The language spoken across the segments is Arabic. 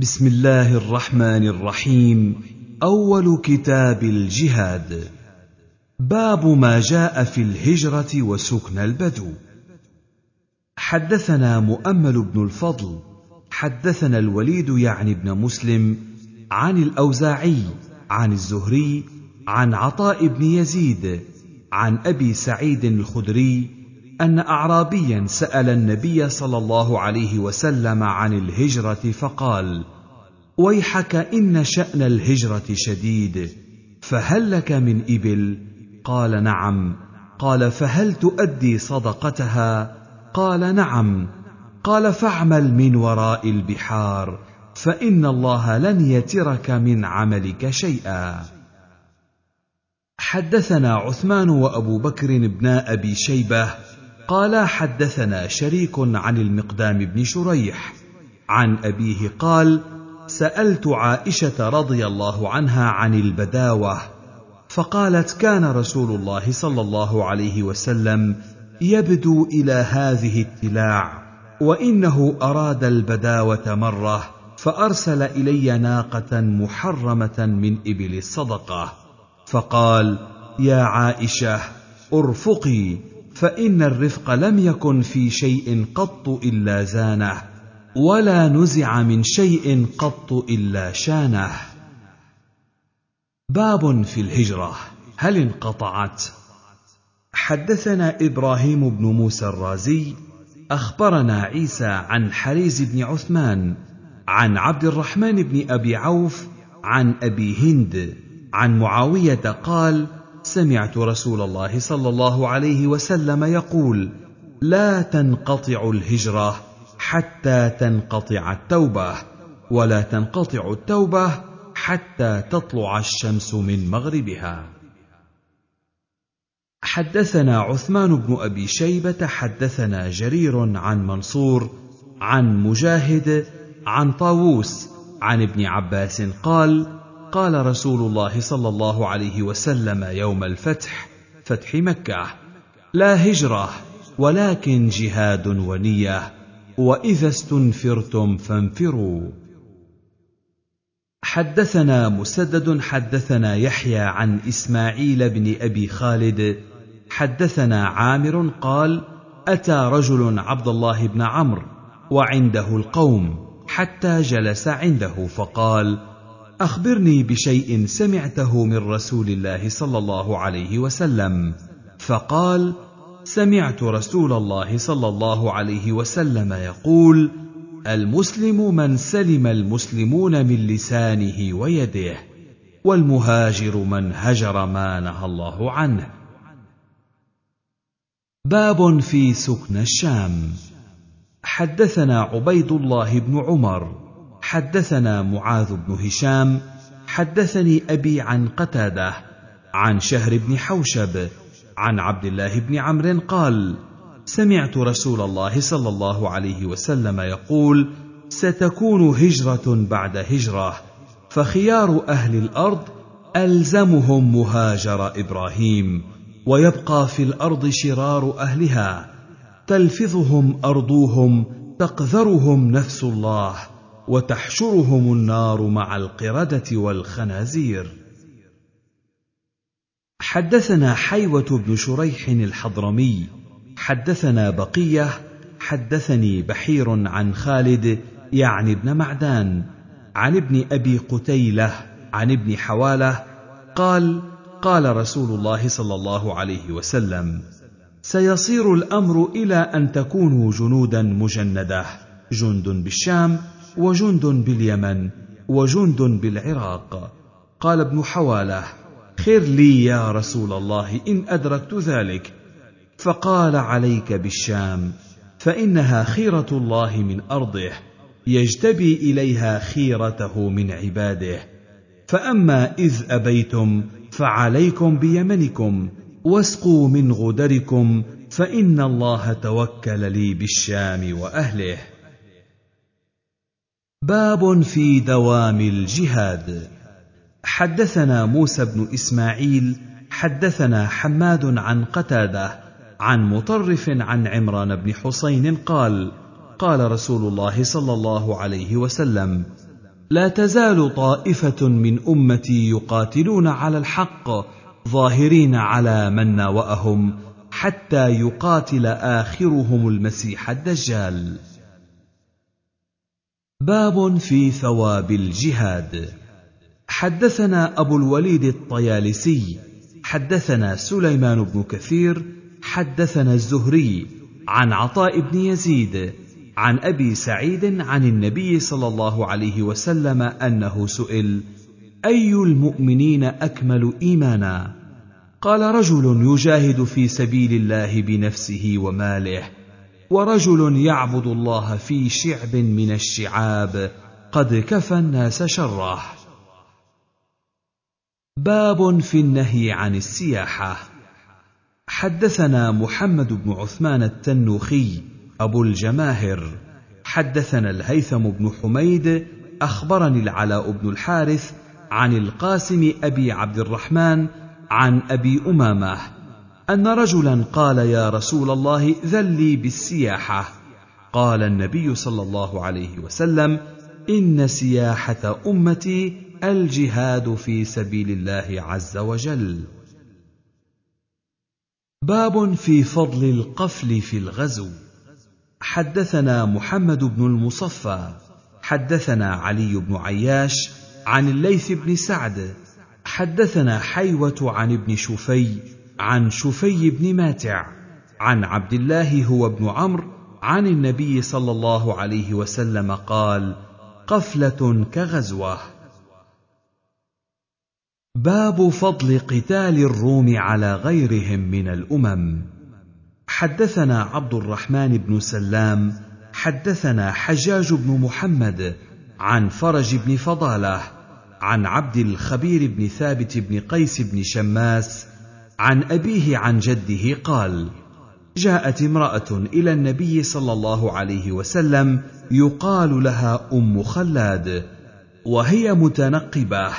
بسم الله الرحمن الرحيم. أول كتاب الجهاد. باب ما جاء في الهجرة وسكن البدو. حدثنا مؤمل بن الفضل. حدثنا الوليد يعني بن مسلم عن الأوزاعي عن الزهري عن عطاء بن يزيد عن أبي سعيد الخدري أن اعرابيا سأل النبي صلى الله عليه وسلم عن الهجرة فقال ويحك إن شأن الهجرة شديد فهل لك من إبل؟ قال نعم. قال فهل تؤدي صدقتها؟ قال نعم. قال فاعمل من وراء البحار فإن الله لن يترك من عملك شيئا. حدثنا عثمان وأبو بكر بن أبي شيبة قال حدثنا شريك عن المقدام بن شريح. عن أبيه قال سألت عائشة رضي الله عنها عن البداوة فقالت كان رسول الله صلى الله عليه وسلم يبدو إلى هذه التلاع وإنه أراد البداوة مرة فأرسل إلي ناقة محرمة من إبل الصدقة فقال يا عائشة أرفقي. فإن الرفق لم يكن في شيء قط إلا زانه ولا نزع من شيء قط إلا شانه. باب في الهجرة. هل انقطعت؟ حدثنا إبراهيم بن موسى الرازي أخبرنا عيسى عن حريز بن عثمان عن عبد الرحمن بن أبي عوف عن أبي هند عن معاوية قال سمعت رسول الله صلى الله عليه وسلم يقول لا تنقطع الهجرة حتى تنقطع التوبة ولا تنقطع التوبة حتى تطلع الشمس من مغربها. حدثنا عثمان بن أبي شيبة حدثنا جرير عن منصور عن مجاهد عن طاووس عن ابن عباس قال قال رسول الله صلى الله عليه وسلم يوم الفتح فتح مكة لا هجرة ولكن جهاد ونية وإذا استنفرتم فانفروا. حدثنا مسدد حدثنا يحيى عن إسماعيل بن أبي خالد حدثنا عامر قال أتى رجل عبد الله بن عمرو وعنده القوم حتى جلس عنده فقال أخبرني بشيء سمعته من رسول الله صلى الله عليه وسلم. فقال سمعت رسول الله صلى الله عليه وسلم يقول المسلم من سلم المسلمون من لسانه ويده والمهاجر من هجر ما نهى الله عنه. باب في سكن الشام. حدثنا عبيد الله بن عمر حدثنا معاذ بن هشام حدثني أبي عن قتادة عن شهر بن حوشب عن عبد الله بن عمرو قال سمعت رسول الله صلى الله عليه وسلم يقول ستكون هجرة بعد هجرة فخيار أهل الأرض ألزمهم مهاجر إبراهيم ويبقى في الأرض شرار أهلها تلفظهم أرضوهم تقذرهم نفس الله. وتحشرهم النار مع القردة والخنازير. حدثنا حيوة بن شريح الحضرمي. حدثنا بقية. حدثني بحير عن خالد يعني ابن معدان. عن ابن أبي قتيلة عن ابن حوالة. قال قال رسول الله صلى الله عليه وسلم سيصير الأمر إلى أن تكونوا جنودا مجندة جند بالشام وجند باليمن وجند بالعراق. قال ابن حواله خير لي يا رسول الله إن أدركت ذلك. فقال عليك بالشام فإنها خيرة الله من أرضه يجتبي إليها خيرته من عباده. فأما إذ أبيتم فعليكم بيمنكم واسقوا من غدركم فإن الله توكل لي بالشام وأهله. باب في دوام الجهاد. حدثنا موسى بن إسماعيل حدثنا حماد عن قتادة عن مطرف عن عمران بن حسين قال قال رسول الله صلى الله عليه وسلم لا تزال طائفة من أمتي يقاتلون على الحق ظاهرين على من ناوأهم حتى يقاتل آخرهم المسيح الدجال. باب في ثواب الجهاد. حدثنا أبو الوليد الطيالسي حدثنا سليمان بن كثير حدثنا الزهري عن عطاء بن يزيد عن أبي سعيد عن النبي صلى الله عليه وسلم أنه سئل أي المؤمنين أكمل إيمانا؟ قال رجل يجاهد في سبيل الله بنفسه وماله. ورجل يعبد الله في شعب من الشعاب قد كفى الناس شره. باب في النهي عن السياحة. حدثنا محمد بن عثمان التنوخي أبو الجماهر. حدثنا الهيثم بن حميد أخبرني العلاء بن الحارث عن القاسم أبي عبد الرحمن عن أبي أمامة. أن رجلا قال يا رسول الله ذل لي بالسياحة. قال النبي صلى الله عليه وسلم إن سياحة أمتي الجهاد في سبيل الله عز وجل. باب في فضل القفل في الغزو. حدثنا محمد بن المصفى حدثنا علي بن عياش عن الليث بن سعد حدثنا حيوة عن ابن شفي عن شفي بن ماتع عن عبد الله هو ابن عمرو عن النبي صلى الله عليه وسلم قال قفلة كغزوة. باب فضل قتال الروم على غيرهم من الأمم. حدثنا عبد الرحمن بن سلام حدثنا حجاج بن محمد عن فرج بن فضالة عن عبد الخبير بن ثابت بن قيس بن شماس عن أبيه عن جده قال جاءت امرأة إلى النبي صلى الله عليه وسلم يقال لها أم خلاد وهي متنقبة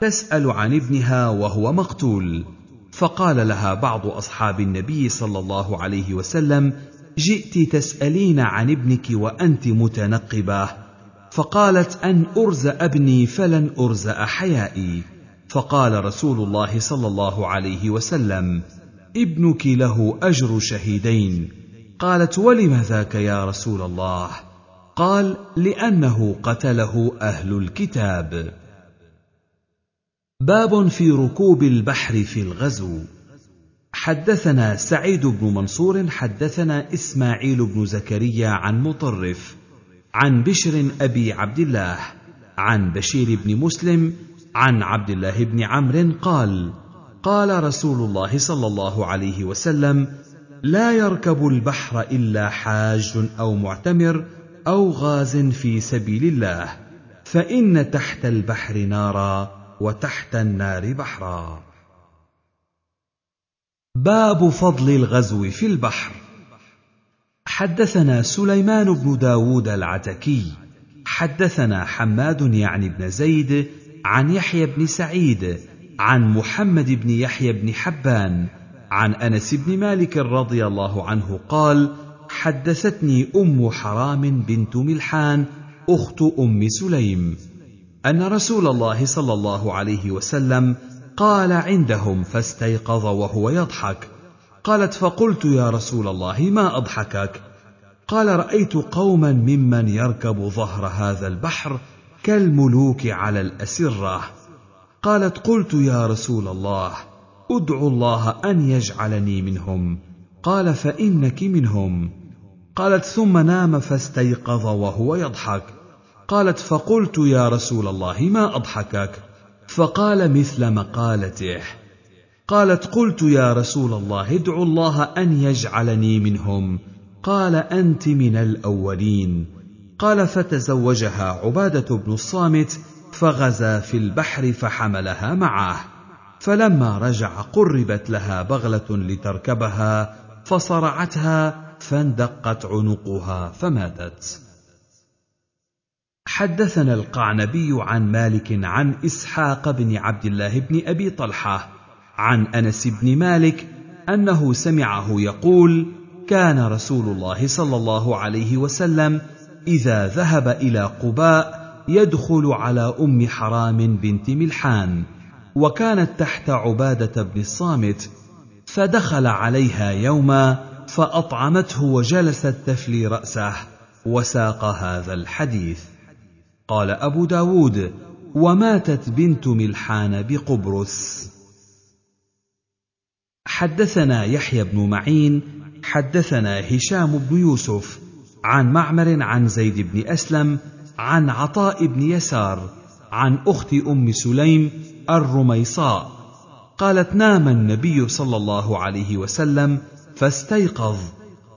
تسأل عن ابنها وهو مقتول. فقال لها بعض أصحاب النبي صلى الله عليه وسلم جئت تسألين عن ابنك وأنت متنقبة. فقالت أن ارزا أبني فلن ارزا حيائي. فقال رسول الله صلى الله عليه وسلم ابنك له أجر شهيدين. قالت ولم ذاك يا رسول الله؟ قال لأنه قتله أهل الكتاب. باب في ركوب البحر في الغزو. حدثنا سعيد بن منصور حدثنا إسماعيل بن زكريا عن مطرف عن بشر أبي عبد الله عن بشير بن مسلم عن عبد الله بن عمرو قال قال رسول الله صلى الله عليه وسلم لا يركب البحر إلا حاج أو معتمر أو غاز في سبيل الله فإن تحت البحر نارا وتحت النار بحرا. باب فضل الغزو في البحر. حدثنا سليمان بن داود العتكي حدثنا حماد يعني بن زيد عن يحيى بن سعيد عن محمد بن يحيى بن حبان عن أنس بن مالك رضي الله عنه قال حدثتني أم حرام بنت ملحان أخت أم سليم أن رسول الله صلى الله عليه وسلم قال عندهم فاستيقظ وهو يضحك قالت فقلت يا رسول الله ما أضحكك؟ قال رأيت قوما ممن يركب ظهر هذا البحر كالملوك على الأسرة. قالت قلت يا رسول الله أدعو الله أن يجعلني منهم. قال فإنك منهم. قالت ثم نام فاستيقظ وهو يضحك. قالت فقلت يا رسول الله ما أضحكك؟ فقال مثل مقالته. قالت قلت يا رسول الله ادعو الله أن يجعلني منهم. قال أنت من الأولين. قال فتزوجها عبادة بن الصامت فغزا في البحر فحملها معه. فلما رجع قربت لها بغلة لتركبها فصرعتها فاندقت عنقها فماتت. حدثنا القعنبي عن مالك عن إسحاق بن عبد الله بن أبي طلحة عن أنس بن مالك أنه سمعه يقول كان رسول الله صلى الله عليه وسلم إذا ذهب إلى قباء يدخل على أم حرام بنت ملحان وكانت تحت عبادة بن الصامت فدخل عليها يوما فأطعمته وجلست تفلي رأسه وساق هذا الحديث. قال أبو داود وماتت بنت ملحان بقبرس حدثنا يحيى بن معين حدثنا هشام بن يوسف عن معمر عن زيد بن أسلم عن عطاء بن يسار عن أخت أم سليم الرميصاء. قالت نام النبي صلى الله عليه وسلم فاستيقظ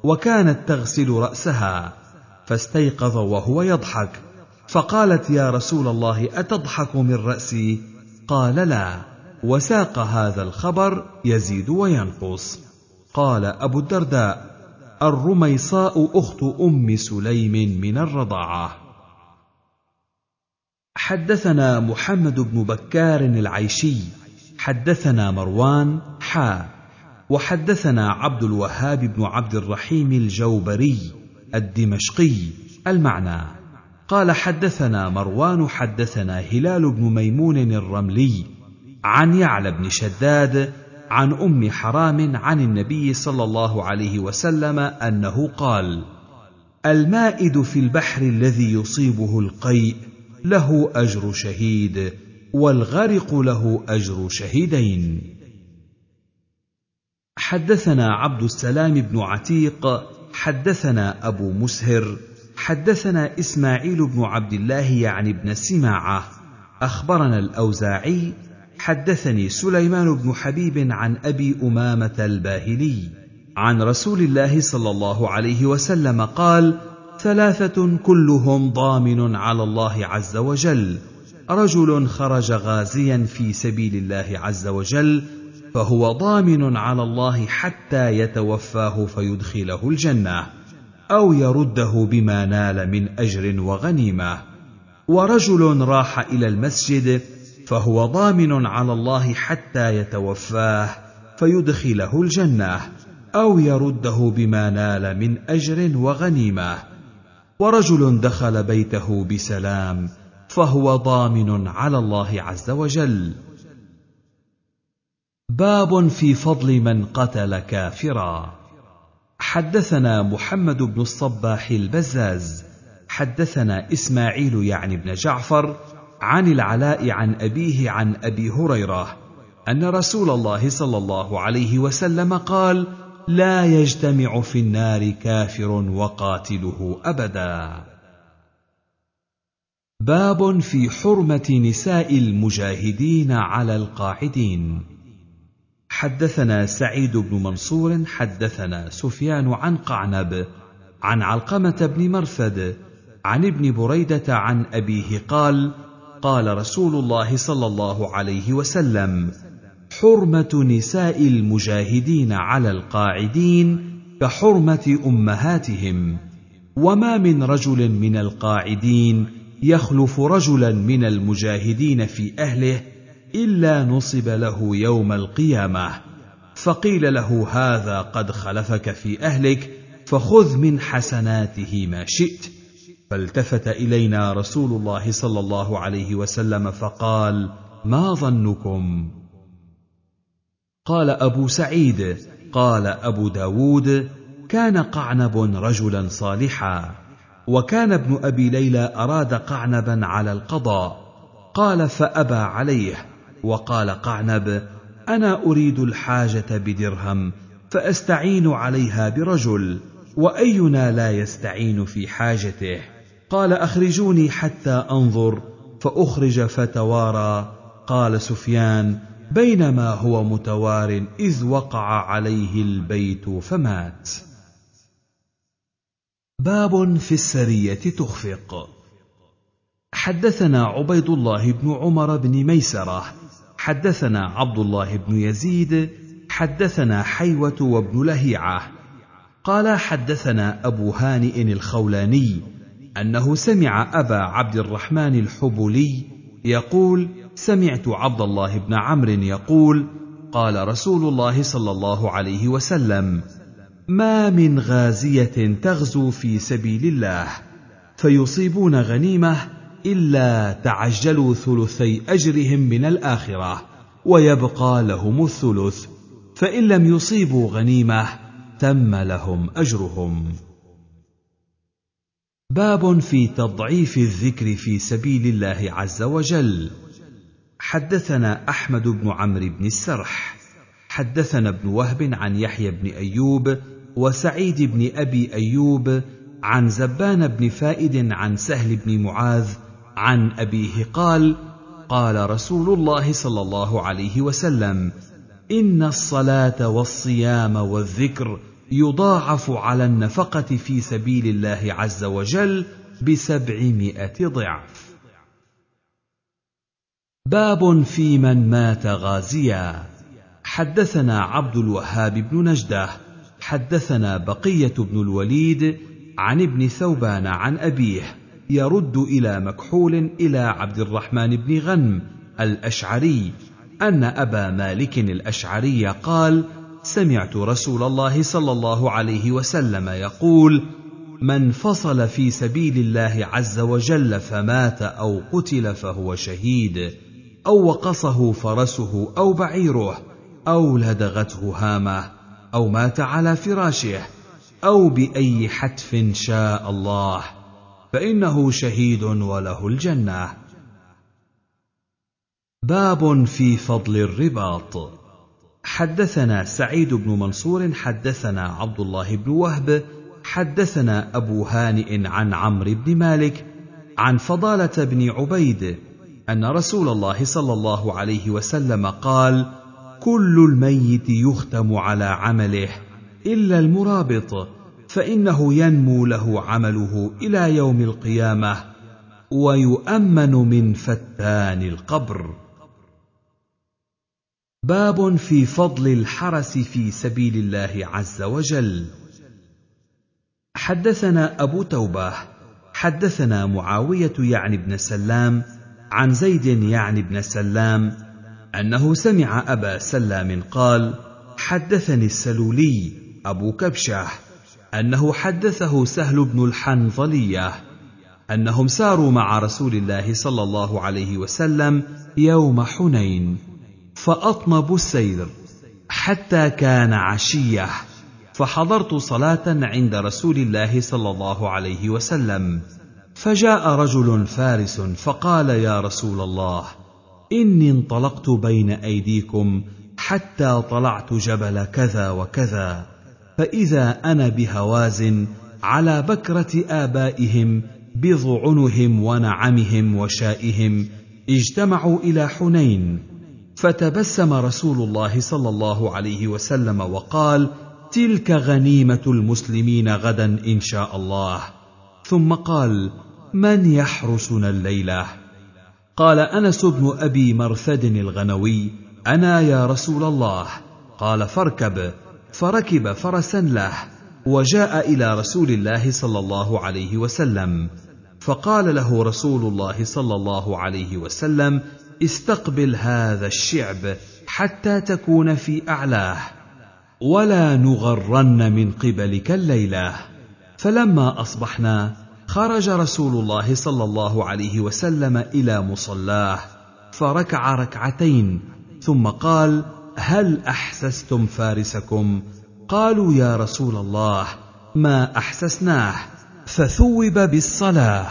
وكانت تغسل رأسها فاستيقظ وهو يضحك. فقالت يا رسول الله أتضحك من رأسي؟ قال لا وساق هذا الخبر يزيد وينقص. قال أبو الدرداء الرميصاء أخت أم سليم من الرضاعة. حدثنا محمد بن بكار العيشي حدثنا مروان حا وحدثنا عبد الوهاب بن عبد الرحيم الجوبري الدمشقي المعنى. قال حدثنا مروان حدثنا هلال بن ميمون الرملي عن يعلى بن شداد عن أم حرام عن النبي صلى الله عليه وسلم أنه قال المائد في البحر الذي يصيبه القيء له أجر شهيد والغرق له أجر شهيدين. حدثنا عبد السلام بن عتيق حدثنا أبو مسهر حدثنا إسماعيل بن عبد الله يعني بن سماعة. أخبرنا الأوزاعي حدثني سليمان بن حبيب عن أبي أمامة الباهلي عن رسول الله صلى الله عليه وسلم قال ثلاثة كلهم ضامن على الله عز وجل. رجل خرج غازيا في سبيل الله عز وجل فهو ضامن على الله حتى يتوفاه فيدخله الجنة أو يرده بما نال من أجر وغنيمة. ورجل راح إلى المسجد فهو ضامن على الله حتى يتوفاه فيدخله الجنة أو يرده بما نال من أجر وغنيمة. ورجل دخل بيته بسلام فهو ضامن على الله عز وجل. باب في فضل من قتل كافرا. حدثنا محمد بن الصباح البزاز حدثنا إسماعيل يعني بن جعفر عن العلاء عن أبيه عن أبي هريرة أن رسول الله صلى الله عليه وسلم قال لا يجتمع في النار كافر وقاتله أبدا. باب في حرمة نساء المجاهدين على القاعدين. حدثنا سعيد بن منصور حدثنا سفيان عن قعنب عن علقمة بن مرثد عن ابن بريدة عن أبيه قال قال رسول الله صلى الله عليه وسلم حرمة نساء المجاهدين على القاعدين كحرمة أمهاتهم. وما من رجل من القاعدين يخلف رجلا من المجاهدين في أهله إلا نصب له يوم القيامة. فقيل له هذا قد خلفك في أهلك فخذ من حسناته ما شئت. فالتفت إلينا رسول الله صلى الله عليه وسلم فقال ما ظنكم؟ قال أبو سعيد. قال أبو داود. كان قعنب رجلا صالحا وكان ابن أبي ليلى أراد قعنبا على القضاء. قال فأبى عليه. وقال قعنب أنا أريد الحاجة بدرهم فأستعين عليها برجل وأينا لا يستعين في حاجته؟ قال أخرجوني حتى أنظر فأخرج فتوارى. قال سفيان بينما هو متوار إذ وقع عليه البيت فمات. باب في السرية تخفق. حدثنا عبيد الله بن عمر بن ميسرة. حدثنا عبد الله بن يزيد. حدثنا حيوة وابن لهيعة. قال حدثنا أبو هانئ الخولاني. أنه سمع أبا عبد الرحمن الحبلي يقول سمعت عبد الله بن عمرو يقول قال رسول الله صلى الله عليه وسلم ما من غازية تغزو في سبيل الله فيصيبون غنيمة إلا تعجلوا ثلثي أجرهم من الآخرة ويبقى لهم الثلث فإن لم يصيبوا غنيمة تم لهم أجرهم. باب في تضعيف الذكر في سبيل الله عز وجل. حدثنا أحمد بن عمرو بن السرح. حدثنا ابن وهب عن يحيى بن أيوب وسعيد بن أبي أيوب عن زبان بن فائد عن سهل بن معاذ عن أبيه قال قال رسول الله صلى الله عليه وسلم إن الصلاة والصيام والذكر يضاعف على النفقة في سبيل الله عز وجل بسبعمائة ضعف. باب في من مات غازيا. حدثنا عبد الوهاب بن نجدة حدثنا بقية بن الوليد عن ابن ثوبان عن أبيه يرد إلى مكحول إلى عبد الرحمن بن غنم الأشعري أن أبا مالك الأشعري قال سمعت رسول الله صلى الله عليه وسلم يقول من فصل في سبيل الله عز وجل فمات أو قتل فهو شهيد أو وقصه فرسه أو بعيره أو لدغته هامة أو مات على فراشه أو بأي حتف شاء الله فإنه شهيد وله الجنة. باب في فضل الرباط. حدثنا سعيد بن منصور حدثنا عبد الله بن وهب حدثنا أبو هانئ عن عمرو بن مالك عن فضالة بن عبيد أن رسول الله صلى الله عليه وسلم قال كل الميت يختم على عمله إلا المرابط فإنه ينمو له عمله إلى يوم القيامة ويؤمن من فتان القبر. باب في فضل الحرس في سبيل الله عز وجل. حدثنا أبو توبة حدثنا معاوية يعني بن سلام عن زيد يعني بن سلام أنه سمع أبا سلام قال حدثني السلولي أبو كبشة أنه حدثه سهل بن الحنظلية أنهم ساروا مع رسول الله صلى الله عليه وسلم يوم حنين. فاطنبوا السير حتى كان عشية فحضرت صلاة عند رسول الله صلى الله عليه وسلم. فجاء رجل فارس فقال يا رسول الله إني انطلقت بين أيديكم حتى طلعت جبل كذا وكذا فإذا أنا بهوازن على بكرة آبائهم بضعنهم ونعمهم وشائهم اجتمعوا إلى حنين فتبسم رسول الله صلى الله عليه وسلم وقال تلك غنيمة المسلمين غدا إن شاء الله. ثم قال من يحرسنا الليلة؟ قال أنس بن أبي مرثد الغنوي أنا يا رسول الله. قال فاركب. فركب فرسا له وجاء إلى رسول الله صلى الله عليه وسلم. فقال له رسول الله صلى الله عليه وسلم استقبل هذا الشعب حتى تكون في أعلاه ولا نغرن من قبلك الليلة. فلما أصبحنا خرج رسول الله صلى الله عليه وسلم إلى مصلاه فركع ركعتين ثم قال هل أحسستم فارسكم؟ قالوا يا رسول الله ما أحسسناه. فثوب بالصلاة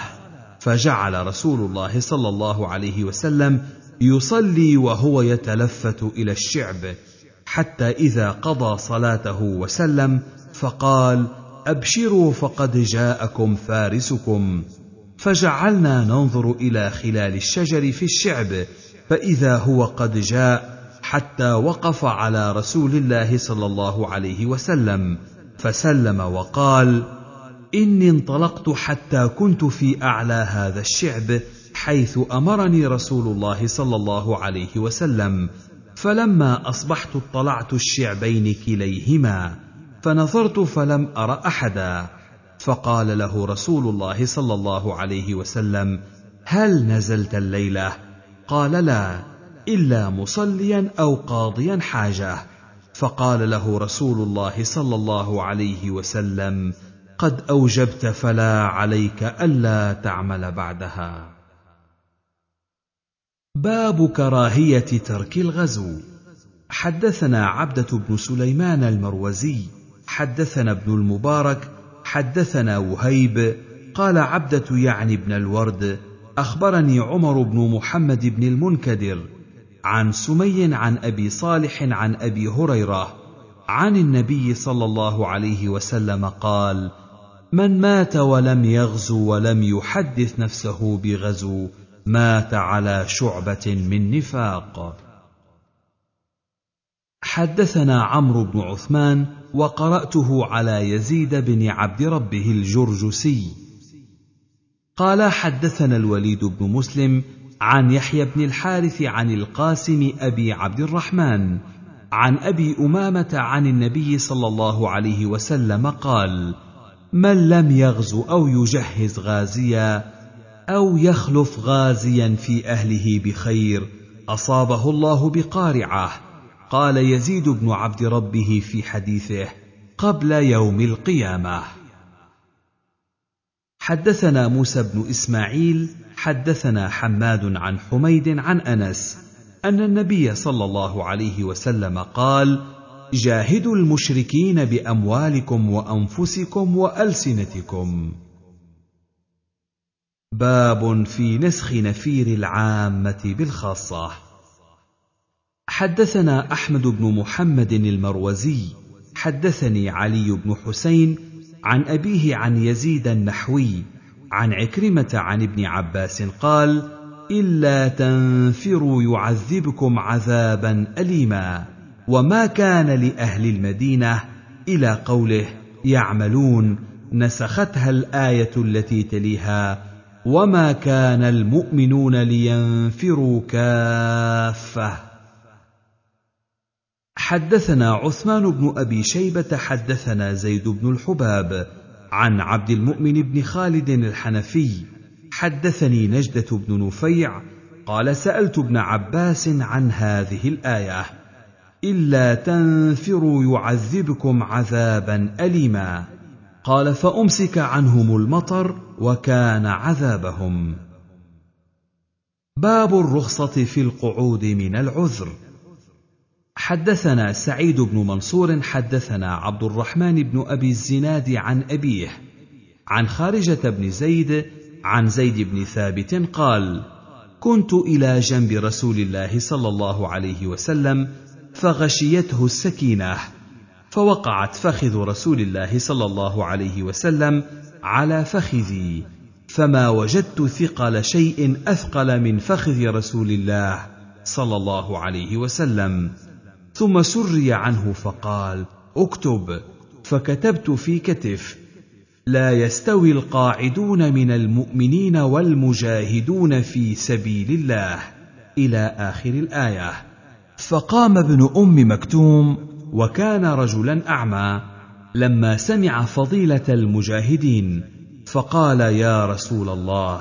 فجعل رسول الله صلى الله عليه وسلم يصلي وهو يتلفت إلى الشعب حتى إذا قضى صلاته وسلم فقال أبشروا فقد جاءكم فارسكم. فجعلنا ننظر إلى خلال الشجر في الشعب فإذا هو قد جاء حتى وقف على رسول الله صلى الله عليه وسلم. فسلم وقال إني انطلقت حتى كنت في أعلى هذا الشعب حيث أمرني رسول الله صلى الله عليه وسلم فلما أصبحت اطلعت الشعبين كليهما فنظرت فلم أر أحدا فقال له رسول الله صلى الله عليه وسلم هل نزلت الليلة؟ قال لا إلا مصليا أو قاضيا حاجة. فقال له رسول الله صلى الله عليه وسلم قد أوجبت فلا عليك ألا تعمل بعدها. باب كراهية ترك الغزو. حدثنا عبدة بن سليمان المروزي حدثنا ابن المبارك حدثنا وهيب قال عبدة يعني بن الورد أخبرني عمر بن محمد بن المنكدر عن سمي عن أبي صالح عن أبي هريرة عن النبي صلى الله عليه وسلم قال من مات ولم يغزو ولم يحدث نفسه بغزو مات على شعبة من نفاق. حدثنا عمرو بن عثمان وقرأته على يزيد بن عبد ربه الجرجسي. قال حدثنا الوليد بن مسلم عن يحيى بن الحارث عن القاسم أبي عبد الرحمن عن أبي أمامة عن النبي صلى الله عليه وسلم قال من لم يغزو أو يجهز غازيا أو يخلف غازيا في أهله بخير أصابه الله بقارعة. قال يزيد بن عبد ربه في حديثه قبل يوم القيامة. حدثنا موسى بن إسماعيل حدثنا حماد عن حميد عن أنس أن النبي صلى الله عليه وسلم قال جاهدوا المشركين بأموالكم وأنفسكم وألسنتكم. باب في نسخ نفير العامة بالخاصة. حدثنا أحمد بن محمد المروزي حدثني علي بن حسين عن أبيه عن يزيد النحوي عن عكرمة عن ابن عباس قال إلا تنفروا يعذبكم عذابا اليما وما كان لأهل المدينة إلى قوله يعملون نسختها الآية التي تليها وما كان المؤمنون لينفروا كافه. حدثنا عثمان بن ابي شيبه حدثنا زيد بن الحباب عن عبد المؤمن بن خالد الحنفي. حدثني نجده بن نفيع قال سالت ابن عباس عن هذه الايه. الا تنفروا يعذبكم عذابا اليما. قال فأمسك عنهم المطر وكان عذابهم. باب الرخصة في القعود من العذر. حدثنا سعيد بن منصور حدثنا عبد الرحمن بن أبي الزناد عن أبيه عن خارجة بن زيد عن زيد بن ثابت قال كنت إلى جنب رسول الله صلى الله عليه وسلم فغشيته السكينة فوقعت فخذ رسول الله صلى الله عليه وسلم على فخذي فما وجدت ثقل شيء أثقل من فخذ رسول الله صلى الله عليه وسلم. ثم سري عنه فقال اكتب فكتبت في كتف لا يستوي القاعدون من المؤمنين والمجاهدون في سبيل الله إلى آخر الآية فقام ابن أم مكتوم وكان رجلا أعمى لما سمع فضيلة المجاهدين فقال يا رسول الله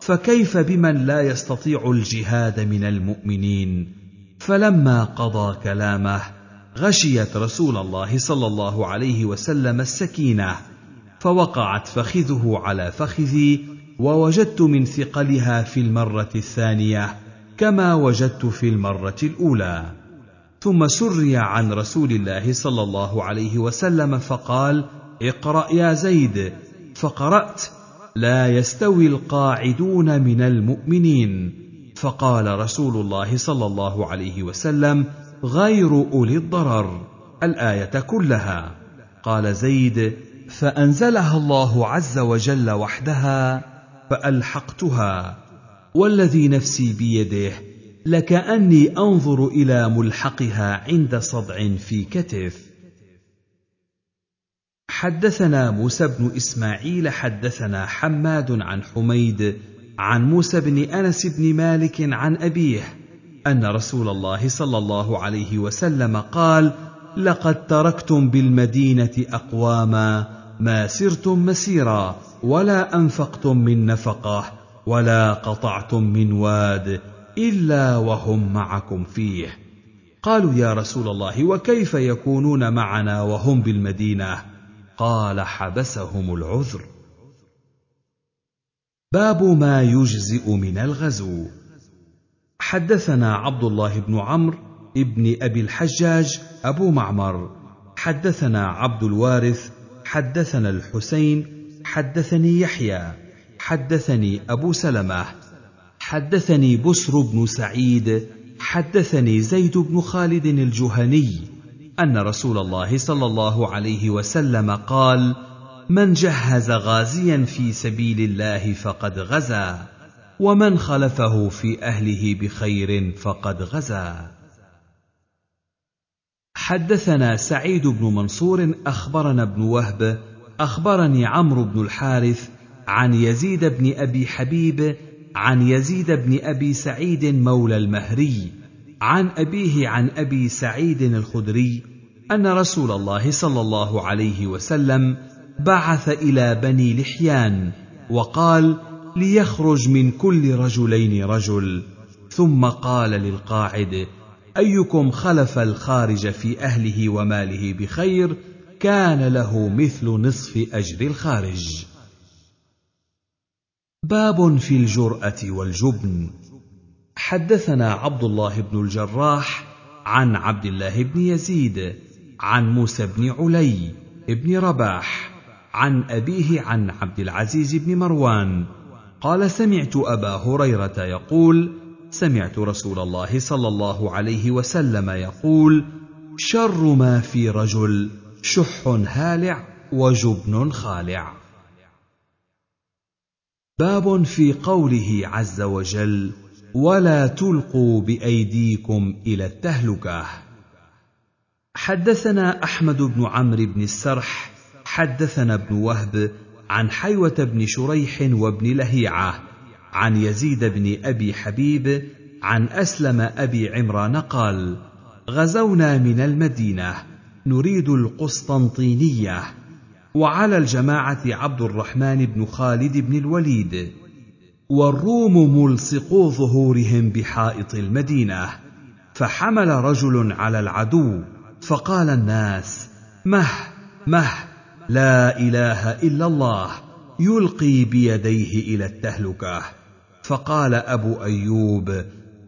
فكيف بمن لا يستطيع الجهاد من المؤمنين؟ فلما قضى كلامه غشيت رسول الله صلى الله عليه وسلم السكينة فوقعت فخذه على فخذي ووجدت من ثقلها في المرة الثانية كما وجدت في المرة الأولى. ثم سري عن رسول الله صلى الله عليه وسلم فقال اقرأ يا زيد. فقرأت لا يستوي القاعدون من المؤمنين. فقال رسول الله صلى الله عليه وسلم غير أولي الضرر الآية كلها. قال زيد فأنزلها الله عز وجل وحدها فألحقتها. والذي نفسي بيده لكأني أنظر إلى ملحقها عند صدع في كتف. حدثنا موسى بن إسماعيل حدثنا حماد عن حميد عن موسى بن أنس بن مالك عن أبيه أن رسول الله صلى الله عليه وسلم قال لقد تركتم بالمدينة أقواما ما سرتم مسيرا ولا أنفقتم من نفقة ولا قطعتم من واد إلا وهم معكم فيه. قالوا يا رسول الله وكيف يكونون معنا وهم بالمدينة؟ قال حبسهم العذر. باب ما يجزئ من الغزو. حدثنا عبد الله بن عمرو ابن أبي الحجاج أبو معمر. حدثنا عبد الوارث حدثنا الحسين حدثني يحيى حدثني أبو سلمة. حدثني بسر بن سعيد حدثني زيد بن خالد الجهني أن رسول الله صلى الله عليه وسلم قال من جهز غازيا في سبيل الله فقد غزا ومن خلفه في أهله بخير فقد غزا. حدثنا سعيد بن منصور أخبرنا ابن وهب أخبرني عمرو بن الحارث عن يزيد بن أبي حبيب عن يزيد بن أبي سعيد مولى المهري عن أبيه عن أبي سعيد الخدري أن رسول الله صلى الله عليه وسلم بعث إلى بني لحيان وقال ليخرج من كل رجلين رجل. ثم قال للقاعد أيكم خلف الخارج في أهله وماله بخير كان له مثل نصف أجر الخارج. باب في الجرأة والجبن. حدثنا عبد الله بن الجراح عن عبد الله بن يزيد عن موسى بن علي بن رباح عن أبيه عن عبد العزيز بن مروان قال سمعت أبا هريرة يقول سمعت رسول الله صلى الله عليه وسلم يقول شر ما في رجل شح هالع وجبن خالع. باب في قوله عز وجل ولا تلقوا بأيديكم إلى التهلكة. حدثنا أحمد بن عمرو بن السرح حدثنا ابن وهب عن حيوة بن شريح وابن لهيعة عن يزيد بن أبي حبيب عن أسلم أبي عمران قال غزونا من المدينة نريد القسطنطينية. وعلى الجماعة عبد الرحمن بن خالد بن الوليد. والروم ملصقو ظهورهم بحائط المدينة. فحمل رجل على العدو فقال الناس مه مه لا إله إلا الله يلقي بيديه إلى التهلكة. فقال أبو أيوب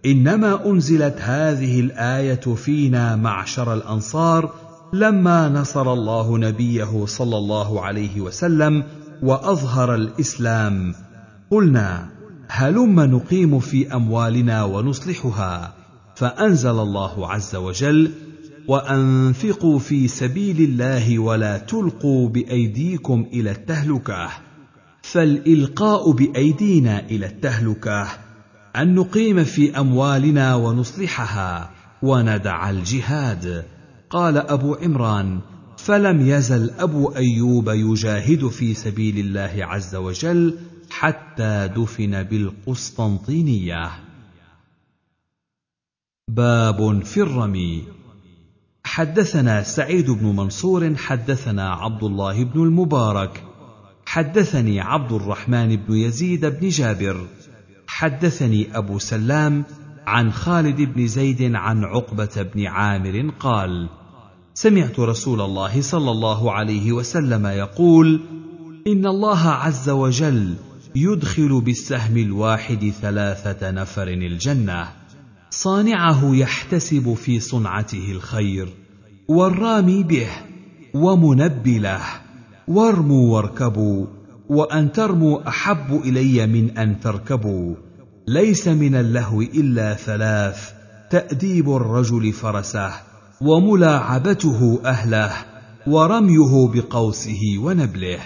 إنما أنزلت هذه الآية فينا معشر الأنصار لما نصر الله نبيه صلى الله عليه وسلم وأظهر الإسلام قلنا هلم نقيم في أموالنا ونصلحها فأنزل الله عز وجل وأنفقوا في سبيل الله ولا تلقوا بأيديكم إلى التهلكة فالإلقاء بأيدينا إلى التهلكة أن نقيم في أموالنا ونصلحها وندع الجهاد. قال أبو عمران فلم يزل أبو أيوب يجاهد في سبيل الله عز وجل حتى دفن بالقسطنطينية. باب في الرمي. حدثنا سعيد بن منصور حدثنا عبد الله بن المبارك. حدثني عبد الرحمن بن يزيد بن جابر. حدثني أبو سلام عن خالد بن زيد عن عقبة بن عامر قال سمعت رسول الله صلى الله عليه وسلم يقول إن الله عز وجل يدخل بالسهم الواحد ثلاثة نفر الجنة صانعه يحتسب في صنعته الخير والرامي به ومنبله وارموا واركبوا وأن ترموا أحب إلي من أن تركبوا ليس من اللهو إلا ثلاث تأديب الرجل فرسه وملاعبته أهله ورميه بقوسه ونبله.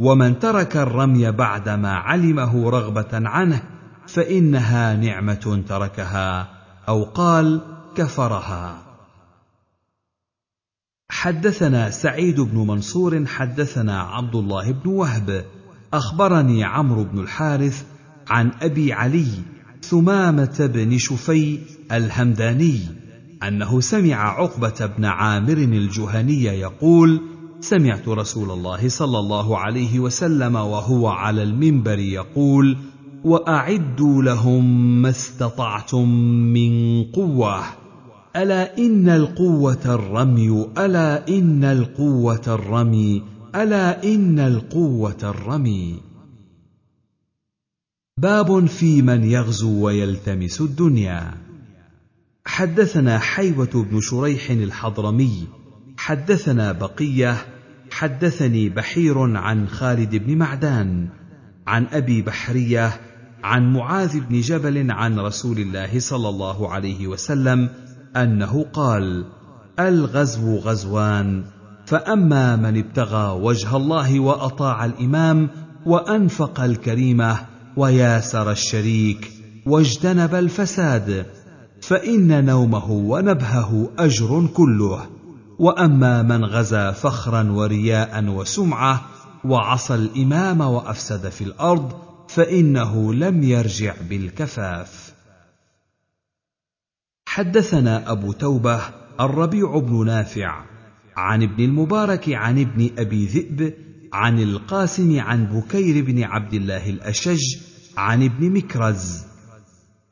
ومن ترك الرمي بعدما علمه رغبة عنه فإنها نعمة تركها أو قال كفرها. حدثنا سعيد بن منصور حدثنا عبد الله بن وهب. أخبرني عمرو بن الحارث عن أبي علي ثمامة بن شفي الهمداني. أنه سمع عقبة بن عامر الجهني يقول سمعت رسول الله صلى الله عليه وسلم وهو على المنبر يقول وأعدوا لهم ما استطعتم من قوة. ألا إن القوة الرمي؟ ألا إن القوة الرمي؟ ألا إن القوة الرمي؟ باب في من يغزو ويلتمس الدنيا. حدثنا حيوة بن شريح الحضرمي حدثنا بقية حدثني بحير عن خالد بن معدان عن أبي بحرية عن معاذ بن جبل عن رسول الله صلى الله عليه وسلم أنه قال الغزو غزوان فأما من ابتغى وجه الله وأطاع الإمام وأنفق الكريمة وياسر الشريك واجتنب الفساد فإن نومه ونبهه أجر كله. وأما من غزا فخرا ورياء وسمعة وعصى الإمام وأفسد في الأرض فإنه لم يرجع بالكفاف. حدثنا أبو توبة الربيع بن نافع عن ابن المبارك عن ابن أبي ذئب عن القاسم عن بكير بن عبد الله الأشج عن ابن مكرز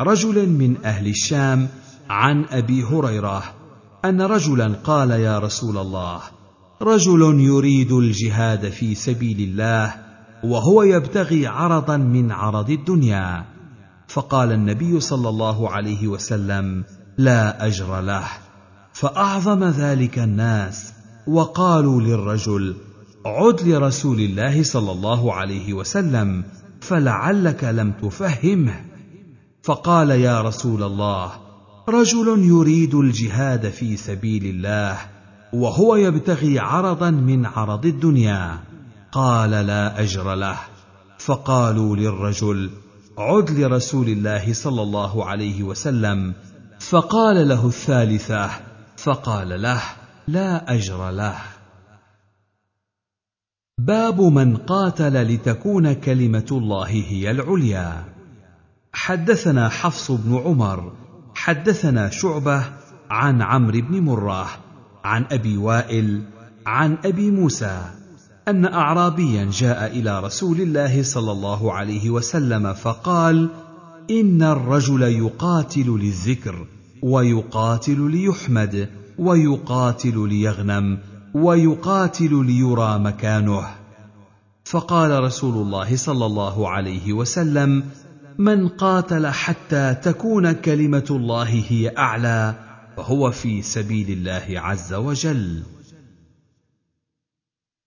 رجل من أهل الشام عن أبي هريرة أن رجلا قال يا رسول الله رجل يريد الجهاد في سبيل الله وهو يبتغي عرضا من عرض الدنيا. فقال النبي صلى الله عليه وسلم لا أجر له. فأعظم ذلك الناس وقالوا للرجل عد لرسول الله صلى الله عليه وسلم فلعلك لم تفهمه. فقال يا رسول الله رجل يريد الجهاد في سبيل الله وهو يبتغي عرضا من عرض الدنيا. قال لا أجر له. فقالوا للرجل عد لرسول الله صلى الله عليه وسلم. فقال له الثالثة فقال له لا أجر له. باب من قاتل لتكون كلمة الله هي العليا. حدثنا حفص بن عمر حدثنا شعبة عن عمرو بن مره عن أبي وائل عن أبي موسى أن اعرابيا جاء إلى رسول الله صلى الله عليه وسلم فقال إن الرجل يقاتل للذكر ويقاتل ليحمد ويقاتل ليغنم ويقاتل ليرى مكانه. فقال رسول الله صلى الله عليه وسلم من قاتل حتى تكون كلمة الله هي أعلى فهو في سبيل الله عز وجل.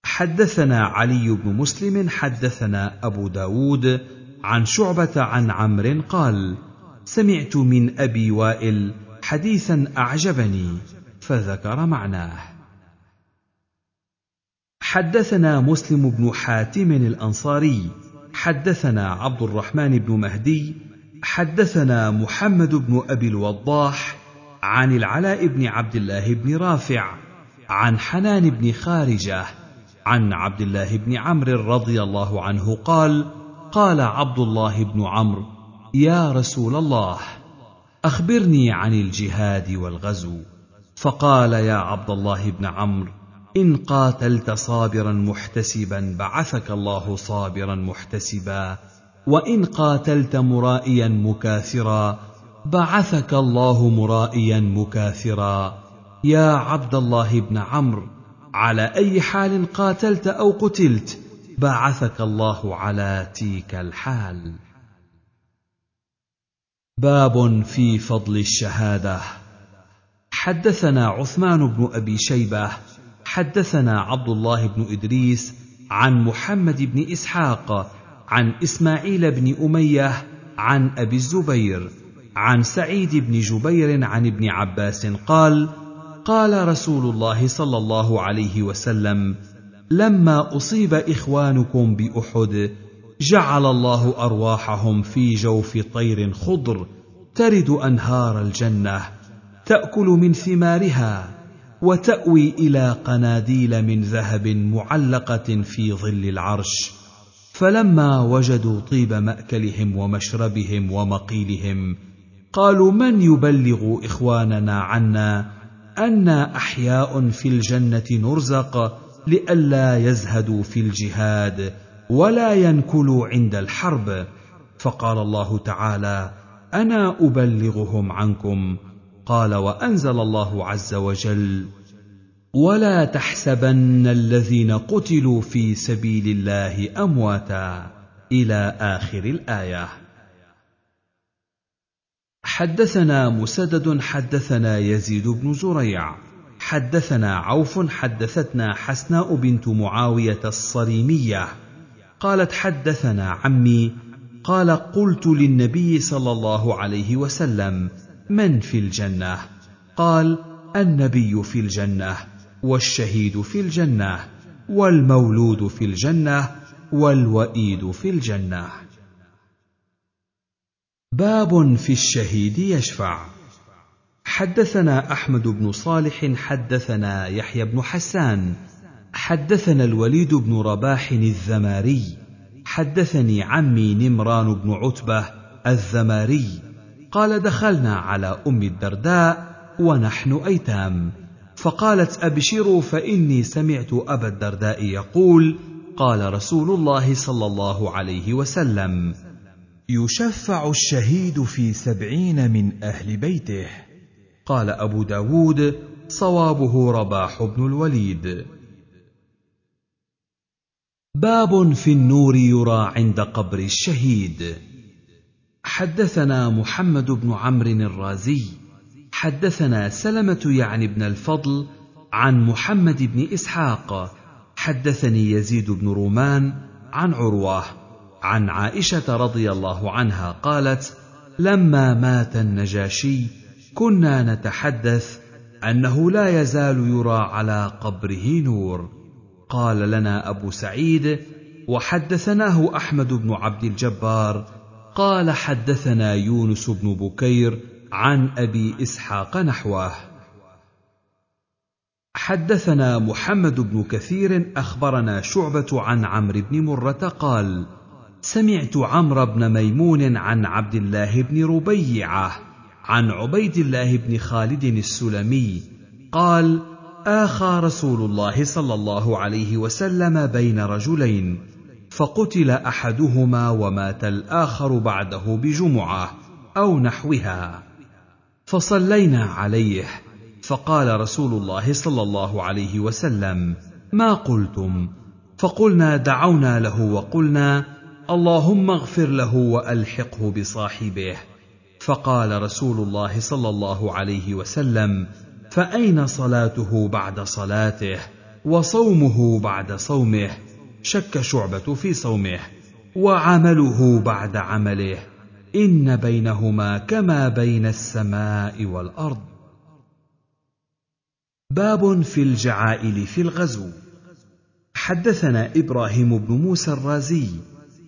حدثنا علي بن مسلم حدثنا أبو داود عن شعبة عن عمرو قال سمعت من أبي وائل حديثا أعجبني فذكر معناه. حدثنا مسلم بن حاتم الأنصاري حدثنا عبد الرحمن بن مهدي حدثنا محمد بن أبي الوضاح عن العلاء بن عبد الله بن رافع عن حنان بن خارجة عن عبد الله بن عمرو رضي الله عنه قال قال عبد الله بن عمرو يا رسول الله أخبرني عن الجهاد والغزو. فقال يا عبد الله بن عمرو إن قاتلت صابرا محتسبا بعثك الله صابرا محتسبا. وإن قاتلت مرائيا مكاثرا بعثك الله مرائيا مكاثرا. يا عبد الله بن عمرو على أي حال قاتلت أو قتلت؟ بعثك الله على تيك الحال. باب في فضل الشهادة. حدثنا عثمان بن أبي شيبة حدثنا عبد الله بن إدريس عن محمد بن إسحاق عن إسماعيل بن أمية عن أبي الزبير عن سعيد بن جبير عن ابن عباس قال قال رسول الله صلى الله عليه وسلم لما أصيب إخوانكم بأحد جعل الله أرواحهم في جوف طير خضر ترد أنهار الجنة تأكل من ثمارها. وتأوي إلى قناديل من ذهب معلقة في ظل العرش. فلما وجدوا طيب مأكلهم ومشربهم ومقيلهم قالوا من يبلغ إخواننا عنا أنا أحياء في الجنة نرزق لئلا يزهدوا في الجهاد ولا ينكلوا عند الحرب؟ فقال الله تعالى أنا أبلغهم عنكم قال وأنزل الله عز وجل ولا تحسبن الذين قتلوا في سبيل الله أمواتا إلى آخر الآية. حدثنا مسدد حدثنا يزيد بن زريع حدثنا عوف حدثتنا حسناء بنت معاوية الصريمية قالت حدثنا عمي قال قلت للنبي صلى الله عليه وسلم من في الجنة؟ قال النبي في الجنة والشهيد في الجنة والمولود في الجنة والوئيد في الجنة. باب في الشهيد يشفع. حدثنا أحمد بن صالح حدثنا يحيى بن حسان حدثنا الوليد بن رباح الذماري حدثني عمي نمران بن عتبة الذماري قال دخلنا على أم الدرداء ونحن أيتام. فقالت أبشروا فإني سمعت أبا الدرداء يقول قال رسول الله صلى الله عليه وسلم يشفع الشهيد في سبعين من أهل بيته. قال أبو داود صوابه رباح بن الوليد. باب في النور يرى عند قبر الشهيد. حدثنا محمد بن عمرو الرازي حدثنا سلمة يعني بن الفضل عن محمد بن إسحاق حدثني يزيد بن رومان عن عروة عن عائشة رضي الله عنها قالت لما مات النجاشي كنا نتحدث أنه لا يزال يرى على قبره نور. قال لنا أبو سعيد وحدثناه أحمد بن عبد الجبار قال حدثنا يونس بن بكير عن أبي إسحاق نحوه. حدثنا محمد بن كثير أخبرنا شعبة عن عمرو بن مرة قال سمعت عمرو بن ميمون عن عبد الله بن ربيعة عن عبيد الله بن خالد السلمي قال آخى رسول الله صلى الله عليه وسلم بين رجلين فقتل أحدهما ومات الآخر بعده بجمعة أو نحوها. فصلينا عليه. فقال رسول الله صلى الله عليه وسلم ما قلتم؟ فقلنا دعونا له وقلنا اللهم اغفر له وألحقه بصاحبه. فقال رسول الله صلى الله عليه وسلم فأين صلاته بعد صلاته؟ وصومه بعد صومه؟ شك شعبة في صومه وعمله بعد عمله. إن بينهما كما بين السماء والأرض. باب في الجعائل في الغزو. حدثنا إبراهيم بن موسى الرازي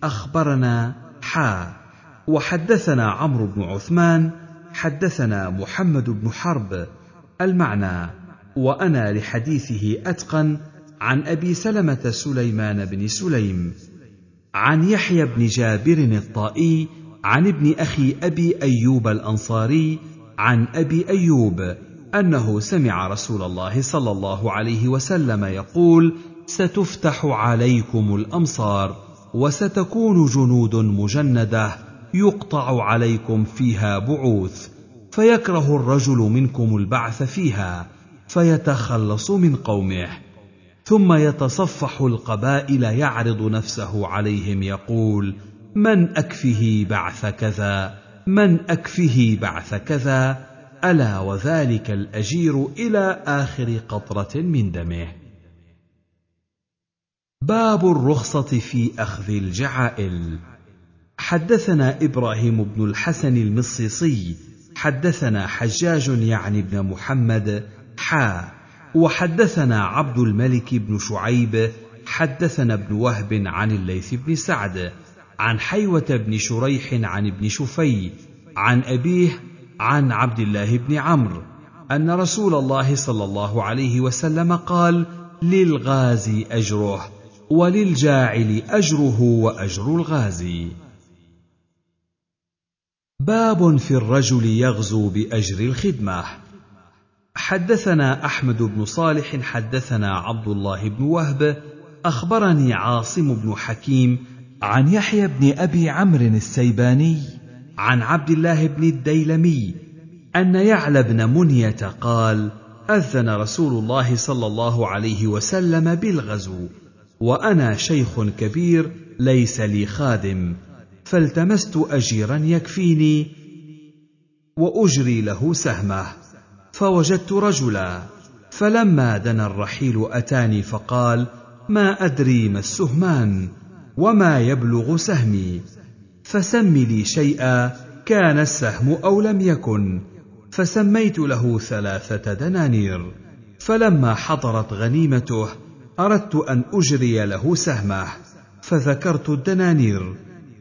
أخبرنا حا وحدثنا عمرو بن عثمان حدثنا محمد بن حرب المعنى وأنا لحديثه أتقن عن أبي سلمة سليمان بن سليم عن يحيى بن جابر الطائي عن ابن أخي أبي أيوب الأنصاري عن أبي أيوب أنه سمع رسول الله صلى الله عليه وسلم يقول ستفتح عليكم الأمصار وستكون جنود مجندة يقطع عليكم فيها بعوث فيكره الرجل منكم البعث فيها فيتخلص من قومه ثم يتصفح القبائل يعرض نفسه عليهم يقول من أكفه بعث كذا؟ من أكفه بعث كذا؟ ألا وذلك الأجير إلى آخر قطرة من دمه. باب الرخصة في أخذ الجعائل. حدثنا إبراهيم بن الحسن المصيصي حدثنا حجاج يعني بن محمد حا وحدثنا عبد الملك بن شعيب حدثنا ابن وهب عن الليث بن سعد عن حيوة بن شريح عن ابن شفي عن أبيه عن عبد الله بن عمرو أن رسول الله صلى الله عليه وسلم قال للغازي أجره وللجاعل أجره وأجر الغازي. باب في الرجل يغزو بأجر الخدمة. حدثنا أحمد بن صالح حدثنا عبد الله بن وهب أخبرني عاصم بن حكيم عن يحيى بن أبي عمرو السيباني عن عبد الله بن الديلمي أن يعلى بن منية قال أذن رسول الله صلى الله عليه وسلم بالغزو وأنا شيخ كبير ليس لي خادم فالتمست أجيرا يكفيني وأجري له سهمة. فوجدت رجلا. فلما دنا الرحيل أتاني فقال ما أدري ما السهمان وما يبلغ سهمي. فسم لي شيئا كان السهم أو لم يكن. فسميت له ثلاثة دنانير. فلما حضرت غنيمته أردت أن أجري له سهمه. فذكرت الدنانير.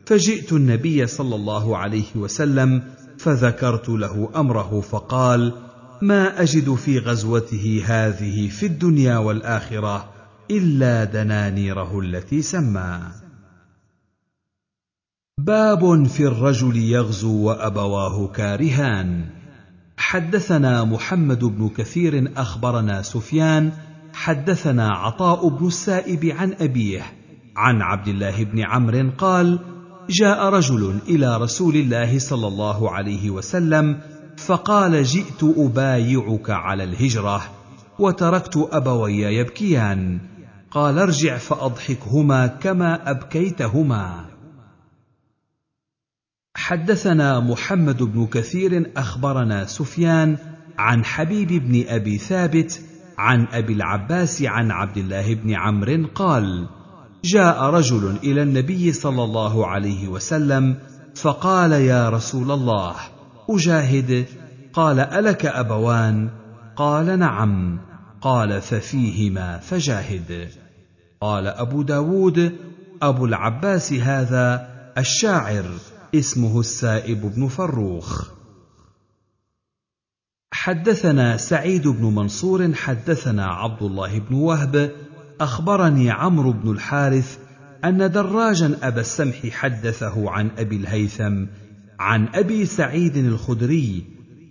فجئت النبي صلى الله عليه وسلم فذكرت له أمره فقال ما أجد في غزوته هذه في الدنيا والآخرة إلا دنانيره التي سمى. باب في الرجل يغزو وأبواه كارهان. حدثنا محمد بن كثير أخبرنا سفيان. حدثنا عطاء بن السائب عن أبيه. عن عبد الله بن عمرو قال جاء رجل إلى رسول الله صلى الله عليه وسلم فقال جئت أبايعك على الهجرة وتركت أبوي يبكيان. قال ارجع فأضحكهما كما أبكيتهما. حدثنا محمد بن كثير أخبرنا سفيان عن حبيب بن أبي ثابت عن أبي العباس عن عبد الله بن عمرو قال جاء رجل إلى النبي صلى الله عليه وسلم فقال يا رسول الله أجاهد. قال ألك أبوان؟ قال نعم. قال ففيهما فجاهد. قال أبو داود أبو العباس هذا الشاعر اسمه السائب بن فروخ. حدثنا سعيد بن منصور حدثنا عبد الله بن وهب. أخبرني عمرو بن الحارث أن دراجا أبا السمح حدثه عن أبي الهيثم عن أبي سعيد الخدري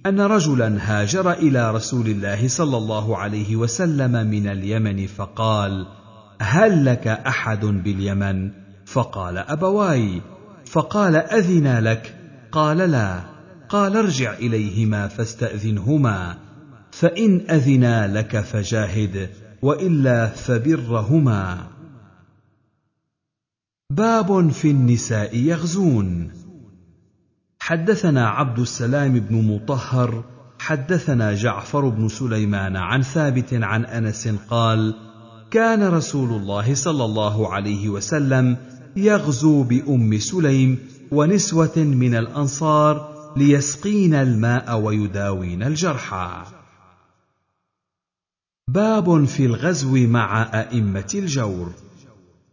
أن رجلا هاجر إلى رسول الله صلى الله عليه وسلم من اليمن فقال هل لك أحد باليمن؟ فقال أبواي. فقال أذنا لك؟ قال لا. قال ارجع إليهما فاستأذنهما فإن أذنا لك فجاهد وإلا فبرهما. باب في النساء يغزون. حدثنا عبد السلام بن مطهر حدثنا جعفر بن سليمان عن ثابت عن أنس قال كان رسول الله صلى الله عليه وسلم يغزو بأم سليم ونسوة من الأنصار ليسقين الماء ويداوين الجرحى. باب في الغزو مع أئمة الجور.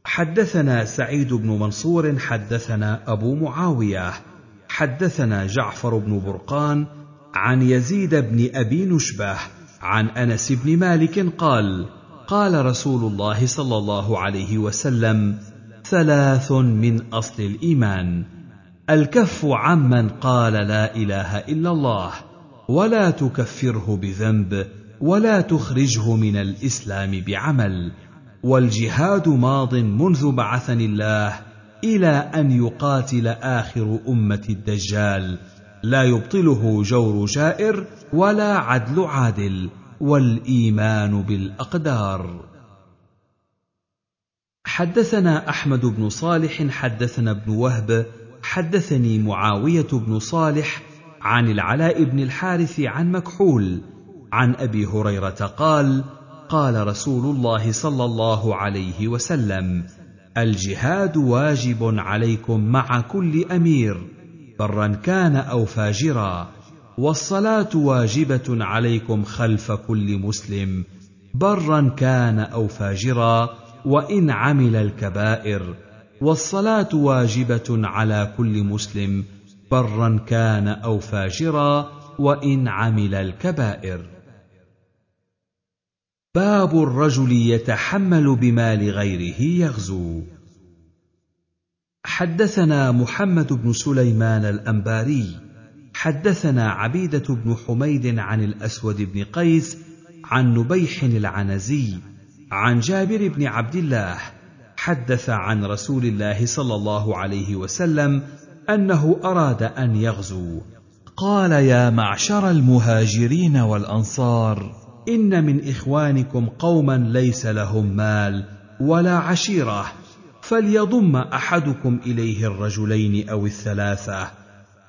حدثنا سعيد بن منصور حدثنا أبو معاوية. حدثنا جعفر بن برقان عن يزيد بن أبي نشبه عن أنس بن مالك قال قال رسول الله صلى الله عليه وسلم ثلاث من أصل الإيمان الكف عمن قال لا إله إلا الله ولا تكفره بذنب ولا تخرجه من الإسلام بعمل والجهاد ماض منذ بعثني الله إلى أن يقاتل آخر أمة الدجال. لا يبطله جور جائر ولا عدل عادل والإيمان بالأقدار. حدثنا أحمد بن صالح حدثنا ابن وهب حدثني معاوية بن صالح عن العلاء بن الحارث عن مكحول عن أبي هريرة قال قال رسول الله صلى الله عليه وسلم الجهاد واجب عليكم مع كل أمير برا كان أو فاجرا والصلاة واجبة عليكم خلف كل مسلم برا كان أو فاجرا وإن عمل الكبائر والصلاة واجبة على كل مسلم برا كان أو فاجرا وإن عمل الكبائر. باب الرجل يتحمل بمال غيره يغزو. حدثنا محمد بن سليمان الأنباري حدثنا عبيدة بن حميد عن الأسود بن قيس عن نبيح العنزي عن جابر بن عبد الله حدث عن رسول الله صلى الله عليه وسلم أنه أراد أن يغزو. قال يا معشر المهاجرين والأنصار إن من إخوانكم قوما ليس لهم مال ولا عشيرة فليضم أحدكم إليه الرجلين أو الثلاثة.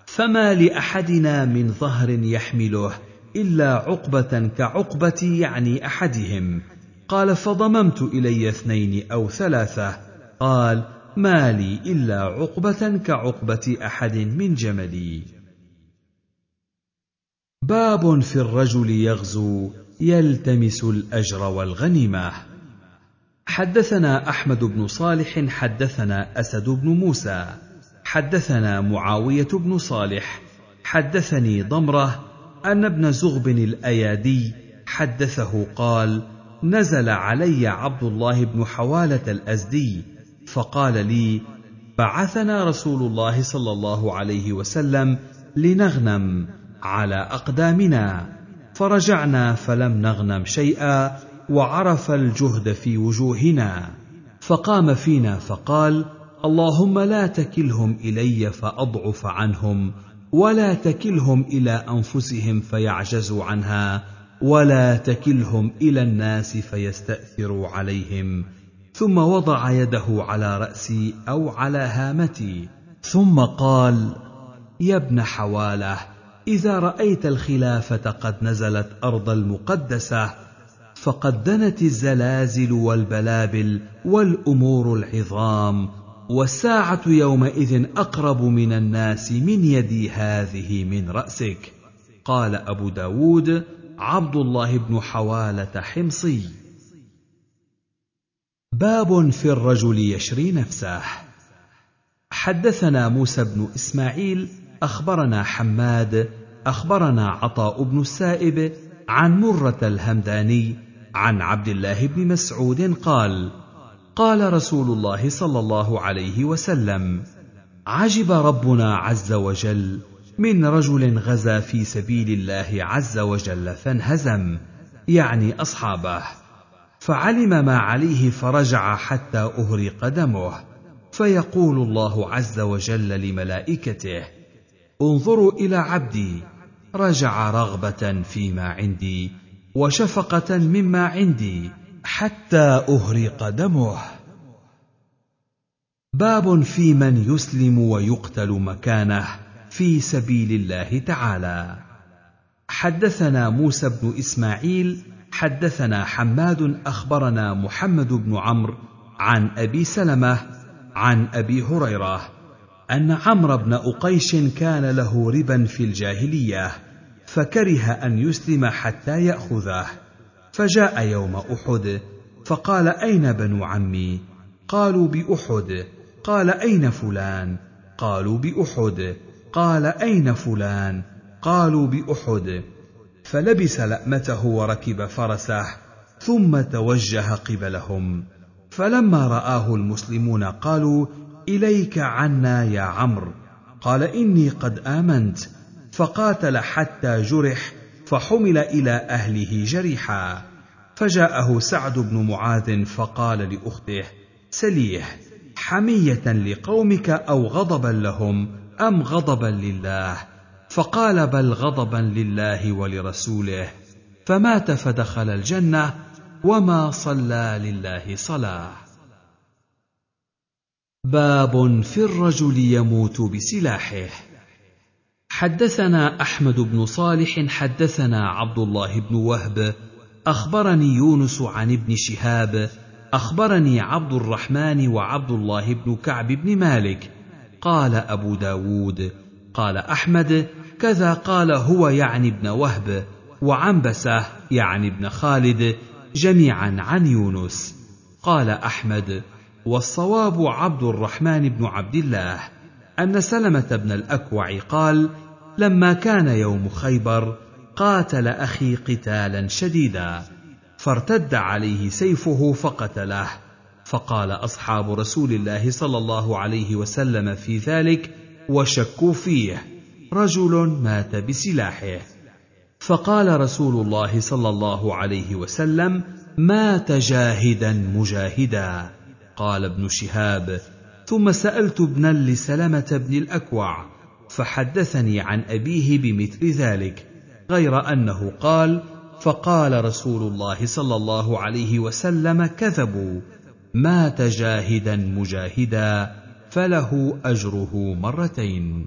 فما لأحدنا من ظهر يحمله إلا عقبة كعقبة يعني أحدهم. قال فضممت إلي اثنين أو ثلاثة. قال ما لي إلا عقبة كعقبة أحد من جملي. باب في الرجل يغزو. يلتمس الأجر والغنيمة. حدثنا أحمد بن صالح حدثنا أسد بن موسى حدثنا معاوية بن صالح حدثني ضمرة أن ابن زغب الأيادي حدثه قال نزل علي عبد الله بن حوالة الأزدي فقال لي بعثنا رسول الله صلى الله عليه وسلم لنغنم على أقدامنا. فرجعنا فلم نغنم شيئا وعرف الجهد في وجوهنا. فقام فينا فقال اللهم لا تكلهم إلي فأضعف عنهم ولا تكلهم إلى أنفسهم فيعجزوا عنها ولا تكلهم إلى الناس فيستاثروا عليهم. ثم وضع يده على رأسي أو على هامتي ثم قال يا ابن حوالة إذا رأيت الخلافة قد نزلت أرض المقدسة فقد دنت الزلازل والبلابل والأمور العظام والساعة يومئذ أقرب من الناس من يدي هذه من رأسك. قال أبو داود عبد الله بن حوالة حمصي. باب في الرجل يشري نفسه. حدثنا موسى بن إسماعيل أخبرنا حماد أخبرنا عطاء بن السائب عن مرة الهمداني عن عبد الله بن مسعود قال قال رسول الله صلى الله عليه وسلم عجب ربنا عز وجل من رجل غزا في سبيل الله عز وجل فانهزم يعني أصحابه فعلم ما عليه فرجع حتى اهرق دمه فيقول الله عز وجل لملائكته انظروا إلى عبدي رجع رغبة فيما عندي وشفقة مما عندي حتى اهرق دمه. باب في من يسلم ويقتل مكانه في سبيل الله تعالى. حدثنا موسى بن إسماعيل حدثنا حماد أخبرنا محمد بن عمرو عن أبي سلمة عن أبي هريرة أن عمرو بن أقيش كان له ربا في الجاهلية فكره أن يسلم حتى يأخذه. فجاء يوم أحد فقال أين بنو عمي؟ قالوا بأحد. قال أين فلان؟ قالوا بأحد. قال أين فلان؟ قالوا بأحد. فلبس لأمته وركب فرسه ثم توجه قبلهم. فلما رآه المسلمون قالوا إليك عنا يا عمرو. قال إني قد آمنت. فقاتل حتى جرح فحمل إلى أهله جريحا. فجاءه سعد بن معاذ فقال لأخته سليه حمية لقومك أو غضبا لهم أم غضبا لله؟ فقال بل غضبا لله ولرسوله. فمات فدخل الجنة وما صلى لله صلاة. باب في الرجل يموت بسلاحه. حدثنا أحمد بن صالح حدثنا عبد الله بن وهب أخبرني يونس عن ابن شهاب أخبرني عبد الرحمن وعبد الله بن كعب بن مالك. قال أبو داود قال أحمد كذا قال هو يعني ابن وهب وعنبسة يعني ابن خالد جميعا عن يونس. قال أحمد والصواب عبد الرحمن بن عبد الله أن سلمة بن الأكوع قال لما كان يوم خيبر قاتل أخي قتالا شديدا فارتد عليه سيفه فقتله. فقال أصحاب رسول الله صلى الله عليه وسلم في ذلك وشكوا فيه رجل مات بسلاحه. فقال رسول الله صلى الله عليه وسلم مات جاهدا مجاهدا. قال ابن شهاب ثم سألت ابنا لسلمة بن الأكوع فحدثني عن أبيه بمثل ذلك غير أنه قال فقال رسول الله صلى الله عليه وسلم كذبوا مات جاهدا مجاهدا فله أجره مرتين.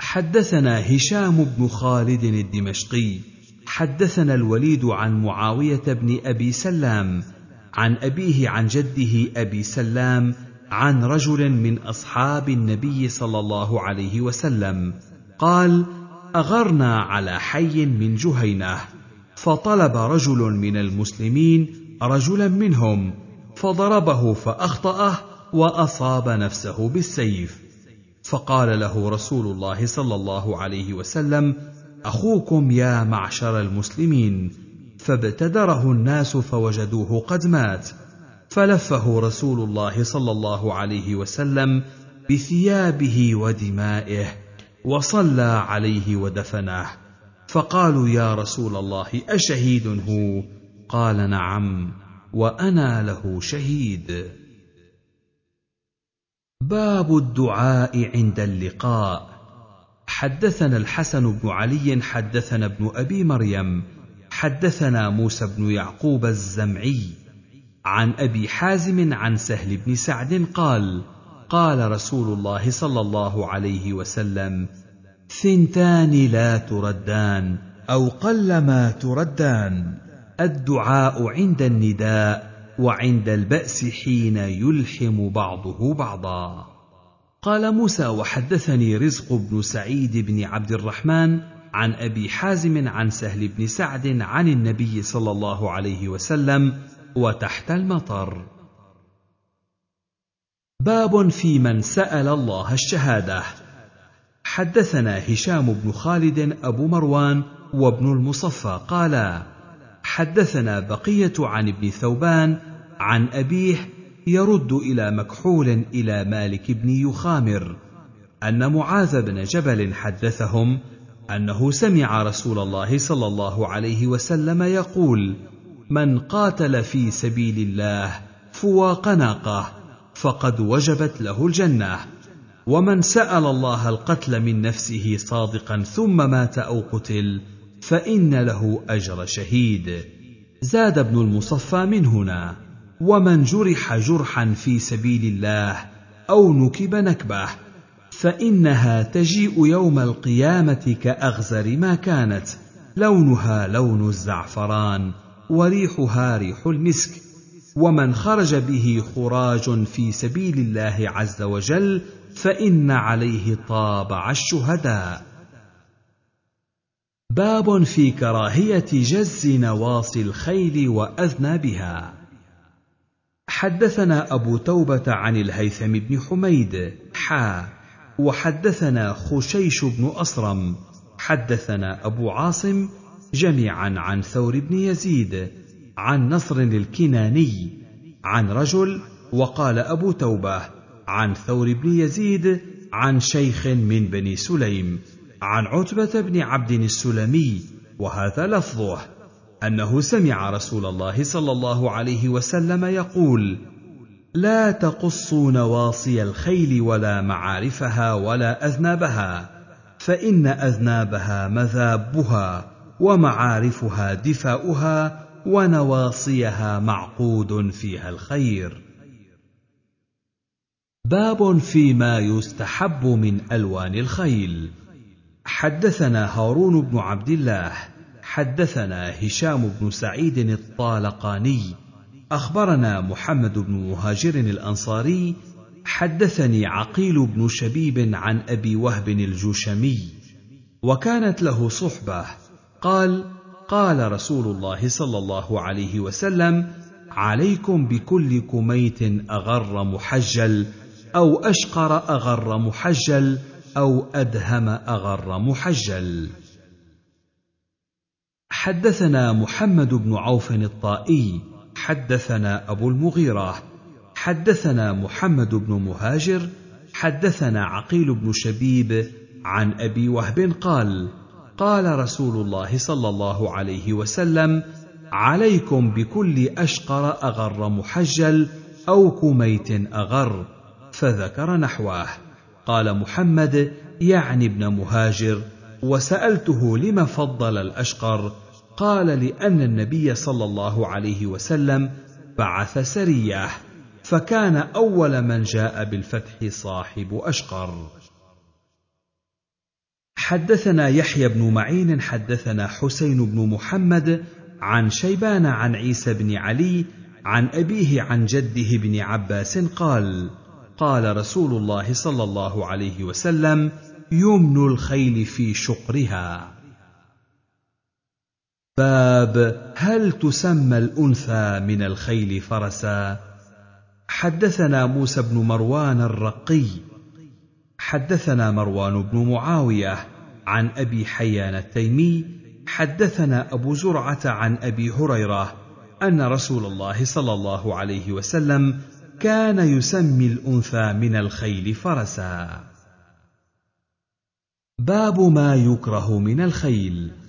حدثنا هشام بن خالد الدمشقي حدثنا الوليد عن معاوية بن أبي سلام عن أبيه عن جده أبي سلام عن رجل من أصحاب النبي صلى الله عليه وسلم. قال أغرنا على حي من جهينة فطلب رجل من المسلمين رجلا منهم فضربه فأخطأه وأصاب نفسه بالسيف. فقال له رسول الله صلى الله عليه وسلم أخوكم يا معشر المسلمين. فابتدره الناس فوجدوه قد مات. فلفه رسول الله صلى الله عليه وسلم بثيابه ودمائه وصلى عليه ودفنه. فقالوا يا رسول الله أشهيد هو؟ قال نعم وأنا له شهيد. باب الدعاء عند اللقاء. حدثنا الحسن بن علي حدثنا ابن أبي مريم حدثنا موسى بن يعقوب الزمعي عن أبي حازم عن سهل بن سعد قال قال رسول الله صلى الله عليه وسلم ثنتان لا تردان أو قلما تردان. الدعاء عند النداء وعند البأس حين يلحم بعضه بعضا. قال موسى وحدثني رزق بن سعيد بن عبد الرحمن عن أبي حازم عن سهل بن سعد عن النبي صلى الله عليه وسلم وتحت المطر. باب في من سأل الله الشهادة. حدثنا هشام بن خالد أبو مروان وابن المصفى قالا حدثنا بقية عن ابن ثوبان عن أبيه يرد إلى مكحول إلى مالك بن يخامر أن معاذ بن جبل حدثهم أنه سمع رسول الله صلى الله عليه وسلم يقول من قاتل في سبيل الله فواق ناقة فقد وجبت له الجنة. ومن سأل الله القتل من نفسه صادقا ثم مات أو قتل فإن له أجر شهيد. زاد ابن المصفى من هنا ومن جرح جرحا في سبيل الله أو نكب نكبه فإنها تجيء يوم القيامة كأغزر ما كانت لونها لون الزعفران وريحها ريح المسك. ومن خرج به خراج في سبيل الله عز وجل فإن عليه طابع الشهداء. باب في كراهية جز نواصي الخيل واذنابها حدثنا أبو توبة عن الهيثم بن حميد حا. وحدثنا خشيش بن أصرم. حدثنا أبو عاصم جميعا عن ثور بن يزيد عن نصر الكناني عن رجل وقال أبو توبة عن ثور بن يزيد عن شيخ من بني سليم عن عتبة بن عبد السلمي وهذا لفظه أنه سمع رسول الله صلى الله عليه وسلم يقول لا تقصوا نواصي الخيل ولا معارفها ولا أذنابها فإن أذنابها مذابها ومعارفها دفاؤها ونواصيها معقود فيها الخير. باب فيما يستحب من ألوان الخيل. حدثنا هارون بن عبد الله حدثنا هشام بن سعيد الطالقاني أخبرنا محمد بن مهاجر الأنصاري حدثني عقيل بن شبيب عن أبي وهب الجوشمي وكانت له صحبة قال قال رسول الله صلى الله عليه وسلم عليكم بكل كميت أغر محجل أو أشقر أغر محجل أو أدهم أغر محجل. حدثنا محمد بن عوف الطائي حدثنا أبو المغيرة حدثنا محمد بن مهاجر حدثنا عقيل بن شبيب عن أبي وهب قال قال رسول الله صلى الله عليه وسلم عليكم بكل أشقر أغر محجل أو كميت أغر فذكر نحوه. قال محمد يعني ابن مهاجر وسألته لم فضل الأشقر قال لأن النبي صلى الله عليه وسلم بعث سريه فكان أول من جاء بالفتح صاحب أشقر. حدثنا يحيى بن معين حدثنا حسين بن محمد عن شيبان عن عيسى بن علي عن أبيه عن جده بن عباس قال قال رسول الله صلى الله عليه وسلم يمن الخيل في شقرها. باب هل تسمى الأنثى من الخيل فرسا؟ حدثنا موسى بن مروان الرقي. حدثنا مروان بن معاوية عن أبي حيان التيمي. حدثنا أبو زرعة عن أبي هريرة أن رسول الله صلى الله عليه وسلم كان يسمي الأنثى من الخيل فرسا. باب ما يكره من الخيل.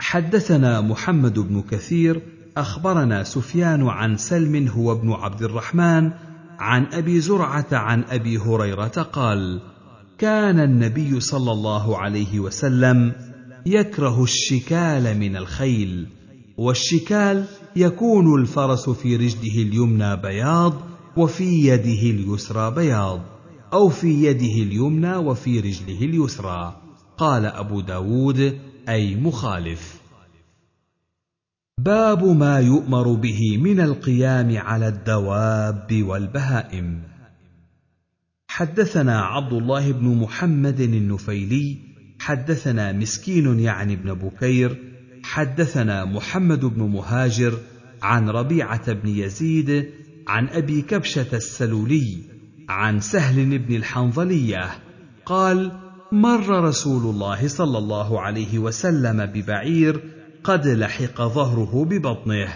حدثنا محمد بن كثير أخبرنا سفيان عن سلم هو ابن عبد الرحمن عن أبي زرعة عن أبي هريرة قال كان النبي صلى الله عليه وسلم يكره الشكال من الخيل والشكال يكون الفرس في رجله اليمنى بياض وفي يده اليسرى بياض أو في يده اليمنى وفي رجله اليسرى. قال أبو داود أي مخالف. باب ما يؤمر به من القيام على الدواب والبهائم. حدثنا عبد الله بن محمد النفيلي حدثنا مسكين يعني ابن بكير حدثنا محمد بن مهاجر عن ربيعة بن يزيد عن أبي كبشة السلولي عن سهل بن الحنظلية قال مر رسول الله صلى الله عليه وسلم ببعير قد لحق ظهره ببطنه.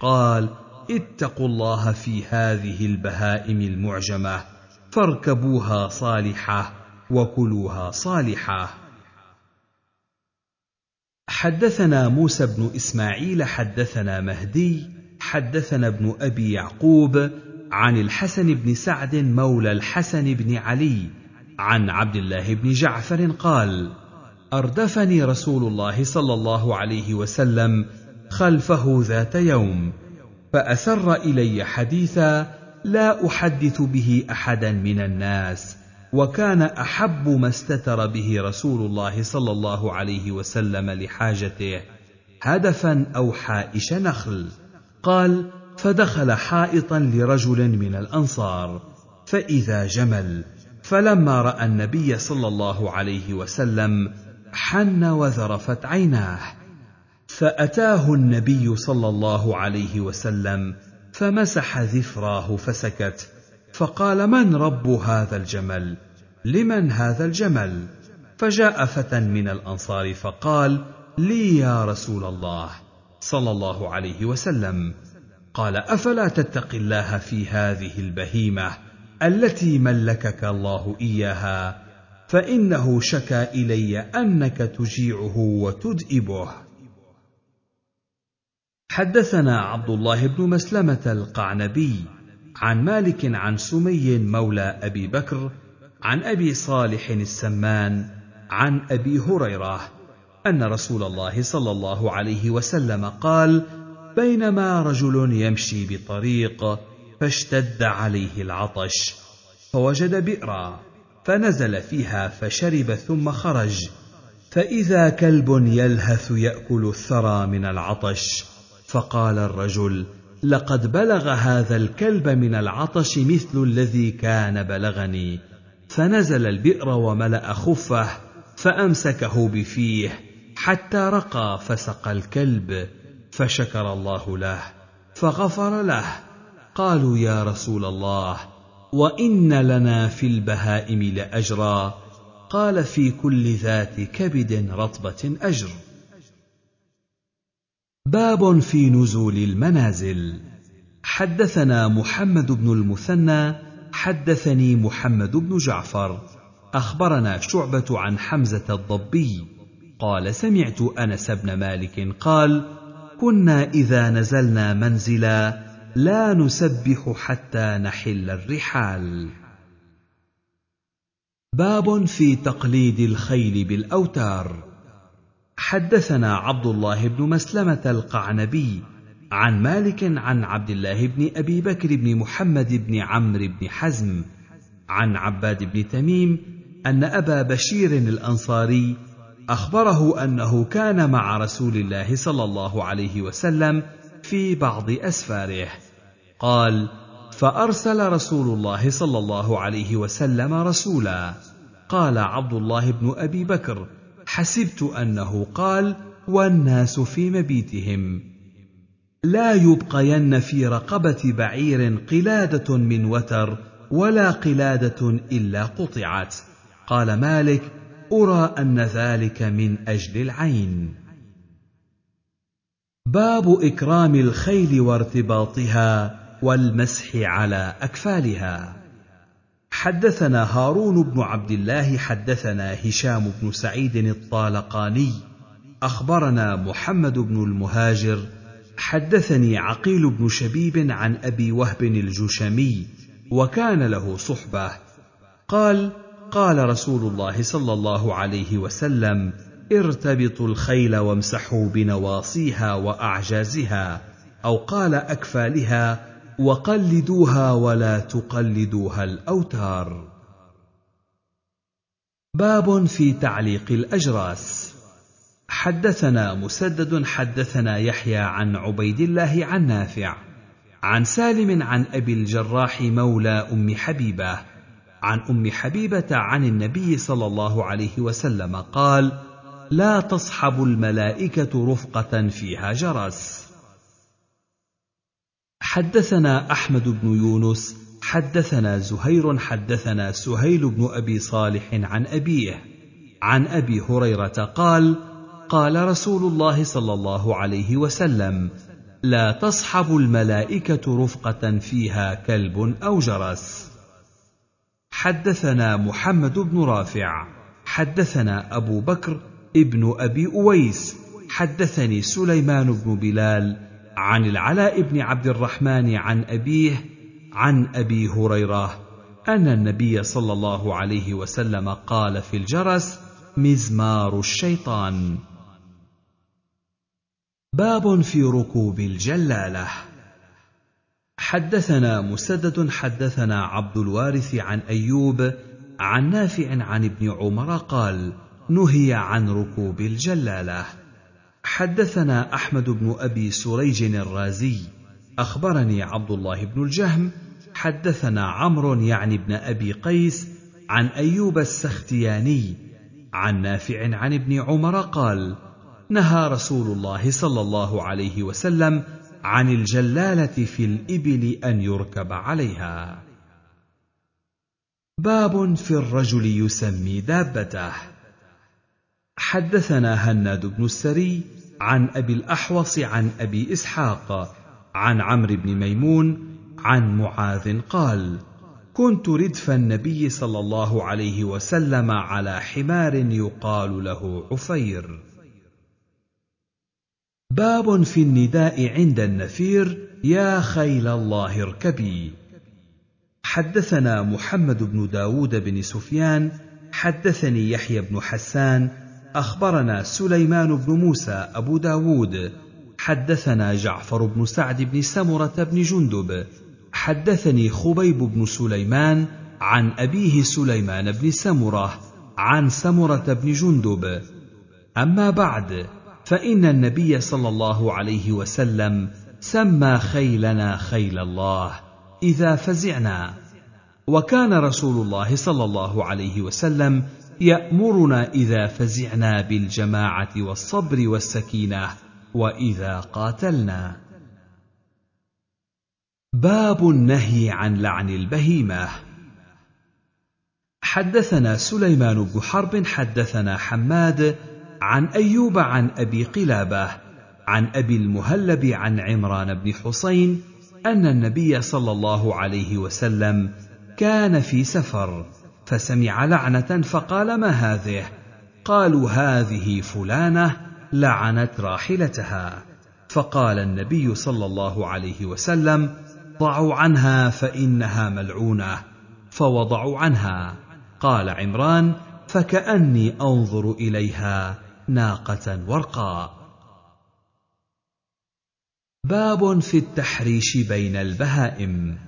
قال اتقوا الله في هذه البهائم المعجمة فاركبوها صالحة وكلوها صالحة. حدثنا موسى بن إسماعيل حدثنا مهدي حدثنا ابن أبي يعقوب عن الحسن بن سعد مولى الحسن بن علي عن عبد الله بن جعفر قال أردفني رسول الله صلى الله عليه وسلم خلفه ذات يوم فأسر إلي حديثا لا أحدث به أحدا من الناس وكان أحب ما استتر به رسول الله صلى الله عليه وسلم لحاجته هدفا أو حائش نخل. قال فدخل حائطا لرجل من الأنصار فإذا جمل فلما رأى النبي صلى الله عليه وسلم حن وذرفت عيناه فأتاه النبي صلى الله عليه وسلم فمسح ذفراه فسكت فقال من رب هذا الجمل؟ لمن هذا الجمل؟ فجاء فتى من الأنصار فقال لي يا رسول الله صلى الله عليه وسلم. قال أفلا تتقي الله في هذه البهيمة؟ التي ملكك الله إياها فإنه شكا إلي أنك تجيعه وتدئبه حدثنا عبد الله بن مسلمة القعنبي عن مالك عن سمي مولى أبي بكر عن أبي صالح السمان عن أبي هريرة أن رسول الله صلى الله عليه وسلم قال بينما رجل يمشي بطريق فاشتد عليه العطش فوجد بئرا فنزل فيها فشرب ثم خرج فإذا كلب يلهث يأكل الثرى من العطش. فقال الرجل لقد بلغ هذا الكلب من العطش مثل الذي كان بلغني. فنزل البئر وملأ خفه فأمسكه بفيه حتى رقى فسقى الكلب فشكر الله له فغفر له قالوا يا رسول الله وإن لنا في البهائم لأجرا. قال في كل ذات كبد رطبة أجر. باب في نزول المنازل. حدثنا محمد بن المثنى حدثني محمد بن جعفر. أخبرنا شعبة عن حمزة الضبي. قال سمعت أنس بن مالك قال كنا إذا نزلنا منزلا لا نسبح حتى نحل الرحال. باب في تقليد الخيل بالأوتار. حدثنا عبد الله بن مسلمة القعنبي عن مالك عن عبد الله بن أبي بكر بن محمد بن عمرو بن حزم عن عباد بن تميم أن أبا بشير الأنصاري أخبره أنه كان مع رسول الله صلى الله عليه وسلم في بعض أسفاره. قال فأرسل رسول الله صلى الله عليه وسلم رسولا. قال عبد الله بن أبي بكر حسبت أنه قال والناس في مبيتهم. لا يبقين في رقبة بعير قلادة من وتر ولا قلادة إلا قطعت. قال مالك أرى أن ذلك من أجل العين. باب إكرام الخيل وارتباطها والمسح على أكفالها. حدثنا هارون بن عبد الله حدثنا هشام بن سعيد الطالقاني. أخبرنا محمد بن المهاجر. حدثني عقيل بن شبيب عن أبي وهب الجشمي وكان له صحبة. قال قال رسول الله صلى الله عليه وسلم ارتبطوا الخيل وامسحوا بنواصيها وأعجازها أو قال أكفالها وقلدوها ولا تقلدوها الأوتار. باب في تعليق الأجراس. حدثنا مسدد حدثنا يحيى عن عبيد الله عن نافع عن سالم عن أبي الجراح مولى أم حبيبة عن أم حبيبة عن النبي صلى الله عليه وسلم قال لا تصحب الملائكة رفقة فيها جرس. حدثنا أحمد بن يونس حدثنا زهير حدثنا سهيل بن أبي صالح عن أبيه. عن أبي هريرة قال قال رسول الله صلى الله عليه وسلم لا تصحب الملائكة رفقة فيها كلب أو جرس. حدثنا محمد بن رافع حدثنا أبو بكر ابن أبي أويس. حدثني سليمان بن بلال عن العلاء بن عبد الرحمن عن أبيه عن أبي هريرة أن النبي صلى الله عليه وسلم قال في الجرس مزمار الشيطان باب في ركوب الجلالة. حدثنا مسدد حدثنا عبد الوارث عن أيوب عن نافع عن ابن عمر قال نهي عن ركوب الجلالة. حدثنا أحمد بن أبي سريج الرازي. أخبرني عبد الله بن الجهم. حدثنا عمرو يعني ابن أبي قيس عن أيوب السختياني عن نافع عن ابن عمر قال نهى رسول الله صلى الله عليه وسلم عن الجلالة في الإبل أن يركب عليها. باب في الرجل يسمي دابته. حدثنا هناد بن السري عن أبي الأحوص عن أبي إسحاق عن عمرو بن ميمون عن معاذ قال كنت ردف النبي صلى الله عليه وسلم على حمار يقال له عفير. باب في النداء عند النفير يا خيل الله اركبي. حدثنا محمد بن داود بن سفيان حدثني يحيى بن حسان أخبرنا سليمان بن موسى أبو داود حدثنا جعفر بن سعد بن سمرة بن جندب حدثني خبيب بن سليمان عن أبيه سليمان بن سمرة عن سمرة بن جندب. أما بعد فإن النبي صلى الله عليه وسلم سمى خيلنا خيل الله إذا فزعنا. وكان رسول الله صلى الله عليه وسلم يأمرنا إذا فزعنا بالجماعة والصبر والسكينة وإذا قاتلنا. باب النهي عن لعن البهيمة. حدثنا سليمان بن حرب حدثنا حماد عن أيوب عن أبي قلابة عن أبي المهلب عن عمران بن حسين أن النبي صلى الله عليه وسلم كان في سفر. فسمع لعنة فقال ما هذه؟ قالوا هذه فلانة لعنت راحلتها. فقال النبي صلى الله عليه وسلم ضعوا عنها فإنها ملعونة. فوضعوا عنها. قال عمران فكأني أنظر إليها ناقة ورقاء باب في التحريش بين البهائم.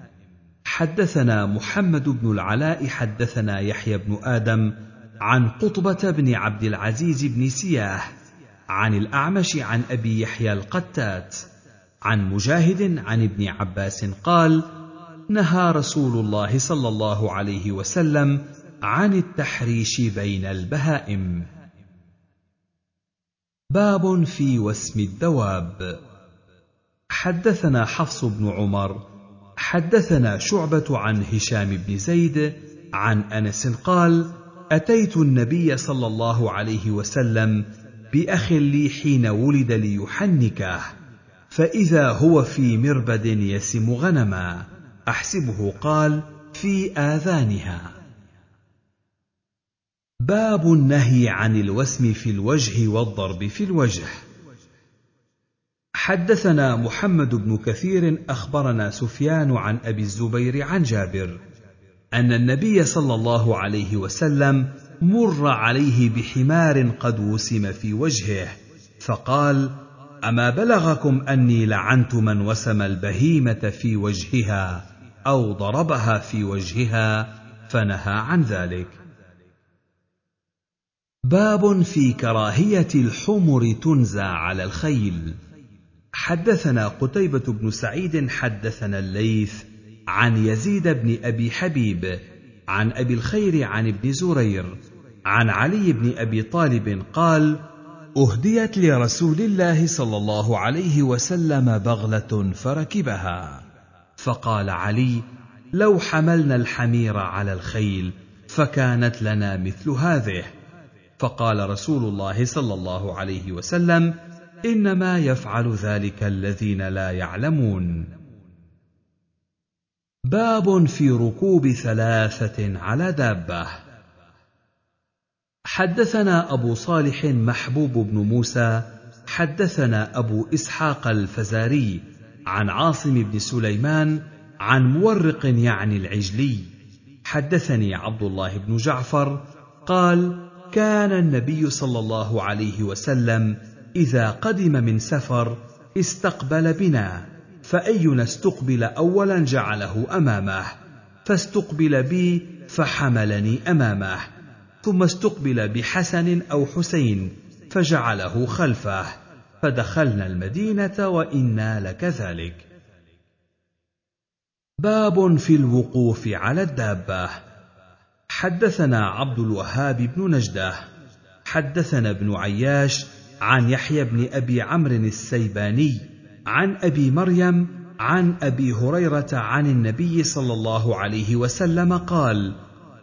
حدثنا محمد بن العلاء حدثنا يحيى بن آدم عن قطبة بن عبد العزيز بن سياه عن الأعمش عن أبي يحيى القتات عن مجاهد عن ابن عباس قال نهى رسول الله صلى الله عليه وسلم عن التحريش بين البهائم. باب في وسم الدواب. حدثنا حفص بن عمر حدثنا شعبة عن هشام بن زيد عن أنس قال أتيت النبي صلى الله عليه وسلم بأخ لي حين ولد ليحنكه فإذا هو في مربد يسم غنما أحسبه قال في آذانها. باب النهي عن الوسم في الوجه والضرب في الوجه. حدثنا محمد بن كثير أخبرنا سفيان عن أبي الزبير عن جابر أن النبي صلى الله عليه وسلم مر عليه بحمار قد وسم في وجهه فقال أما بلغكم أني لعنت من وسم البهيمة في وجهها أو ضربها في وجهها فنهى عن ذلك. باب في كراهية الحمر تنزى على الخيل. حدثنا قتيبة بن سعيد حدثنا الليث عن يزيد بن أبي حبيب عن أبي الخير عن ابن زرير عن علي بن أبي طالب قال: أهديت لرسول الله صلى الله عليه وسلم بغلة فركبها، فقال علي: لو حملنا الحمير على الخيل فكانت لنا مثل هذه، فقال رسول الله صلى الله عليه وسلم: إنما يفعل ذلك الذين لا يعلمون. باب في ركوب ثلاثة على دابة. حدثنا أبو صالح محبوب بن موسى حدثنا أبو إسحاق الفزاري عن عاصم بن سليمان عن مورق يعني العجلي. حدثني عبد الله بن جعفر قال كان النبي صلى الله عليه وسلم إذا قدم من سفر استقبل بنا فأينا استقبل اولا جعله أمامه فاستقبل بي فحملني أمامه ثم استقبل بحسن أو حسين فجعله خلفه فدخلنا المدينة وإنا لكذلك باب في الوقوف على الدابة. حدثنا عبد الوهاب بن نجدة حدثنا ابن عياش عن يحيى بن أبي عمرو السيباني عن أبي مريم عن أبي هريرة عن النبي صلى الله عليه وسلم قال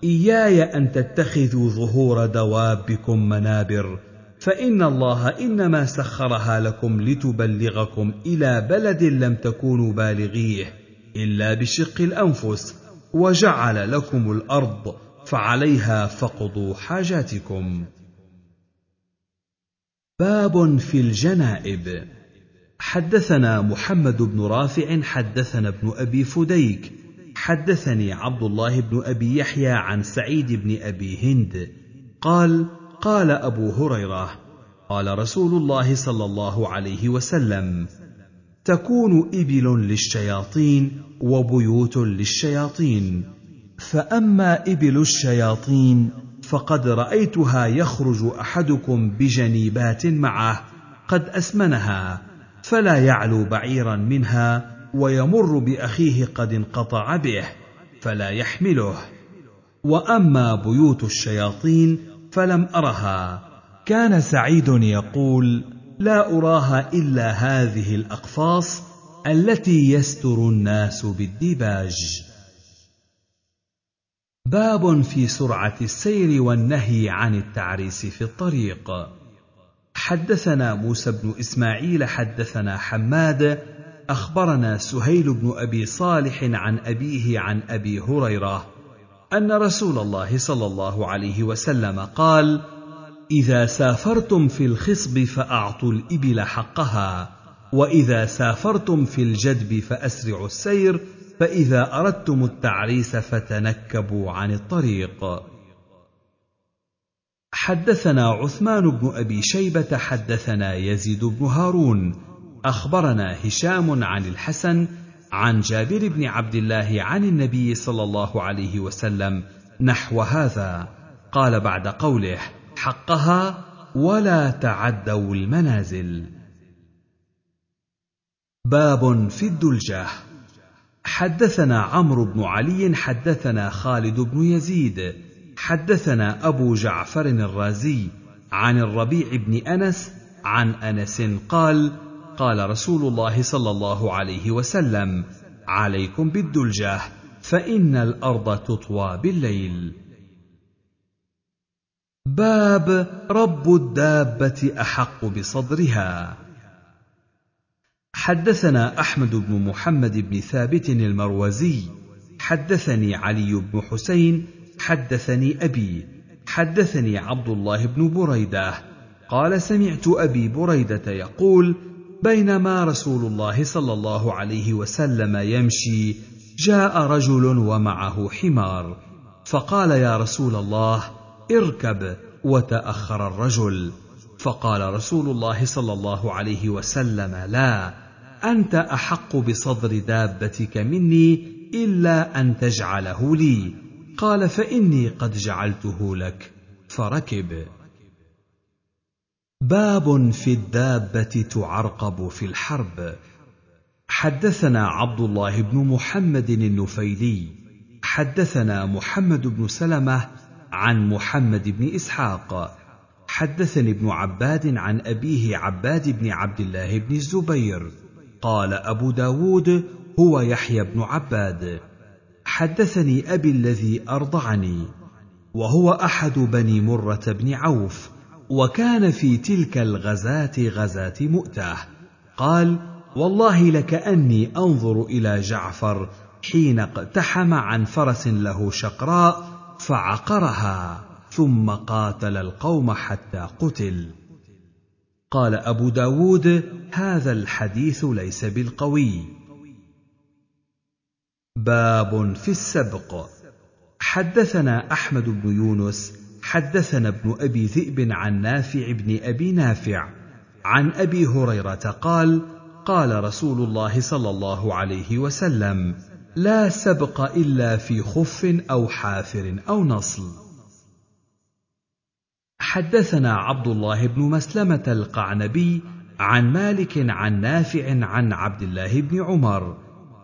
إياي أن تتخذوا ظهور دوابكم منابر فإن الله إنما سخرها لكم لتبلغكم إلى بلد لم تكونوا بالغيه إلا بشق الأنفس وجعل لكم الأرض فعليها فقضوا حاجاتكم. باب في الجنائب. حدثنا محمد بن رافع حدثنا ابن أبي فديك حدثني عبد الله بن أبي يحيى عن سعيد بن أبي هند. قال قال أبو هريرة قال رسول الله صلى الله عليه وسلم تكون إبل للشياطين وبيوت للشياطين فأما إبل الشياطين فقد رأيتها يخرج أحدكم بجنيبات معه قد أسمنها فلا يعلو بعيرا منها ويمر بأخيه قد انقطع به فلا يحمله. وأما بيوت الشياطين فلم أرها. كان سعيد يقول لا أراها إلا هذه الأقفاص التي يستر الناس بالديباج. باب في سرعة السير والنهي عن التعريس في الطريق. حدثنا موسى بن إسماعيل حدثنا حماد أخبرنا سهيل بن أبي صالح عن أبيه عن أبي هريرة أن رسول الله صلى الله عليه وسلم قال إذا سافرتم في الخصب فأعطوا الإبل حقها وإذا سافرتم في الجدب فأسرعوا السير فإذا أردتم التعريس فتنكبوا عن الطريق. حدثنا عثمان بن أبي شيبة حدثنا يزيد بن هارون. أخبرنا هشام عن الحسن عن جابر بن عبد الله عن النبي صلى الله عليه وسلم نحو هذا. قال بعد قوله حقها ولا تعدوا المنازل. باب في الدلجة. حدثنا عمرو بن علي حدثنا خالد بن يزيد حدثنا أبو جعفر الرازي عن الربيع بن أنس عن أنس قال قال رسول الله صلى الله عليه وسلم عليكم بالدلجة فإن الأرض تطوى بالليل. باب رب الدابة أحق بصدرها. حدثنا أحمد بن محمد بن ثابت المروزي حدثني علي بن حسين حدثني أبي حدثني عبد الله بن بريدة. قال سمعت أبي بريدة يقول بينما رسول الله صلى الله عليه وسلم يمشي جاء رجل ومعه حمار فقال يا رسول الله اركب وتأخر الرجل. فقال رسول الله صلى الله عليه وسلم لا أنت أحق بصدر دابتك مني إلا أن تجعله لي. قال فإني قد جعلته لك. فركب. باب في الدابة تعرقب في الحرب. حدثنا عبد الله بن محمد النفيلي. حدثنا محمد بن سلمة عن محمد بن إسحاق. حدثني ابن عباد عن أبيه عباد بن عبد الله بن الزبير. قال أبو داود هو يحيى بن عباد حدثني أبي الذي أرضعني وهو أحد بني مرة بن عوف وكان في تلك الغزاة غزاة مؤتة قال والله لكاني أنظر إلى جعفر حين اقتحم عن فرس له شقراء فعقرها ثم قاتل القوم حتى قتل. قال أبو داود هذا الحديث ليس بالقوي. باب في السبق. حدثنا أحمد بن يونس حدثنا ابن أبي ذئب عن نافع بن أبي نافع عن أبي هريرة قال قال رسول الله صلى الله عليه وسلم لا سبق إلا في خف أو حافر أو نصل. حدثنا عبد الله بن مسلمة القعنبي عن مالك عن نافع عن عبد الله بن عمر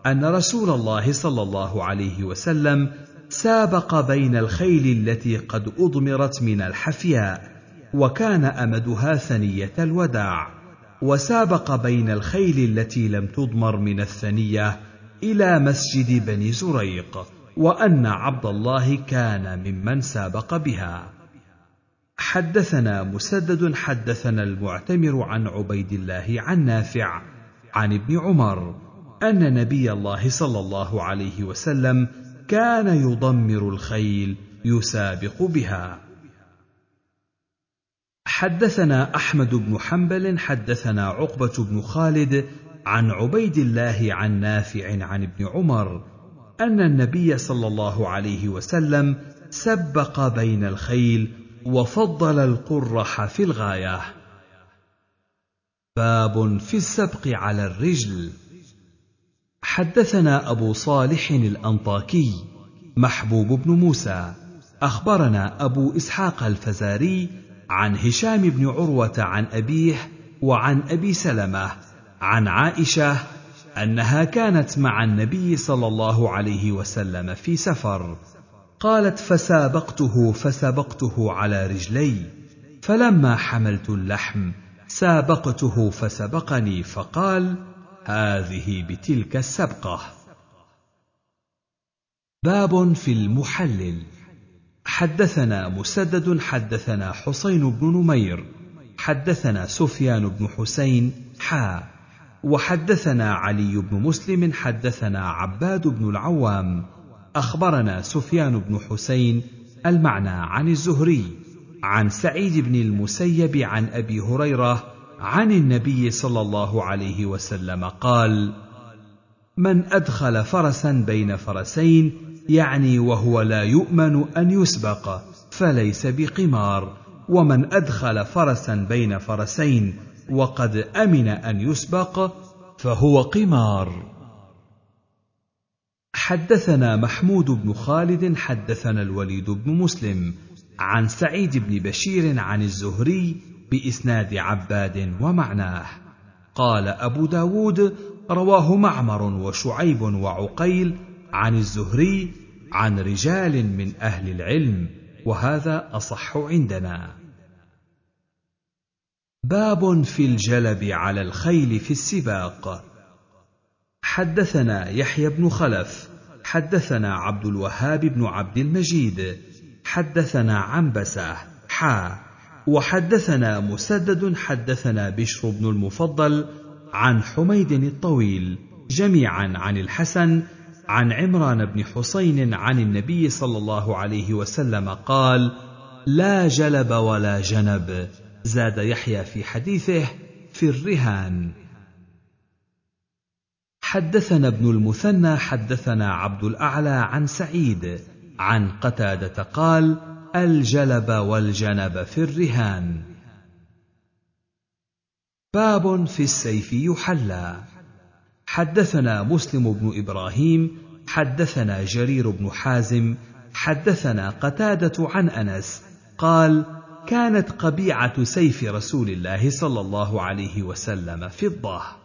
أن رسول الله صلى الله عليه وسلم سابق بين الخيل التي قد أضمرت من الحفياء وكان أمدها ثنية الوداع وسابق بين الخيل التي لم تضمر من الثنية إلى مسجد بني زريق وأن عبد الله كان ممن سابق بها. حدثنا مسدد حدثنا المعتمر عن عبيد الله عن نافع عن ابن عمر أن نبي الله صلى الله عليه وسلم كان يضمر الخيل يسابق بها. حدثنا أحمد بن حنبل حدثنا عقبة بن خالد عن عبيد الله عن نافع عن ابن عمر أن النبي صلى الله عليه وسلم سبق بين الخيل وفضل القرح في الغاية. باب في السبق على الرجل. حدثنا أبو صالح الأنطاكي محبوب بن موسى. أخبرنا أبو إسحاق الفزاري عن هشام بن عروة عن أبيه وعن أبي سلمة عن عائشة أنها كانت مع النبي صلى الله عليه وسلم في سفر. قالت فسابقته فسبقته على رجلي فلما حملت اللحم سابقته فسبقني فقال هذه بتلك السبقة. باب في المحلل. حدثنا مسدد حدثنا حسين بن نمير حدثنا سفيان بن حسين حا وحدثنا علي بن مسلم حدثنا عباد بن العوام. أخبرنا سفيان بن حسين المعنى عن الزهري عن سعيد بن المسيب عن أبي هريرة عن النبي صلى الله عليه وسلم قال من أدخل فرسا بين فرسين يعني وهو لا يؤمن أن يسبق فليس بقمار. ومن أدخل فرسا بين فرسين وقد أمن أن يسبق فهو قمار. حدثنا محمود بن خالد حدثنا الوليد بن مسلم عن سعيد بن بشير عن الزهري بإسناد عباد ومعناه. قال أبو داود رواه معمر وشعيب وعقيل عن الزهري عن رجال من أهل العلم وهذا أصح عندنا. باب في الجلب على الخيل في السباق. حدثنا يحيى بن خلف حدثنا عبد الوهاب بن عبد المجيد حدثنا عنبسة حا وحدثنا مسدد حدثنا بشر بن المفضل عن حميد الطويل جميعا عن الحسن عن عمران بن حسين عن النبي صلى الله عليه وسلم قال لا جلب ولا جنب زاد يحيى في حديثه في الرهان. حدثنا ابن المثنى حدثنا عبد الأعلى عن سعيد عن قتادة قال الجلب والجنب في الرهان. باب في السيف يحلى. حدثنا مسلم بن إبراهيم حدثنا جرير بن حازم حدثنا قتادة عن أنس قال كانت قبيعة سيف رسول الله صلى الله عليه وسلم فضة.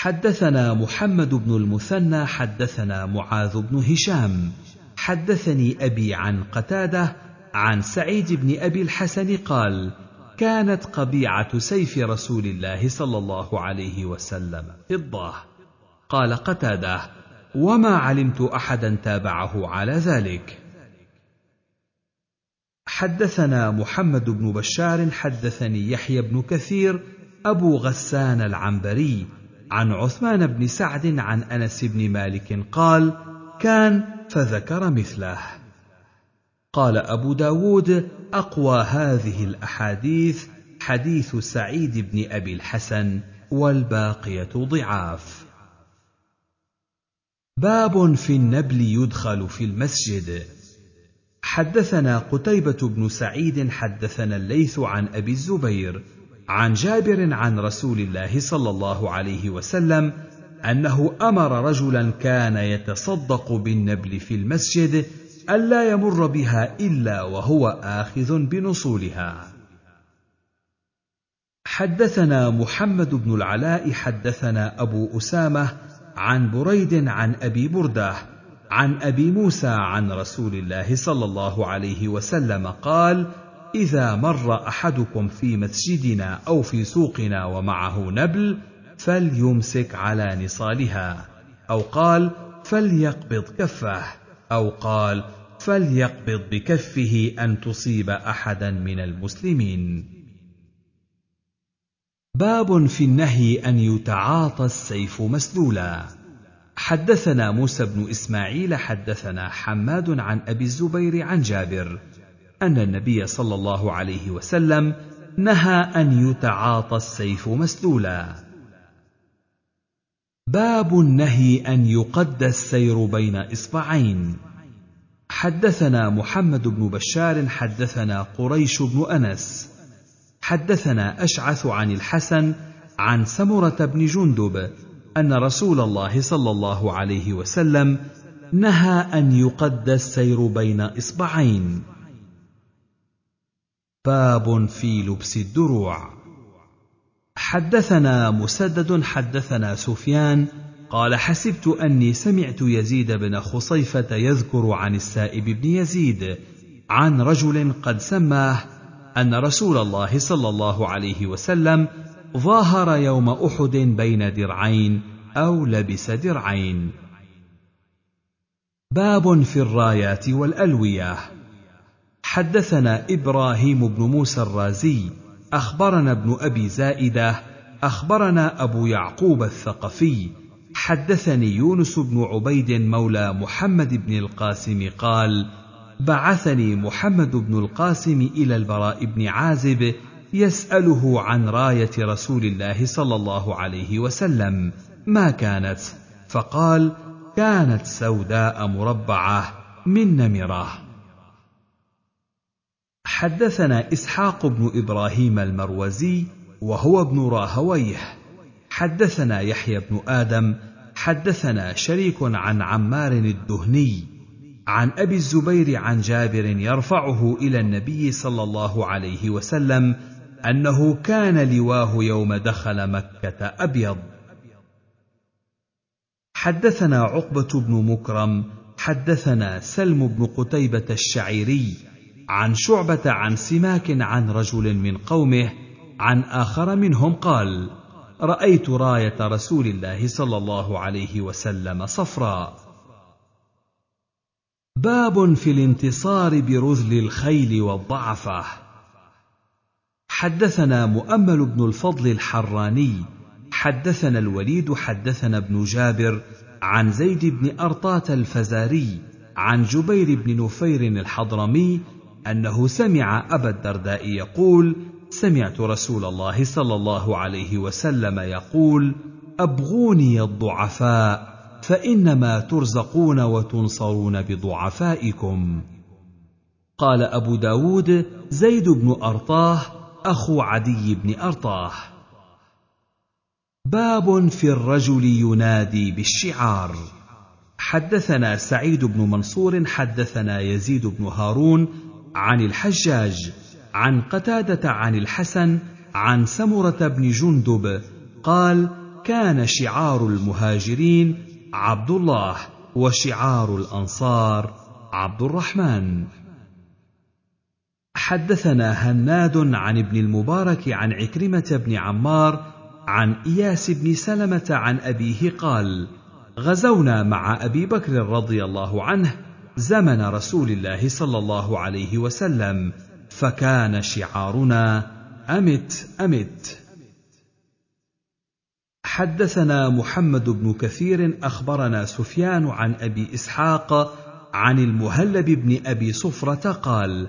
حدثنا محمد بن المثنى حدثنا معاذ بن هشام. حدثني أبي عن قتادة عن سعيد بن أبي الحسن قال كانت قبيعة سيف رسول الله صلى الله عليه وسلم فضة. قال قتادة وما علمت أحدا تابعه على ذلك. حدثنا محمد بن بشار حدثني يحيى بن كثير أبو غسان العنبري عن عثمان بن سعد عن أنس بن مالك قال كان فذكر مثله. قال أبو داود أقوى هذه الأحاديث حديث سعيد بن أبي الحسن والباقية ضعاف. باب في النبل يدخل في المسجد. حدثنا قتيبة بن سعيد حدثنا الليث عن أبي الزبير عن جابر عن رسول الله صلى الله عليه وسلم أنه أمر رجلا كان يتصدق بالنبل في المسجد الا يمر بها إلا وهو آخذ بنصولها. حدثنا محمد بن العلاء حدثنا أبو أسامة عن بريد عن أبي بردة عن أبي موسى عن رسول الله صلى الله عليه وسلم قال إذا مر أحدكم في مسجدنا أو في سوقنا ومعه نبل فليمسك على نصالها أو قال فليقبض كفه أو قال فليقبض بكفه أن تصيب أحدا من المسلمين. باب في النهي أن يتعاطى السيف مسلولا. حدثنا موسى بن إسماعيل حدثنا حماد عن أبي الزبير عن جابر أن النبي صلى الله عليه وسلم نهى أن يتعاطى السيف مسلولا. باب النهي أن يقد السير بين إصبعين. حدثنا محمد بن بشار حدثنا قريش بن أنس. حدثنا أشعث عن الحسن عن سمرة بن جندب أن رسول الله صلى الله عليه وسلم نهى أن يقد السير بين إصبعين. باب في لبس الدروع. حدثنا مسدد حدثنا سفيان قال حسبت أني سمعت يزيد بن خصيفة يذكر عن السائب بن يزيد عن رجل قد سماه أن رسول الله صلى الله عليه وسلم ظاهر يوم أحد بين درعين أو لبس درعين. باب في الرايات والألوية. حدثنا إبراهيم بن موسى الرازي أخبرنا ابن أبي زائدة أخبرنا أبو يعقوب الثقفي حدثني يونس بن عبيد مولى محمد بن القاسم قال بعثني محمد بن القاسم إلى البراء بن عازب يسأله عن راية رسول الله صلى الله عليه وسلم ما كانت؟ فقال كانت سوداء مربعة من نمرة. حدثنا إسحاق بن إبراهيم المروزي وهو ابن راهويه. حدثنا يحيى بن آدم. حدثنا شريك عن عمار الدهني. عن أبي الزبير عن جابر يرفعه إلى النبي صلى الله عليه وسلم أنه كان لواه يوم دخل مكة أبيض. حدثنا عقبة بن مكرم. حدثنا سلم بن قتيبة الشعيري. عن شعبة عن سماك عن رجل من قومه عن آخر منهم قال رأيت راية رسول الله صلى الله عليه وسلم صفراء. باب في الانتصار برذل الخيل والضعفة. حدثنا مؤمل بن الفضل الحراني حدثنا الوليد حدثنا ابن جابر عن زيد بن أرطاة الفزاري عن جبير بن نفير الحضرمي أنه سمع أبا الدرداء يقول سمعت رسول الله صلى الله عليه وسلم يقول أبغوني الضعفاء فإنما ترزقون وتنصرون بضعفائكم. قال أبو داود زيد بن أرطاه أخو عدي بن أرطاه. باب في الرجل ينادي بالشعار. حدثنا سعيد بن منصور حدثنا يزيد بن هارون عن الحجاج عن قتادة عن الحسن عن سمرة بن جندب قال كان شعار المهاجرين عبد الله وشعار الأنصار عبد الرحمن. حدثنا هناد عن ابن المبارك عن عكرمة بن عمار عن إياس بن سلمة عن أبيه قال غزونا مع أبي بكر رضي الله عنه زمن رسول الله صلى الله عليه وسلم فكان شعارنا أمت أمت. حدثنا محمد بن كثير أخبرنا سفيان عن أبي إسحاق عن المهلب بن أبي صفرة قال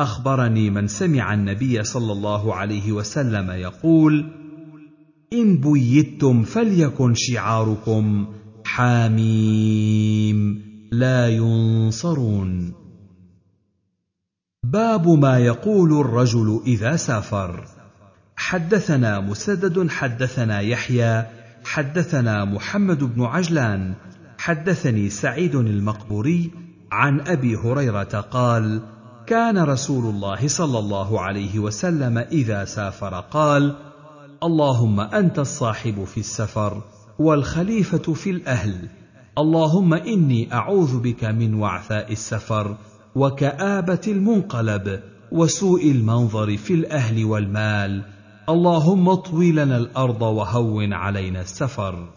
أخبرني من سمع النبي صلى الله عليه وسلم يقول إن بيتم فليكن شعاركم حاميم. لا ينصرون. باب ما يقول الرجل إذا سافر. حدثنا مسدد حدثنا يحيى حدثنا محمد بن عجلان. حدثني سعيد المقبوري عن أبي هريرة قال كان رسول الله صلى الله عليه وسلم إذا سافر قال اللهم أنت الصاحب في السفر والخليفة في الأهل. اللهم إني أعوذ بك من وعثاء السفر وكآبة المنقلب وسوء المنظر في الأهل والمال. اللهم اطوي لنا الأرض وهون علينا السفر.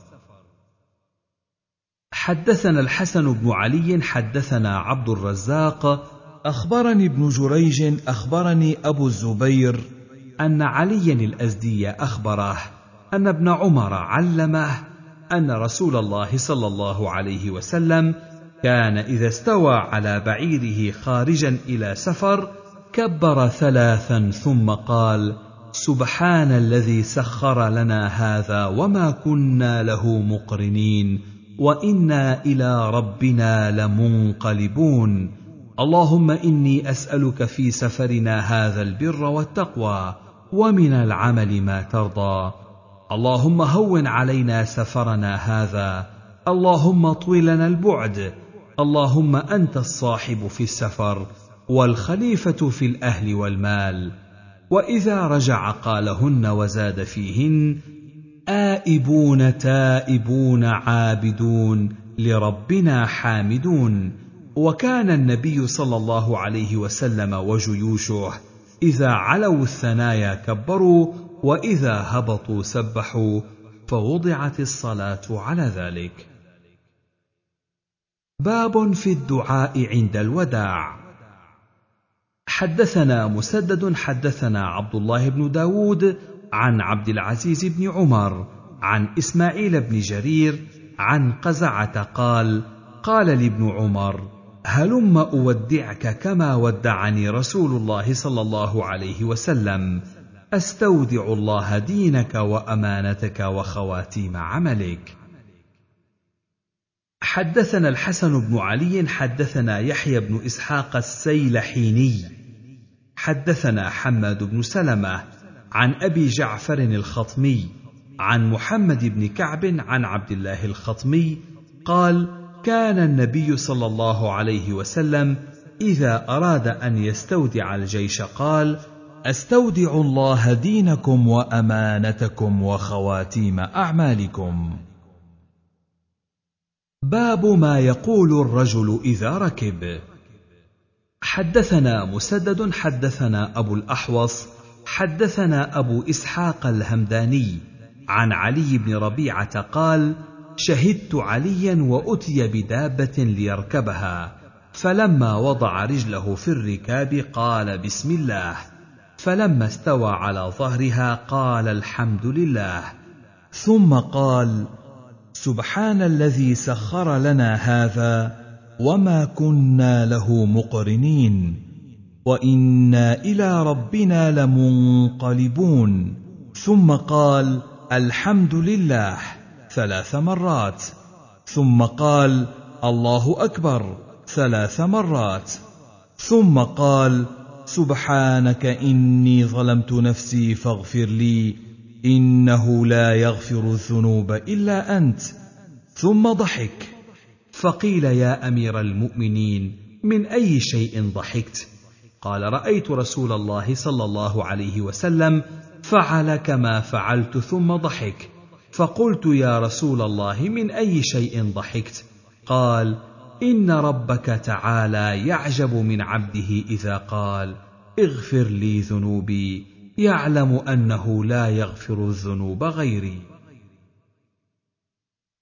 حدثنا الحسن بن علي حدثنا عبد الرزاق أخبرني ابن جريج أخبرني أبو الزبير أن عليا الأزدي أخبره أن ابن عمر علمه أن رسول الله صلى الله عليه وسلم كان إذا استوى على بعيره خارجا إلى سفر كبر ثلاثا ثم قال سبحان الذي سخر لنا هذا وما كنا له مقرنين وإنا إلى ربنا لمنقلبون. اللهم إني أسألك في سفرنا هذا البر والتقوى ومن العمل ما ترضى. اللهم هون علينا سفرنا هذا. اللهم اطوي لنا البعد. اللهم أنت الصاحب في السفر والخليفة في الأهل والمال. وإذا رجع قالهن وزاد فيهن آئبون تائبون عابدون لربنا حامدون. وكان النبي صلى الله عليه وسلم وجيوشه إذا علوا الثنايا كبروا وإذا هبطوا سبحوا فوضعت الصلاة على ذلك. باب في الدعاء عند الوداع. حدثنا مسدد حدثنا عبد الله بن داود عن عبد العزيز بن عمر عن إسماعيل بن جرير عن قزعة قال قال لابن عمر هلم أودعك كما ودعني رسول الله صلى الله عليه وسلم. أستودع الله دينك وأمانتك وخواتيم عملك. حدثنا الحسن بن علي حدثنا يحيى بن إسحاق السيلحيني. حدثنا حماد بن سلمة عن أبي جعفر الخطمي عن محمد بن كعب عن عبد الله الخطمي قال كان النبي صلى الله عليه وسلم إذا أراد أن يستودع الجيش قال أستودع الله دينكم وأمانتكم وخواتيم أعمالكم. باب ما يقول الرجل إذا ركب. حدثنا مسدد حدثنا أبو الأحوص حدثنا أبو إسحاق الهمداني عن علي بن ربيعة قال شهدت عليا وأتي بدابة ليركبها فلما وضع رجله في الركاب قال بسم الله. فلما استوى على ظهرها قال الحمد لله. ثم قال سبحان الذي سخر لنا هذا وما كنا له مقرنين. وإنا إلى ربنا لمنقلبون. ثم قال الحمد لله. ثلاث مرات. ثم قال الله أكبر. ثلاث مرات. ثم قال سبحانك إني ظلمت نفسي فاغفر لي إنه لا يغفر الذنوب إلا أنت. ثم ضحك. فقيل يا أمير المؤمنين من أي شيء ضحكت؟ قال رأيت رسول الله صلى الله عليه وسلم فعل كما فعلت ثم ضحك. فقلت يا رسول الله من أي شيء ضحكت؟ قال إن ربك تعالى يعجب من عبده إذا قال اغفر لي ذنوبي يعلم أنه لا يغفر الذنوب غيري.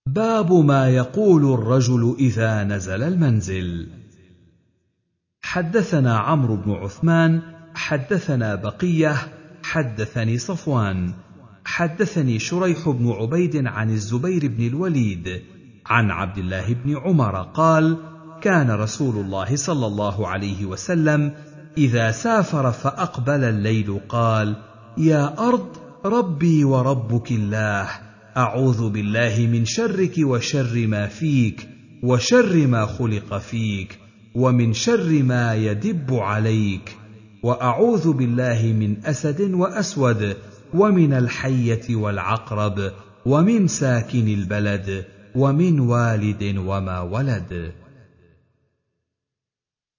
باب ما يقول الرجل إذا نزل المنزل. حدثنا عمرو بن عثمان حدثنا بقية حدثني صفوان حدثني شريح بن عبيد عن الزبير بن الوليد عن عبد الله بن عمر قال كان رسول الله صلى الله عليه وسلم إذا سافر فأقبل الليل قال يا أرض ربي وربك الله أعوذ بالله من شرك وشر ما فيك وشر ما خلق فيك ومن شر ما يدب عليك وأعوذ بالله من أسد وأسود ومن الحية والعقرب ومن ساكن البلد ومن والد وما ولد.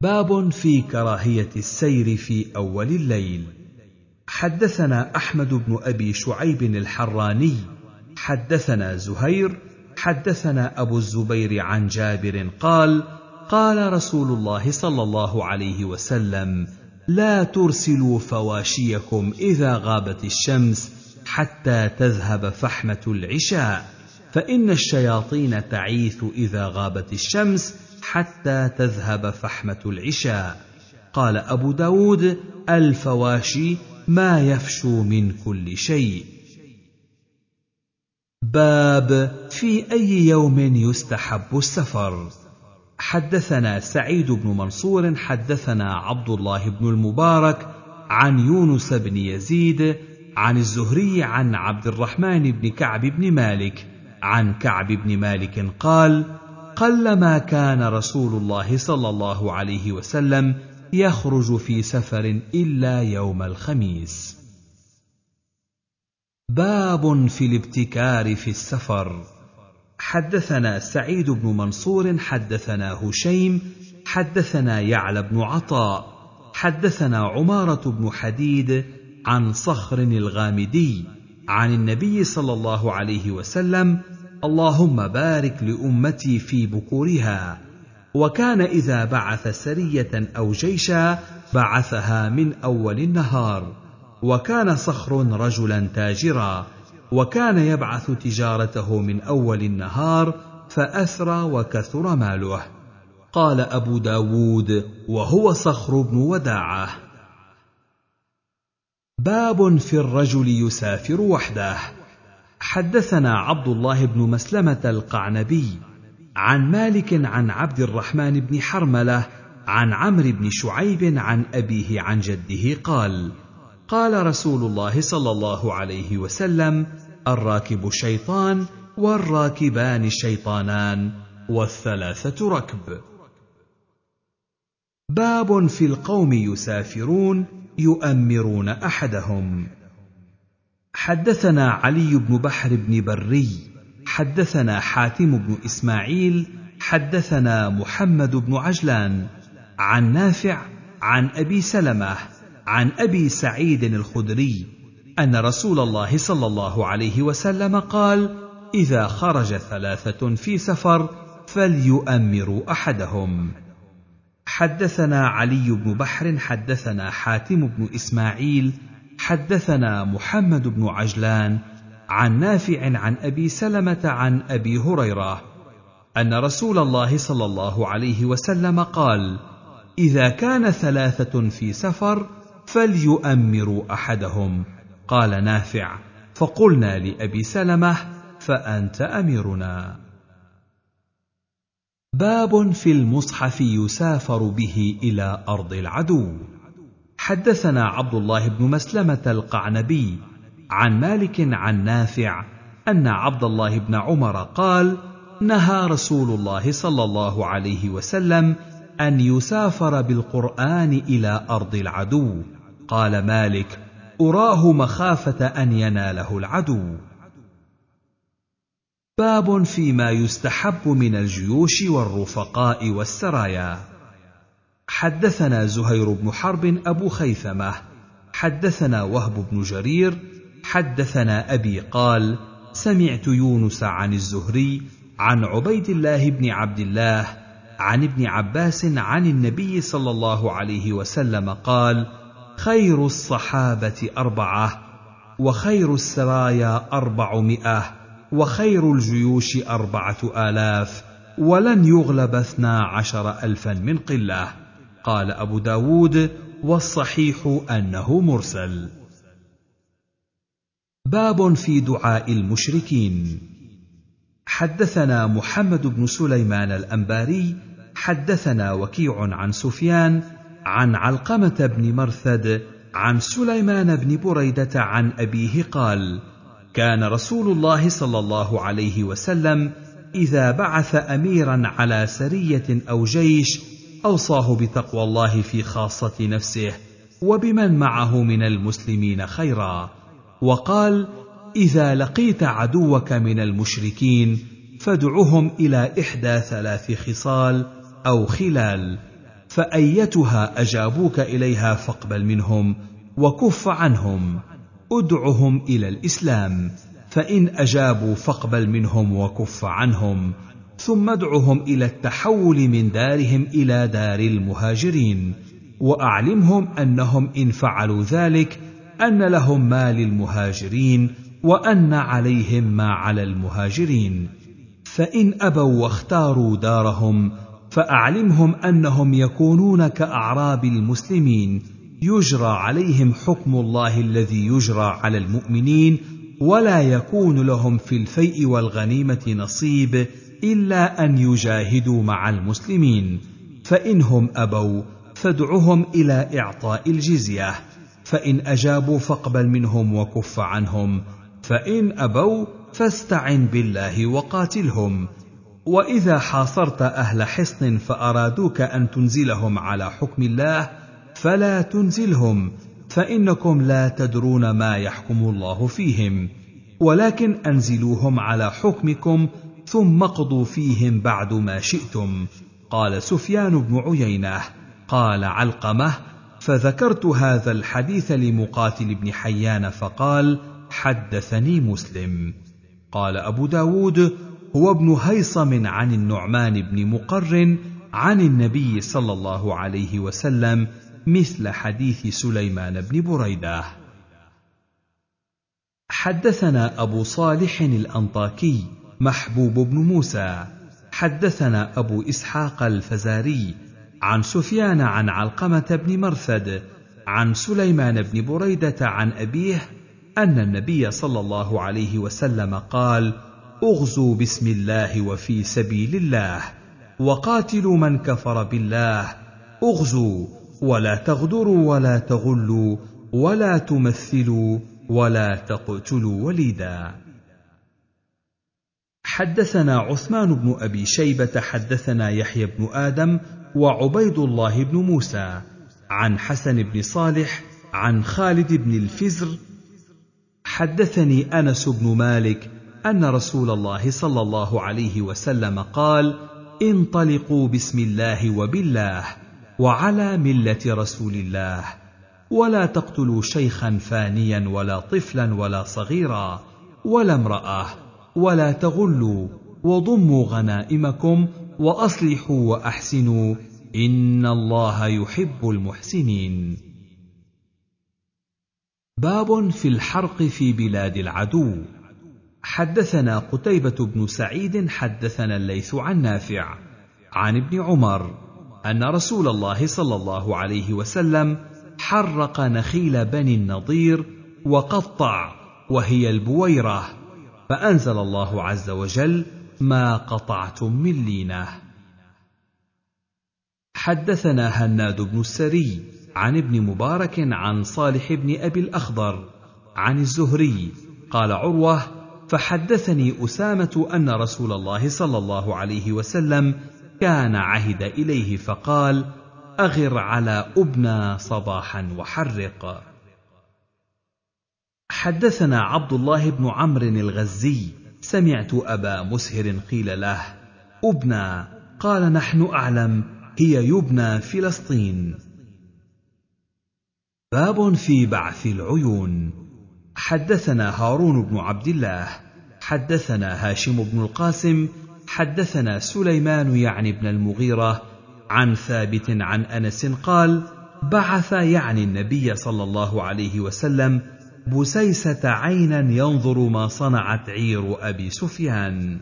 باب في كراهية السير في أول الليل. حدثنا أحمد بن أبي شعيب الحراني. حدثنا زهير. حدثنا أبو الزبير عن جابر قال قال رسول الله صلى الله عليه وسلم لا ترسلوا فواشيكم إذا غابت الشمس حتى تذهب فحمة العشاء. فإن الشياطين تعيث إذا غابت الشمس حتى تذهب فحمة العشاء. قال أبو داود الفواشي ما يفشو من كل شيء. باب في أي يوم يستحب السفر؟ حدثنا سعيد بن منصور حدثنا عبد الله بن المبارك عن يونس بن يزيد عن الزهري عن عبد الرحمن بن كعب بن مالك عن كعب بن مالك قال قلما كان رسول الله صلى الله عليه وسلم يخرج في سفر إلا يوم الخميس. باب في الابتكار في السفر. حدثنا سعيد بن منصور حدثنا هشيم حدثنا يعلى بن عطاء حدثنا عمارة بن حديد عن صخر الغامدي عن النبي صلى الله عليه وسلم اللهم بارك لأمتي في بكورها. وكان إذا بعث سرية أو جيشا بعثها من أول النهار. وكان صخر رجلا تاجرا. وكان يبعث تجارته من أول النهار فأثرى وكثر ماله. قال أبو داود وهو صخر بن وداعة. باب في الرجل يسافر وحده. حدثنا عبد الله بن مسلمة القعنبي عن مالك عن عبد الرحمن بن حرملة عن عمرو بن شعيب عن أبيه عن جده قال قال رسول الله صلى الله عليه وسلم الراكب شيطان والراكبان شيطانان والثلاثة ركب. باب في القوم يسافرون يؤمرون أحدهم. حدثنا علي بن بحر بن بري حدثنا حاتم بن إسماعيل حدثنا محمد بن عجلان عن نافع عن أبي سلمة عن أبي سعيد الخدري أن رسول الله صلى الله عليه وسلم قال إذا خرج ثلاثة في سفر فليؤمروا أحدهم. حدثنا علي بن بحر حدثنا حاتم بن إسماعيل حدثنا محمد بن عجلان عن نافع عن أبي سلمة عن أبي هريرة أن رسول الله صلى الله عليه وسلم قال إذا كان ثلاثة في سفر فليؤمروا أحدهم. قال نافع فقلنا لأبي سلمة فأنت أميرنا. باب في المصحف يسافر به إلى أرض العدو. حدثنا عبد الله بن مسلمة القعنبي عن مالك عن نافع أن عبد الله بن عمر قال نهى رسول الله صلى الله عليه وسلم أن يسافر بالقرآن إلى أرض العدو. قال مالك أراه مخافة أن يناله العدو. باب فيما يستحب من الجيوش والرفقاء والسرايا. حدثنا زهير بن حرب أبو خيثمة حدثنا وهب بن جرير حدثنا أبي قال سمعت يونس عن الزهري عن عبيد الله بن عبد الله عن ابن عباس عن النبي صلى الله عليه وسلم قال خير الصحابة أربعة وخير السرايا أربعمائة وخير الجيوش أربعة آلاف ولن يغلب اثنا عشر الفا من قلة. قال أبو داود والصحيح أنه مرسل. باب في دعاء المشركين. حدثنا محمد بن سليمان الأنباري حدثنا وكيع عن سفيان عن علقمة بن مرثد عن سليمان بن بريدة عن أبيه قال كان رسول الله صلى الله عليه وسلم إذا بعث أميرا على سرية أو جيش أوصاه بتقوى الله في خاصة نفسه وبمن معه من المسلمين خيرا. وقال إذا لقيت عدوك من المشركين فادعهم إلى إحدى ثلاث خصال أو خلال فأيتها أجابوك إليها فاقبل منهم وكف عنهم. ادعهم إلى الإسلام فإن أجابوا فاقبل منهم وكف عنهم. ثم ادعهم إلى التحول من دارهم إلى دار المهاجرين وأعلمهم أنهم إن فعلوا ذلك أن لهم ما للمهاجرين وأن عليهم ما على المهاجرين. فإن أبوا واختاروا دارهم فأعلمهم أنهم يكونون كأعراب المسلمين يجرى عليهم حكم الله الذي يجرى على المؤمنين ولا يكون لهم في الفيء والغنيمة نصيب إلا أن يجاهدوا مع المسلمين فإنهم أبوا فادعهم إلى إعطاء الجزية فإن أجابوا فاقبل منهم وكف عنهم فإن أبوا فاستعن بالله وقاتلهم. وإذا حاصرت أهل حصن فأرادوك أن تنزلهم على حكم الله فلا تنزلهم فإنكم لا تدرون ما يحكم الله فيهم. ولكن أنزلوهم على حكمكم ثم اقضوا فيهم بعد ما شئتم. قال سفيان بن عيينة قال علقمة فذكرت هذا الحديث لمقاتل بن حيان فقال حدثني مسلم. قال أبو داود هو ابن هيصم عن النعمان بن مقر عن النبي صلى الله عليه وسلم مثل حديث سليمان بن بريدة. حدثنا أبو صالح الأنطاكي محبوب بن موسى. حدثنا أبو إسحاق الفزاري عن سفيان عن علقمة بن مرثد عن سليمان بن بريدة عن أبيه أن النبي صلى الله عليه وسلم قال أغزوا بسم الله وفي سبيل الله وقاتلوا من كفر بالله. أغزوا ولا تغدروا ولا تغلوا ولا تمثلوا ولا تقتلوا وليدا. حدثنا عثمان بن أبي شيبة حدثنا يحيى بن آدم وعبيد الله بن موسى عن حسن بن صالح عن خالد بن الفزر. حدثني أنس بن مالك أن رسول الله صلى الله عليه وسلم قال انطلقوا بسم الله وبالله وعلى ملة رسول الله ولا تقتلوا شيخا فانيا ولا طفلا ولا صغيرا ولا امرأة. ولا تغلوا وضموا غنائمكم وأصلحوا وأحسنوا إن الله يحب المحسنين. باب في الحرق في بلاد العدو. حدثنا قتيبة بن سعيد حدثنا الليث عن نافع عن ابن عمر أن رسول الله صلى الله عليه وسلم حرق نخيل بني النضير وقطع وهي البويرة. فأنزل الله عز وجل ما قطعتم من لينة. حدثنا هناد بن السري عن ابن مبارك عن صالح بن أبي الأخضر عن الزهري قال عروة فحدثني أسامة أن رسول الله صلى الله عليه وسلم كان عهد إليه فقال أغر على أبنى صباحا وحرق. حدثنا عبد الله بن عمرو الغزي سمعت أبا مسهر قيل له أبنى قال نحن أعلم هي يبنى فلسطين. باب في بعث العيون. حدثنا هارون بن عبد الله حدثنا هاشم بن القاسم حدثنا سليمان يعني بن المغيرة عن ثابت عن أنس قال بعث يعني النبي صلى الله عليه وسلم بسيسة عينا ينظر ما صنعت عير أبي سفيان.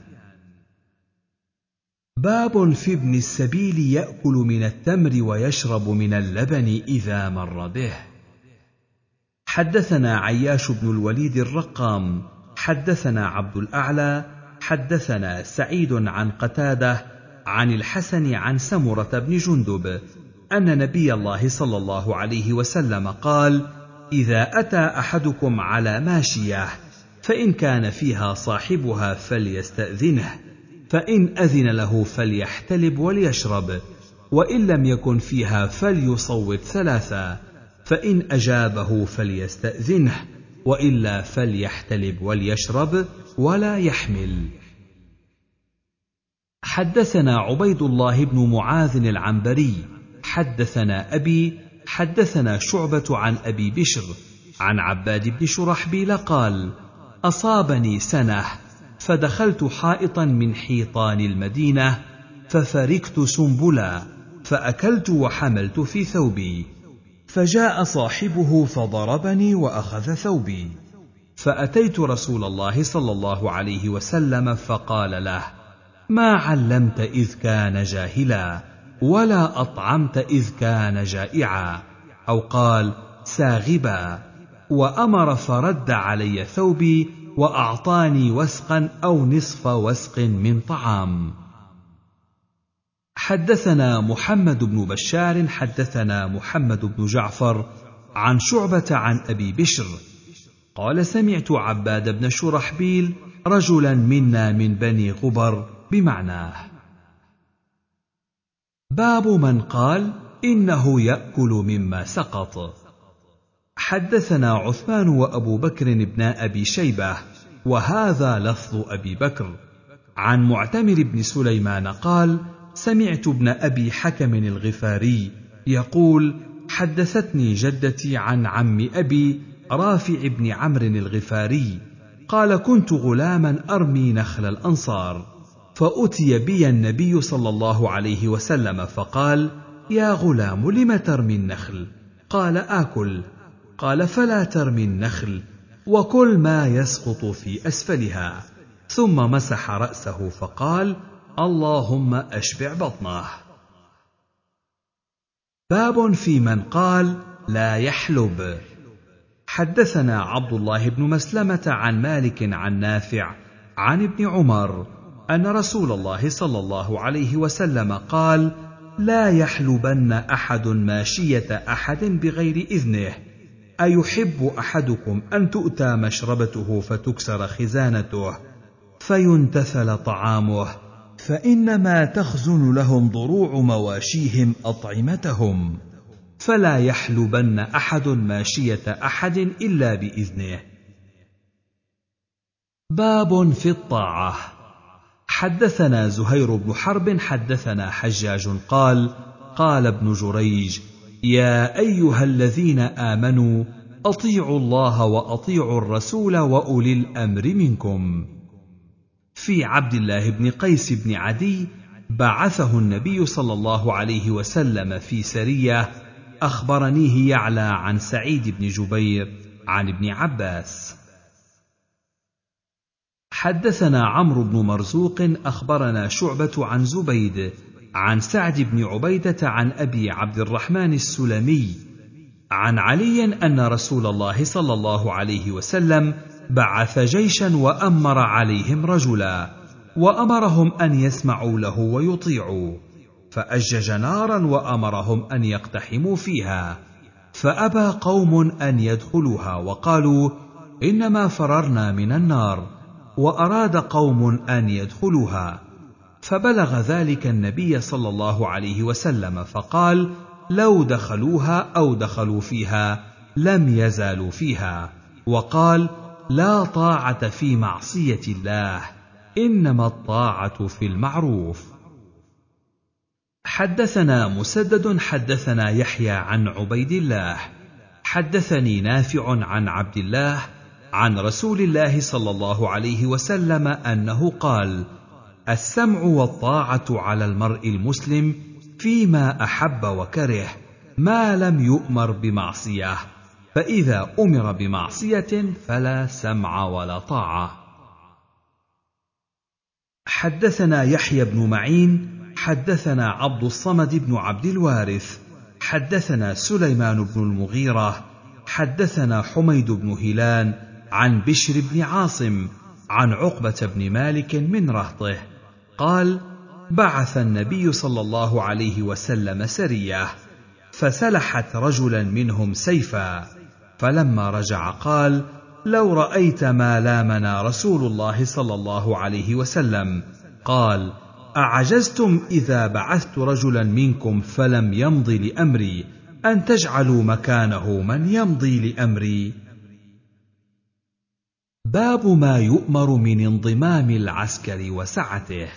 باب في ابن السبيل يأكل من التمر ويشرب من اللبن إذا مر به. حدثنا عياش بن الوليد الرقام حدثنا عبد الأعلى حدثنا سعيد عن قتادة عن الحسن عن سمرة بن جندب أن نبي الله صلى الله عليه وسلم قال إذا أتى أحدكم على ماشية فإن كان فيها صاحبها فليستأذنه فإن أذن له فليحتلب وليشرب وإن لم يكن فيها فليصوت ثلاثا فإن أجابه فليستأذنه وإلا فليحتلب وليشرب ولا يحمل. حدثنا عبيد الله بن معاذ العنبري حدثنا أبي حدثنا شعبة عن أبي بشر عن عباد بن شرحبيل قال أصابني سنه فدخلت حائطا من حيطان المدينة ففركت سنبلا فأكلت وحملت في ثوبي فجاء صاحبه فضربني وأخذ ثوبي فأتيت رسول الله صلى الله عليه وسلم فقال له ما علمت إذ كان جاهلا؟ ولا أطعمت إذ كان جائعا. أو قال ساغبا. وأمر فرد علي ثوبي وأعطاني وسقا أو نصف وسق من طعام. حدثنا محمد بن بشار حدثنا محمد بن جعفر عن شعبة عن أبي بشر. قال سمعت عباد بن شرحبيل رجلا منا من بني غبر بمعناه. باب من قال إنه يأكل مما سقط. حدثنا عثمان وأبو بكر بن أبي شيبة وهذا لفظ أبي بكر. عن معتمر بن سليمان قال سمعت ابن أبي حكم الغفاري يقول حدثتني جدتي عن عم أبي رافع بن عمرو الغفاري قال كنت غلاما أرمي نخل الأنصار. فأتي بي النبي صلى الله عليه وسلم فقال يا غلام لم ترمي النخل؟ قال آكل. قال فلا ترمي النخل وكل ما يسقط في أسفلها. ثم مسح رأسه فقال اللهم أشبع بطنه. باب في من قال لا يحلب. حدثنا عبد الله بن مسلمة عن مالك عن نافع عن ابن عمر أن رسول الله صلى الله عليه وسلم قال لا يحلبن أحد ماشية أحد بغير إذنه. أيحب أحدكم أن تؤتى مشربته فتكسر خزانته فينتثل طعامه فإنما تخزن لهم ضروع مواشيهم أطعمتهم. فلا يحلبن أحد ماشية أحد إلا بإذنه. باب في الطاعة. حدثنا زهير بن حرب حدثنا حجاج قال قال ابن جريج يا أيها الذين آمنوا أطيعوا الله وأطيعوا الرسول وأولي الأمر منكم. في عبد الله بن قيس بن عدي بعثه النبي صلى الله عليه وسلم في سرية أخبرنيه يعلى عن سعيد بن جبير عن ابن عباس. حدثنا عمرو بن مرزوق أخبرنا شعبة عن زبيد عن سعد بن عبيدة عن أبي عبد الرحمن السلمي عن علي أن رسول الله صلى الله عليه وسلم بعث جيشا وأمر عليهم رجلا وأمرهم أن يسمعوا له ويطيعوا فأجج نارا وأمرهم أن يقتحموا فيها فأبى قوم أن يدخلوها وقالوا إنما فررنا من النار. وأراد قوم أن يدخلوها فبلغ ذلك النبي صلى الله عليه وسلم فقال لو دخلوها أو دخلوا فيها لم يزالوا فيها وقال لا طاعة في معصية الله إنما الطاعة في المعروف حدثنا مسدد حدثنا يحيى عن عبيد الله حدثني نافع عن عبد الله عن رسول الله صلى الله عليه وسلم أنه قال السمع والطاعة على المرء المسلم فيما أحب وكره ما لم يؤمر بمعصية فإذا أمر بمعصية فلا سمع ولا طاعة. حدثنا يحيى بن معين حدثنا عبد الصمد بن عبد الوارث حدثنا سليمان بن المغيرة حدثنا حميد بن هلال عن بشر بن عاصم عن عقبة بن مالك من رهطه. قال بعث النبي صلى الله عليه وسلم سرية فسلحت رجلا منهم سيفا. فلما رجع قال لو رأيت ما لامنا رسول الله صلى الله عليه وسلم. قال أعجزتم إذا بعثت رجلا منكم فلم يمض لأمري أن تجعلوا مكانه من يمضي لأمري؟ باب ما يؤمر من انضمام العسكر وسعته.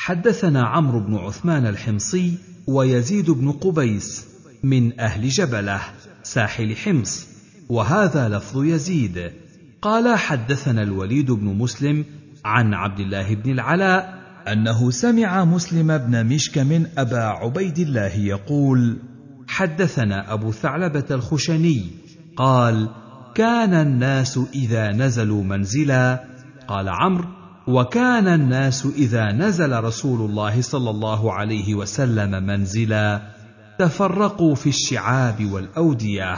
حدثنا عمرو بن عثمان الحمصي ويزيد بن قبيس من أهل جبلة ساحل حمص وهذا لفظ يزيد. قال حدثنا الوليد بن مسلم عن عبد الله بن العلاء أنه سمع مسلم بن مشكم أبا عبيد الله يقول حدثنا أبو ثعلبة الخشني قال كان الناس إذا نزلوا منزلا؟ قال عمرو وكان الناس إذا نزل رسول الله صلى الله عليه وسلم منزلا؟ تفرقوا في الشعاب والأودية.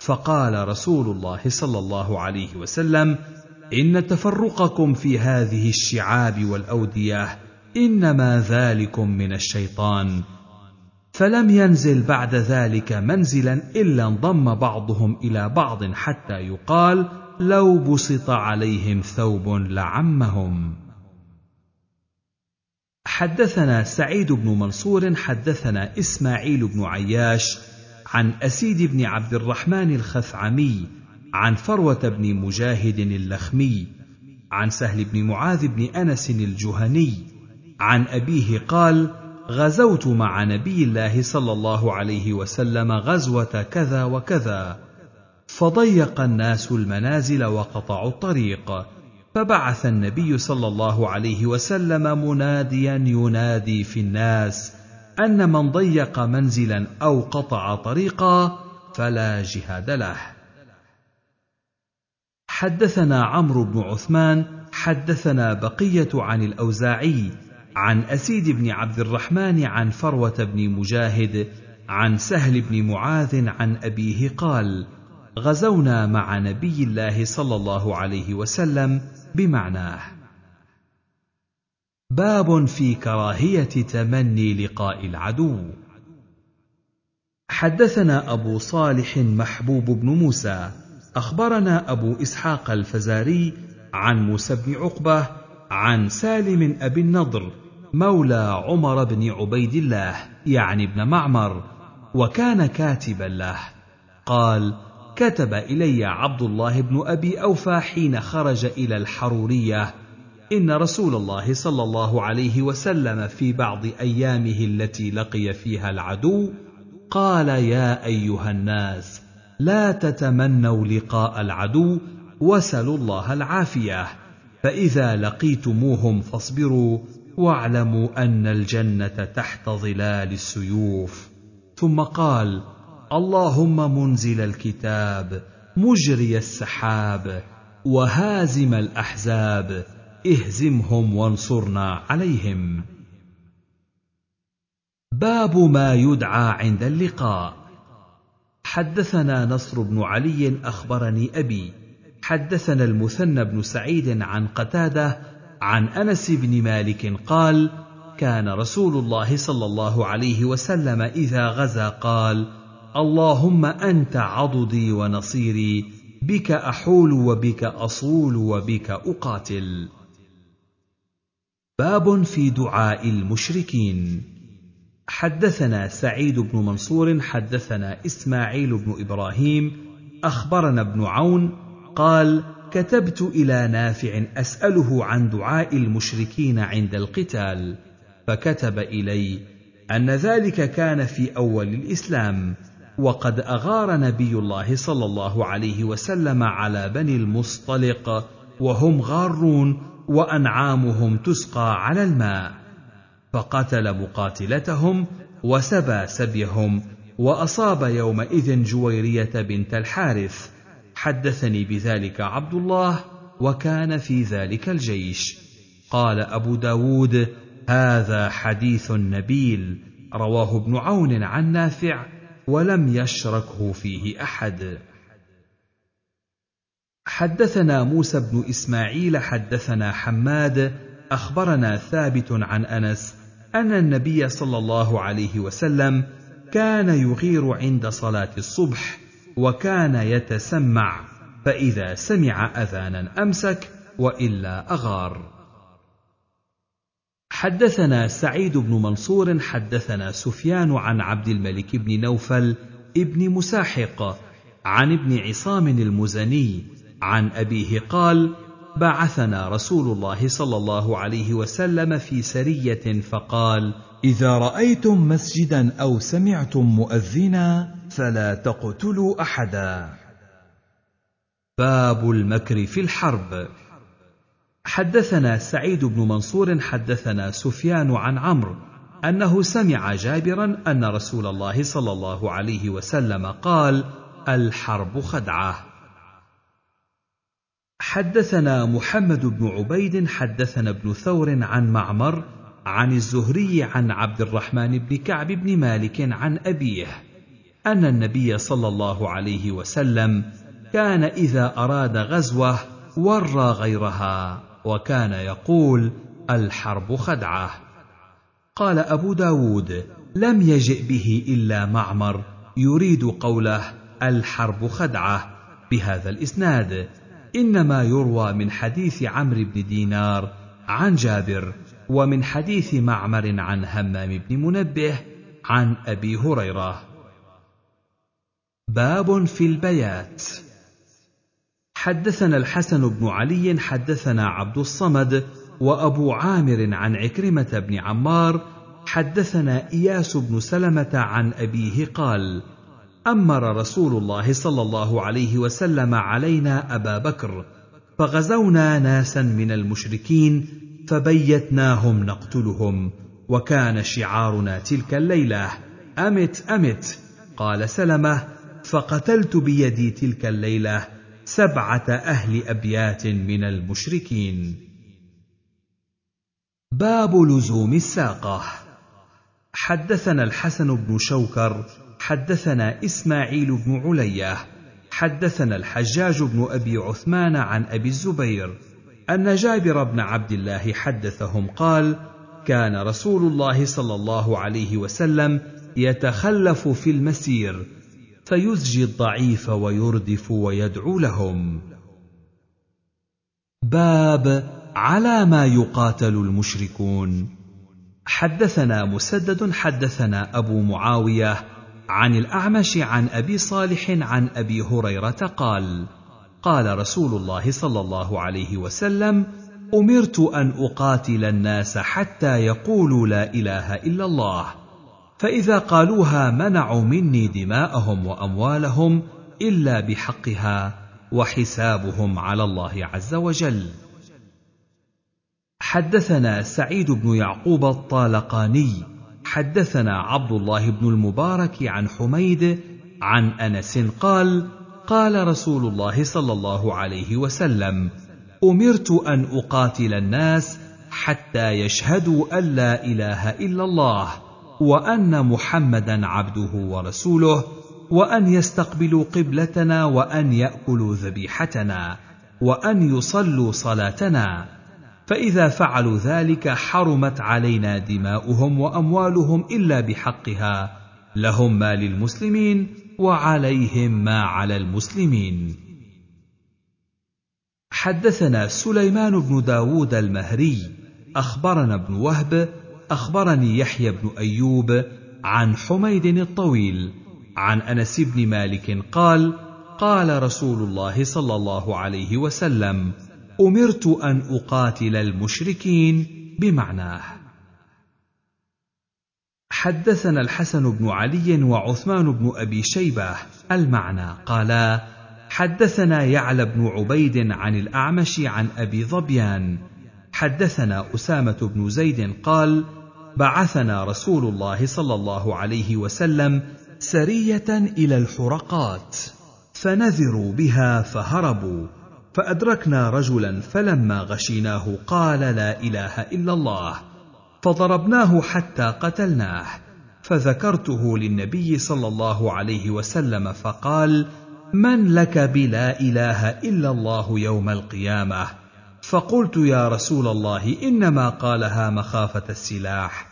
فقال رسول الله صلى الله عليه وسلم إن تفرقكم في هذه الشعاب والأودية إنما ذلكم من الشيطان. فلم ينزل بعد ذلك منزلا إلا انضم بعضهم إلى بعض حتى يقال لو بسط عليهم ثوب لعمهم. حدثنا سعيد بن منصور حدثنا إسماعيل بن عياش عن أسيد بن عبد الرحمن الخثعمي عن فروة بن مجاهد اللخمي عن سهل بن معاذ بن أنس الجهني عن أبيه قال غزوت مع نبي الله صلى الله عليه وسلم غزوة كذا وكذا. فضيق الناس المنازل وقطعوا الطريق. فبعث النبي صلى الله عليه وسلم مناديا ينادي في الناس أن من ضيق منزلا أو قطع طريقا فلا جهاد له. حدثنا عمرو بن عثمان حدثنا بقية عن الأوزاعي عن أسيد بن عبد الرحمن عن فروة بن مجاهد عن سهل بن معاذ عن أبيه قال غزونا مع نبي الله صلى الله عليه وسلم بمعناه. باب في كراهية تمني لقاء العدو. حدثنا أبو صالح محبوب بن موسى أخبرنا أبو إسحاق الفزاري عن موسى بن عقبة عن سالم أبي النضر مولى عمر بن عبيد الله يعني ابن معمر وكان كاتبا له. قال كتب إلي عبد الله بن أبي أوفى حين خرج إلى الحرورية. إن رسول الله صلى الله عليه وسلم في بعض أيامه التي لقي فيها العدو قال يا أيها الناس لا تتمنوا لقاء العدو وسلوا الله العافية. فإذا لقيتموهم فاصبروا واعلموا أن الجنة تحت ظلال السيوف. ثم قال اللهم منزل الكتاب مجري السحاب وهازم الأحزاب اهزمهم وانصرنا عليهم. باب ما يدعى عند اللقاء. حدثنا نصر بن علي أخبرني أبي. حدثنا المثنى بن سعيد عن قتادة عن أنس بن مالك قال كان رسول الله صلى الله عليه وسلم إذا غزا قال اللهم أنت عضدي ونصيري بك أحول وبك أصول وبك أقاتل. باب في دعاء المشركين. حدثنا سعيد بن منصور حدثنا إسماعيل بن إبراهيم أخبرنا ابن عون قال كتبت إلى نافع أسأله عن دعاء المشركين عند القتال فكتب إلي أن ذلك كان في أول الإسلام وقد أغار نبي الله صلى الله عليه وسلم على بني المصطلق وهم غارون وأنعامهم تسقى على الماء فقتل مقاتلتهم وسبى سبيهم وأصاب يومئذ جويرية بنت الحارث حدثني بذلك عبد الله وكان في ذلك الجيش. قال أبو داود هذا حديث نبيل رواه ابن عون عن نافع ولم يشركه فيه أحد. حدثنا موسى بن إسماعيل حدثنا حماد أخبرنا ثابت عن أنس أن النبي صلى الله عليه وسلم كان يغير عند صلاة الصبح وكان يتسمع فإذا سمع أذانا أمسك وإلا أغار. حدثنا سعيد بن منصور حدثنا سفيان عن عبد الملك بن نوفل ابن مساحق عن ابن عصام المزني عن أبيه قال بعثنا رسول الله صلى الله عليه وسلم في سرية فقال إذا رأيتم مسجدا أو سمعتم مؤذنا فلا تقتلوا أحدا. باب المكر في الحرب. حدثنا سعيد بن منصور حدثنا سفيان عن عمرو أنه سمع جابرا أن رسول الله صلى الله عليه وسلم قال الحرب خدعة. حدثنا محمد بن عبيد حدثنا ابن ثور عن معمر عن الزهري عن عبد الرحمن بن كعب بن مالك عن أبيه أن النبي صلى الله عليه وسلم كان إذا أراد غزوة ورى غيرها وكان يقول الحرب خدعة. قال أبو داود لم يجئ به إلا معمر يريد قوله الحرب خدعة بهذا الإسناد. إنما يروى من حديث عمرو بن دينار عن جابر ومن حديث معمر عن همام بن منبه عن أبي هريرة. باب في البيات. حدثنا الحسن بن علي حدثنا عبد الصمد وأبو عامر عن عكرمة بن عمار حدثنا إياس بن سلمة عن أبيه قال أمر رسول الله صلى الله عليه وسلم علينا أبا بكر فغزونا ناسا من المشركين فبيتناهم نقتلهم وكان شعارنا تلك الليلة أمت أمت قال سلمة فقتلت بيدي تلك الليلة سبعة أهل أبيات من المشركين. باب لزوم الساقة. حدثنا الحسن بن شوكر حدثنا إسماعيل بن علية حدثنا الحجاج بن أبي عثمان عن أبي الزبير أن جابر بن عبد الله حدثهم قال كان رسول الله صلى الله عليه وسلم يتخلف في المسير فيزجي الضعيف ويردف ويدعو لهم. باب على ما يقاتل المشركون. حدثنا مسدد حدثنا أبو معاوية عن الأعمش عن أبي صالح عن أبي هريرة قال قال رسول الله صلى الله عليه وسلم أمرت أن أقاتل الناس حتى يقولوا لا إله إلا الله فإذا قالوها منعوا مني دماءهم وأموالهم إلا بحقها وحسابهم على الله عز وجل. حدثنا سعيد بن يعقوب الطالقاني حدثنا عبد الله بن المبارك عن حميد عن أنس قال قال رسول الله صلى الله عليه وسلم أمرت أن أقاتل الناس حتى يشهدوا أن لا إله إلا الله وأن محمدا عبده ورسوله وأن يستقبلوا قبلتنا وأن يأكلوا ذبيحتنا وأن يصلوا صلاتنا. فإذا فعلوا ذلك حرمت علينا دماؤهم وأموالهم إلا بحقها لهم ما للمسلمين وعليهم ما على المسلمين. حدثنا سليمان بن داود المهري أخبرنا ابن وهب أخبرني يحيى بن أيوب عن حميد الطويل عن أنس بن مالك قال قال رسول الله صلى الله عليه وسلم أمرت أن أقاتل المشركين بمعناه. حدثنا الحسن بن علي وعثمان بن أبي شيبة المعنى. قالا حدثنا يعلى بن عبيد عن الأعمش عن أبي ظبيان. حدثنا أسامة بن زيد قال بعثنا رسول الله صلى الله عليه وسلم سرية إلى الحرقات فنذروا بها فهربوا فأدركنا رجلا فلما غشيناه قال لا إله إلا الله. فضربناه حتى قتلناه فذكرته للنبي صلى الله عليه وسلم فقال من لك بلا إله إلا الله يوم القيامة؟ فقلت يا رسول الله إنما قالها مخافة السلاح.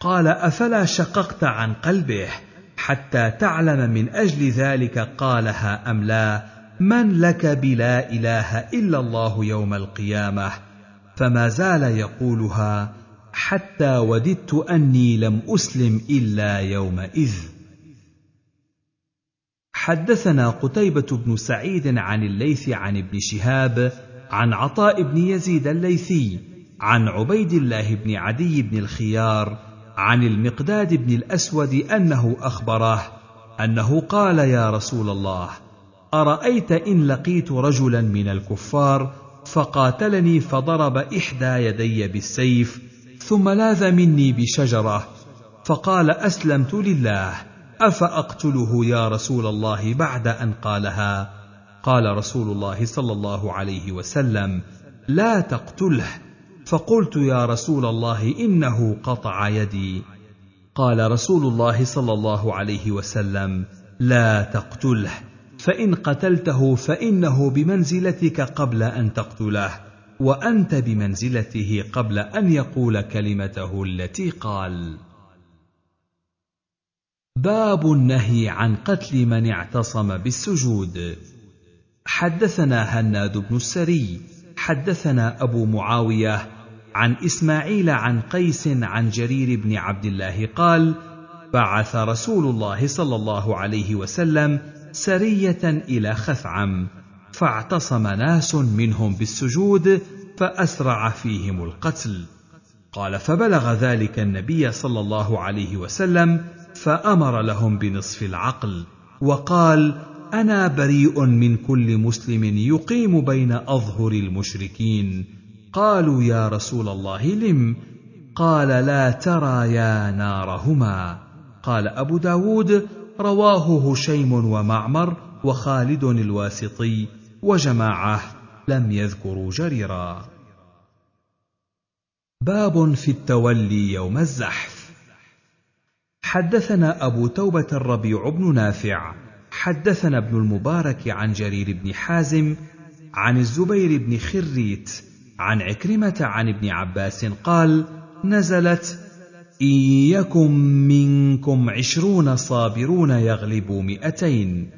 قال أفلا شققت عن قلبه حتى تعلم من أجل ذلك قالها أم لا؟ من لك بلا إله إلا الله يوم القيامة؟ فما زال يقولها حتى وددت أني لم أسلم إلا يومئذ. حدثنا قتيبة بن سعيد عن الليث عن ابن شهاب عن عطاء بن يزيد الليثي عن عبيد الله بن عدي بن الخيار عن المقداد بن الأسود أنه أخبره أنه قال يا رسول الله أرأيت إن لقيت رجلا من الكفار فقاتلني فضرب إحدى يدي بالسيف ثم لاذ مني بشجرة؟ فقال أسلمت لله. أفأقتله يا رسول الله بعد أن قالها؟ قال رسول الله صلى الله عليه وسلم لا تقتله. فقلت يا رسول الله إنه قطع يدي. قال رسول الله صلى الله عليه وسلم لا تقتله. فإن قتلته فإنه بمنزلتك قبل أن تقتله. وأنت بمنزلته قبل أن يقول كلمته التي قال. باب النهي عن قتل من اعتصم بالسجود. حدثنا هناد بن السري حدثنا أبو معاوية عن إسماعيل عن قيس عن جرير بن عبد الله قال بعث رسول الله صلى الله عليه وسلم سرية إلى خثعم. فاعتصم ناس منهم بالسجود فأسرع فيهم القتل. قال فبلغ ذلك النبي صلى الله عليه وسلم فأمر لهم بنصف العقل وقال أنا بريء من كل مسلم يقيم بين أظهر المشركين. قالوا يا رسول الله لم؟ قال لا ترى يا نارهما. قال أبو داود رواه هشيم ومعمر وخالد الواسطي وجماعة لم يذكروا جريرا. باب في التولي يوم الزحف. حدثنا أبو توبة الربيع بن نافع حدثنا ابن المبارك عن جرير بن حازم عن الزبير بن خريت عن عكرمة عن ابن عباس قال نزلت إن يكن منكم عشرون صابرون يغلبوا مئتين.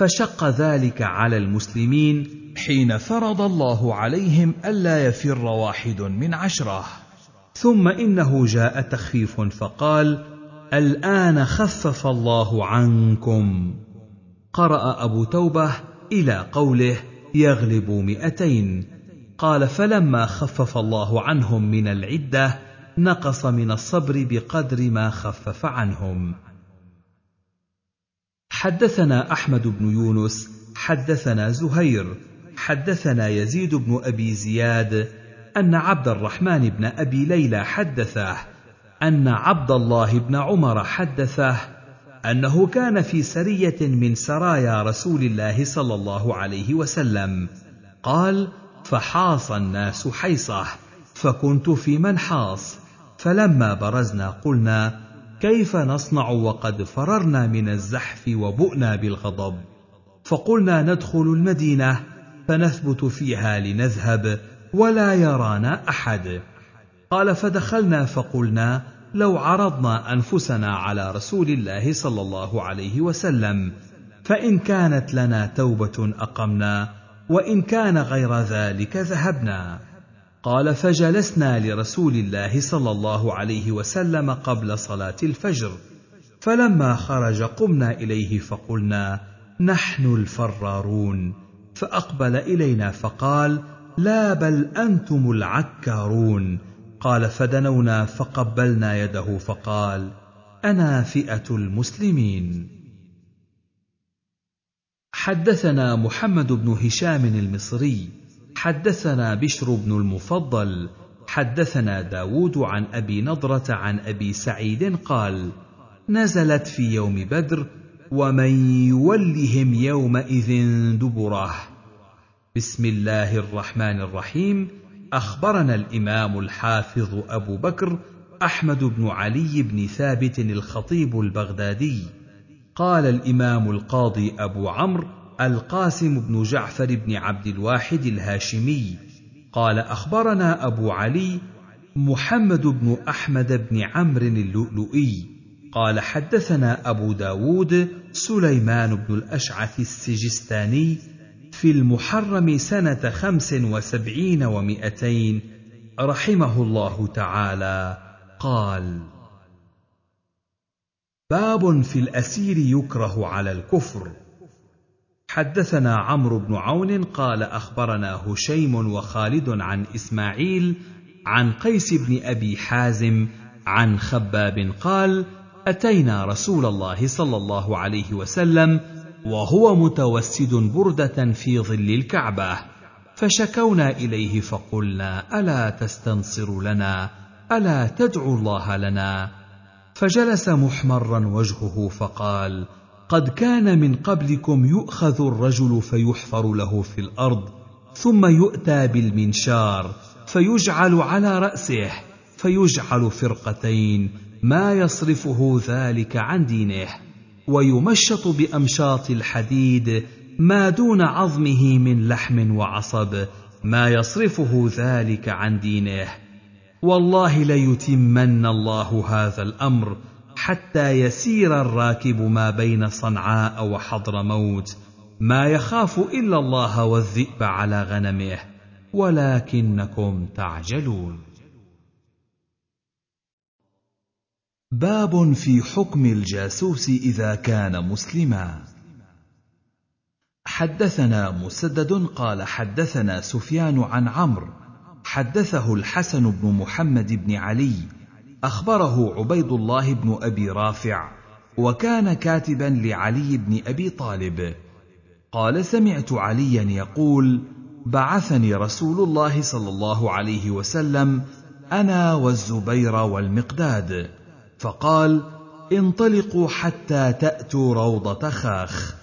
فشق ذلك على المسلمين حين فرض الله عليهم ألا يفر واحد من عشره. ثم إنه جاء تخفيف فقال الآن خفف الله عنكم. قرأ أبو توبة إلى قوله يغلب مئتين. قال فلما خفف الله عنهم من العدة نقص من الصبر بقدر ما خفف عنهم. حدثنا أحمد بن يونس حدثنا زهير حدثنا يزيد بن أبي زياد أن عبد الرحمن بن أبي ليلى حدثه أن عبد الله بن عمر حدثه أنه كان في سرية من سرايا رسول الله صلى الله عليه وسلم. قال فحاص الناس حيصه فكنت في من حاص فلما برزنا قلنا كيف نصنع وقد فررنا من الزحف وبؤنا بالغضب؟ فقلنا ندخل المدينة فنثبت فيها لنذهب ولا يرانا أحد. قال فدخلنا فقلنا لو عرضنا أنفسنا على رسول الله صلى الله عليه وسلم فإن كانت لنا توبة أقمنا وإن كان غير ذلك ذهبنا. قال فجلسنا لرسول الله صلى الله عليه وسلم قبل صلاة الفجر فلما خرج قمنا إليه فقلنا نحن الفرارون فأقبل إلينا فقال لا بل أنتم العكارون قال فدنونا فقبلنا يده فقال أنا فئة المسلمين حدثنا محمد بن هشام المصري حدثنا بشر بن المفضل حدثنا داود عن أبي نضرة عن أبي سعيد قال نزلت في يوم بدر ومن يولهم يومئذ دبره. بسم الله الرحمن الرحيم. أخبرنا الإمام الحافظ أبو بكر أحمد بن علي بن ثابت الخطيب البغدادي. قال الإمام القاضي أبو عمرو القاسم بن جعفر بن عبد الواحد الهاشمي. قال أخبرنا أبو علي محمد بن أحمد بن عمرو اللؤلؤي. قال حدثنا أبو داود سليمان بن الأشعث السجستاني في المحرم سنة خمس وسبعين ومائتين رحمه الله تعالى. قال باب في الأسير يكره على الكفر. حدثنا عمرو بن عون قال أخبرنا هشيم وخالد عن إسماعيل عن قيس بن أبي حازم عن خباب قال أتينا رسول الله صلى الله عليه وسلم وهو متوسد بردة في ظل الكعبة فشكونا إليه فقلنا ألا تستنصر لنا؟ ألا تدعو الله لنا؟ فجلس محمرا وجهه فقال قد كان من قبلكم يؤخذ الرجل فيحفر له في الأرض ثم يؤتى بالمنشار فيجعل على رأسه فيجعل فرقتين ما يصرفه ذلك عن دينه ويمشط بأمشاط الحديد ما دون عظمه من لحم وعصب ما يصرفه ذلك عن دينه. والله ليتمن الله هذا الأمر حتى يسير الراكب ما بين صنعاء وحضرموت ما يخاف إلا الله والذئب على غنمه. ولكنكم تعجلون. باب في حكم الجاسوس إذا كان مسلما. حدثنا مسدد قال حدثنا سفيان عن عمرو. حدثه الحسن بن محمد بن علي. أخبره عبيد الله بن أبي رافع وكان كاتبا لعلي بن أبي طالب. قال سمعت عليا يقول بعثني رسول الله صلى الله عليه وسلم أنا والزبير والمقداد. فقال انطلقوا حتى تأتوا روضة خاخ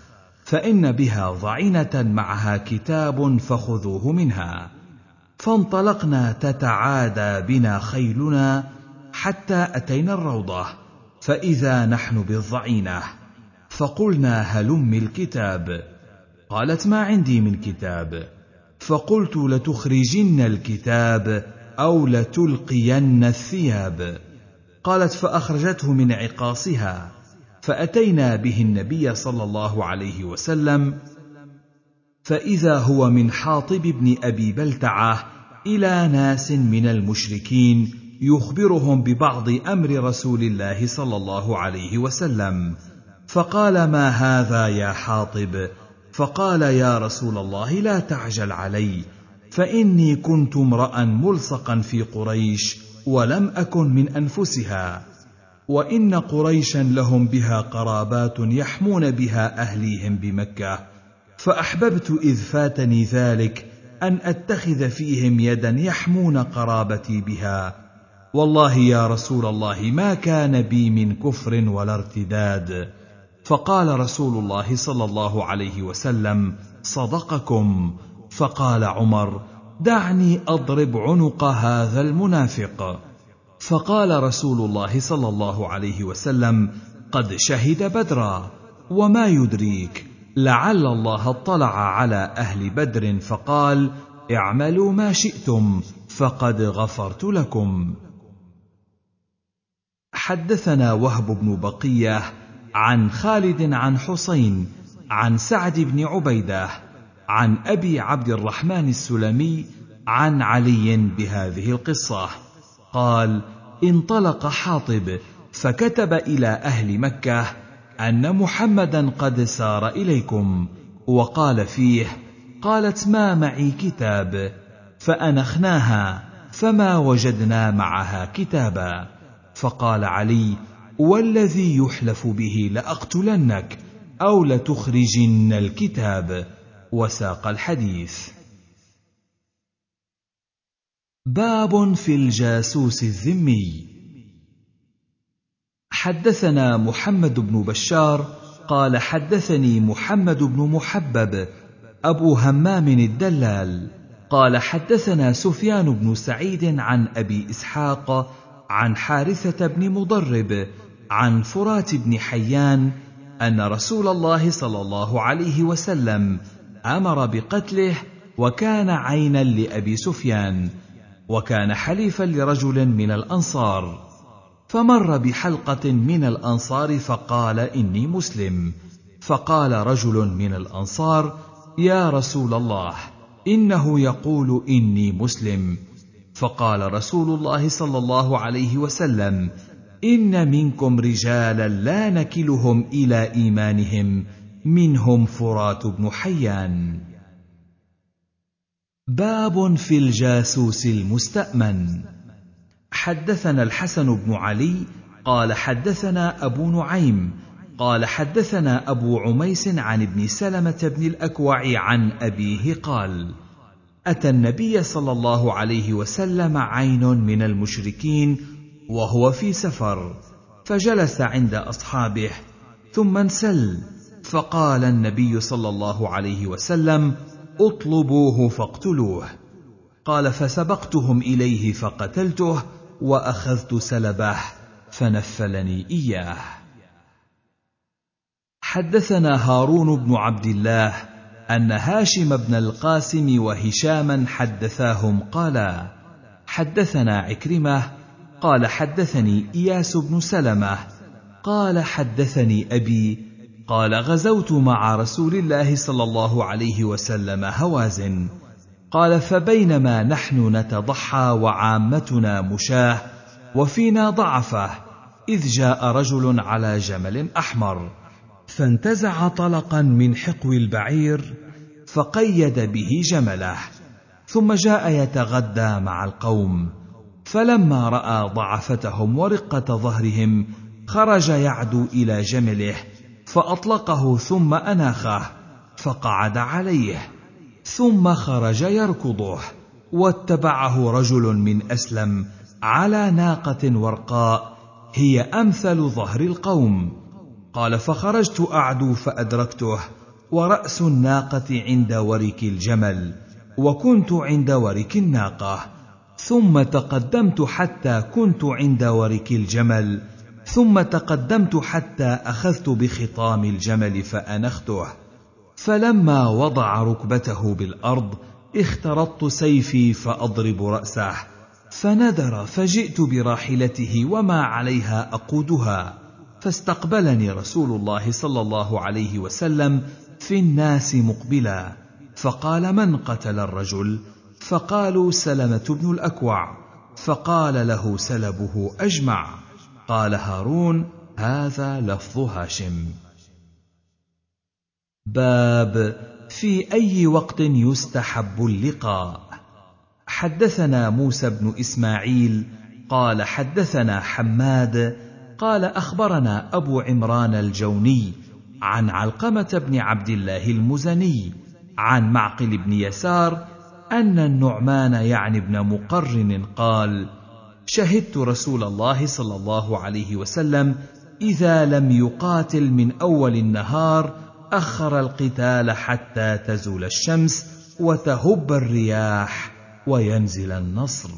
فإن بها ضعنة معها كتاب فخذوه منها. فانطلقنا تتعادى بنا خيلنا حتى أتينا الروضة فإذا نحن بالضعينة. فقلنا هلم الكتاب؟ قالت ما عندي من كتاب. فقلت لتخرجن الكتاب أو لتلقين الثياب. قالت فأخرجته من عقاصها. فأتينا به النبي صلى الله عليه وسلم. فإذا هو من حاطب بن أبي بلتعة إلى ناس من المشركين يخبرهم ببعض أمر رسول الله صلى الله عليه وسلم. فقال ما هذا يا حاطب؟ فقال يا رسول الله لا تعجل علي فإني كنت امرأ ملصقا في قريش ولم أكن من أنفسها. وإن قريشا لهم بها قرابات يحمون بها أهليهم بمكة. فأحببت إذ فاتني ذلك أن أتخذ فيهم يدا يحمون قرابتي بها. والله يا رسول الله ما كان بي من كفر ولا ارتداد. فقال رسول الله صلى الله عليه وسلم صدقكم. فقال عمر دعني أضرب عنق هذا المنافق. فقال رسول الله صلى الله عليه وسلم قد شهد بدرا وما يدريك. لعل الله اطلع على أهل بدر فقال اعملوا ما شئتم فقد غفرت لكم. حدثنا وهب بن بقية عن خالد عن حسين عن سعد بن عبيدة عن أبي عبد الرحمن السلمي عن علي بهذه القصة. قال انطلق حاطب فكتب إلى أهل مكة أن محمدا قد سار إليكم وقال فيه قالت ما معي كتاب فأنخناها فما وجدنا معها كتابا. فقال علي والذي يحلف به لأقتلنك أو لتخرجن الكتاب. وساق الحديث. باب في الجاسوس الذمي. حدثنا محمد بن بشار قال حدثني محمد بن محبب أبو همام الدلال. قال حدثنا سفيان بن سعيد عن أبي إسحاق عن حارثة بن مضرب عن فرات بن حيان أن رسول الله صلى الله عليه وسلم أمر بقتله وكان عينا لأبي سفيان وكان حليفا لرجل من الأنصار فمر بحلقة من الأنصار فقال إني مسلم فقال رجل من الأنصار يا رسول الله إنه يقول إني مسلم فقال رسول الله صلى الله عليه وسلم إن منكم رجالا لا نكلهم إلى إيمانهم منهم فرات بن حيان. باب في الجاسوس المستأمن. حدثنا الحسن بن علي قال حدثنا أبو نعيم قال حدثنا أبو عميس عن ابن سلمة بن الأكوع عن أبيه قال أتى النبي صلى الله عليه وسلم عين من المشركين وهو في سفر فجلس عند أصحابه ثم انسل فقال النبي صلى الله عليه وسلم اطلبوه فاقتلوه. قال فسبقتهم إليه فقتلته وأخذت سلبه فنفلني إياه. حدثنا هارون بن عبد الله أن هاشم بن القاسم وهشاما حدثاهم قالا حدثنا عكرمة قال حدثني إياس بن سلمة قال حدثني أبي قال غزوت مع رسول الله صلى الله عليه وسلم هوازن قال فبينما نحن نتضحى وعامتنا مشاة وفينا ضعفة إذ جاء رجل على جمل أحمر. فانتزع طلقا من حقو البعير فقيد به جمله. ثم جاء يتغدى مع القوم. فلما رأى ضعفتهم ورقة ظهرهم خرج يعدو إلى جمله فأطلقه ثم أناخه فقعد عليه. ثم خرج يركضه واتبعه رجل من أسلم على ناقة ورقاء هي أمثل ظهر القوم. قال فخرجت أعدو فأدركته ورأس الناقة عند ورك الجمل وكنت عند ورك الناقة ثم تقدمت حتى كنت عند ورك الجمل ثم تقدمت حتى أخذت بخطام الجمل فأنخته. فلما وضع ركبته بالأرض اخترطت سيفي فأضرب رأسه فندر فجئت براحلته وما عليها أقودها. فاستقبلني رسول الله صلى الله عليه وسلم في الناس مقبلا. فقال من قتل الرجل؟ فقالوا سلمة بن الأكوع. فقال له سلبه أجمع. قال هارون هذا لفظ هاشم. باب في أي وقت يستحب اللقاء؟ حدثنا موسى بن إسماعيل قال حدثنا حماد قال أخبرنا أبو عمران الجوني عن علقمة بن عبد الله المزني عن معقل بن يسار أن النعمان يعني ابن مقرن قال شهدت رسول الله صلى الله عليه وسلم إذا لم يقاتل من أول النهار أخر القتال حتى تزول الشمس وتهب الرياح وينزل النصر.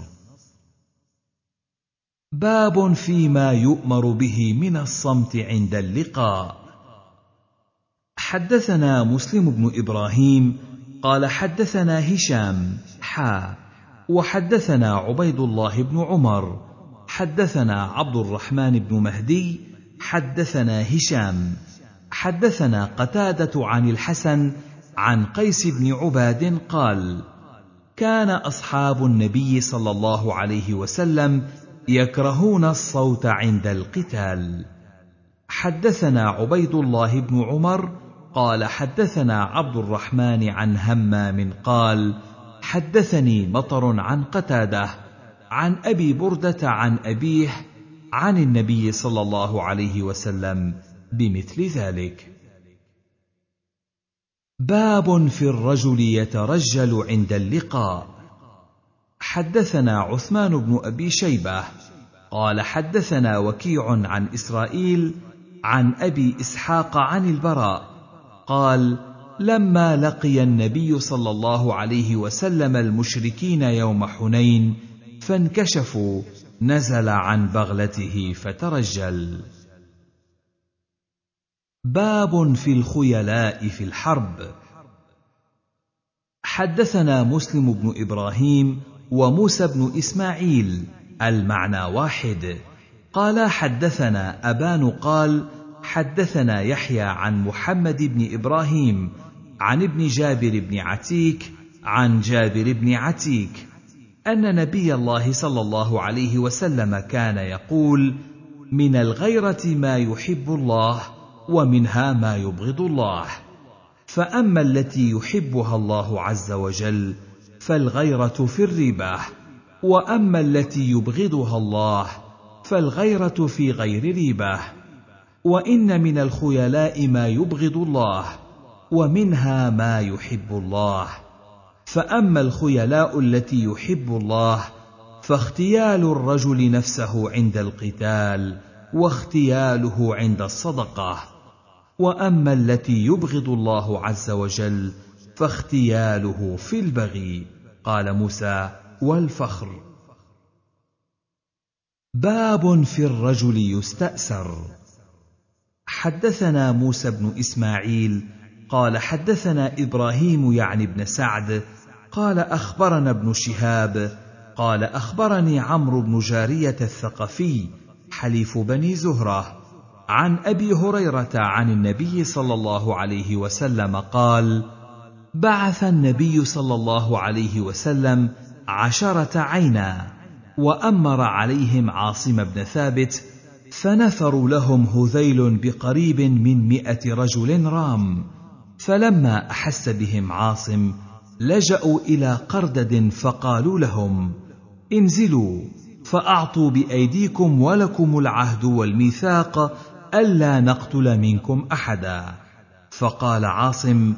باب فيما يؤمر به من الصمت عند اللقاء. حدثنا مسلم بن إبراهيم قال حدثنا هشام حا وحدثنا عبيد الله بن عمر حدثنا عبد الرحمن بن مهدي حدثنا هشام حدثنا قتادة عن الحسن عن قيس بن عباد قال كان أصحاب النبي صلى الله عليه وسلم يكرهون الصوت عند القتال. حدثنا عبيد الله بن عمر قال حدثنا عبد الرحمن عن همام قال حدثني مطر عن قتادة عن أبي بردة عن أبيه عن النبي صلى الله عليه وسلم بمثل ذلك. باب في الرجل يترجل عند اللقاء. حدثنا عثمان بن أبي شيبة قال حدثنا وكيع عن إسرائيل عن أبي إسحاق عن البراء قال لما لقي النبي صلى الله عليه وسلم المشركين يوم حنين فانكشفوا نزل عن بغلته فترجل. باب في الخيلاء في الحرب. حدثنا مسلم بن إبراهيم وموسى بن إسماعيل المعنى واحد. قال حدثنا أبان قال حدثنا يحيى عن محمد بن إبراهيم عن ابن جابر بن عتيك عن جابر بن عتيك أن نبي الله صلى الله عليه وسلم كان يقول من الغيرة ما يحب الله ومنها ما يبغض الله. فأما التي يحبها الله عز وجل فالغيرة في الربا وأما التي يبغضها الله فالغيرة في غير ريبه وإن من الخيلاء ما يبغض الله ومنها ما يحب الله. فأما الخيلاء التي يحب الله فاختيال الرجل نفسه عند القتال واختياله عند الصدقة. وأما التي يبغض الله عز وجل فاختياله في البغي. قال موسى والفخر. باب في الرجل يستأسر. حدثنا موسى بن إسماعيل قال حدثنا إبراهيم يعني بن سعد قال أخبرنا ابن شهاب قال أخبرني عمرو بن جارية الثقفي حليف بني زهرة عن أبي هريرة عن النبي صلى الله عليه وسلم قال بعث النبي صلى الله عليه وسلم عشرة عينا وأمر عليهم عاصم بن ثابت فنفروا لهم هذيل بقريب من مئة رجل رام. فلما أحس بهم عاصم لجأوا إلى قردد فقالوا لهم انزلوا فأعطوا بأيديكم ولكم العهد والميثاق ألا نقتل منكم أحدا. فقال عاصم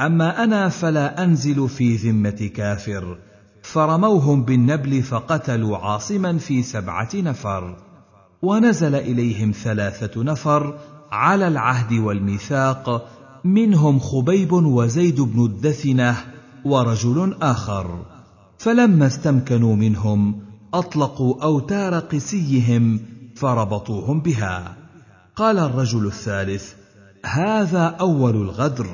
أما أنا فلا أنزل في ذمة كافر. فرموهم بالنبل فقتلوا عاصما في سبعة نفر. ونزل إليهم ثلاثة نفر على العهد والميثاق. منهم خبيب وزيد بن الدثنة ورجل آخر. فلما استمكنوا منهم أطلقوا أوتار قسيهم فربطوهم بها. قال الرجل الثالث هذا أول الغدر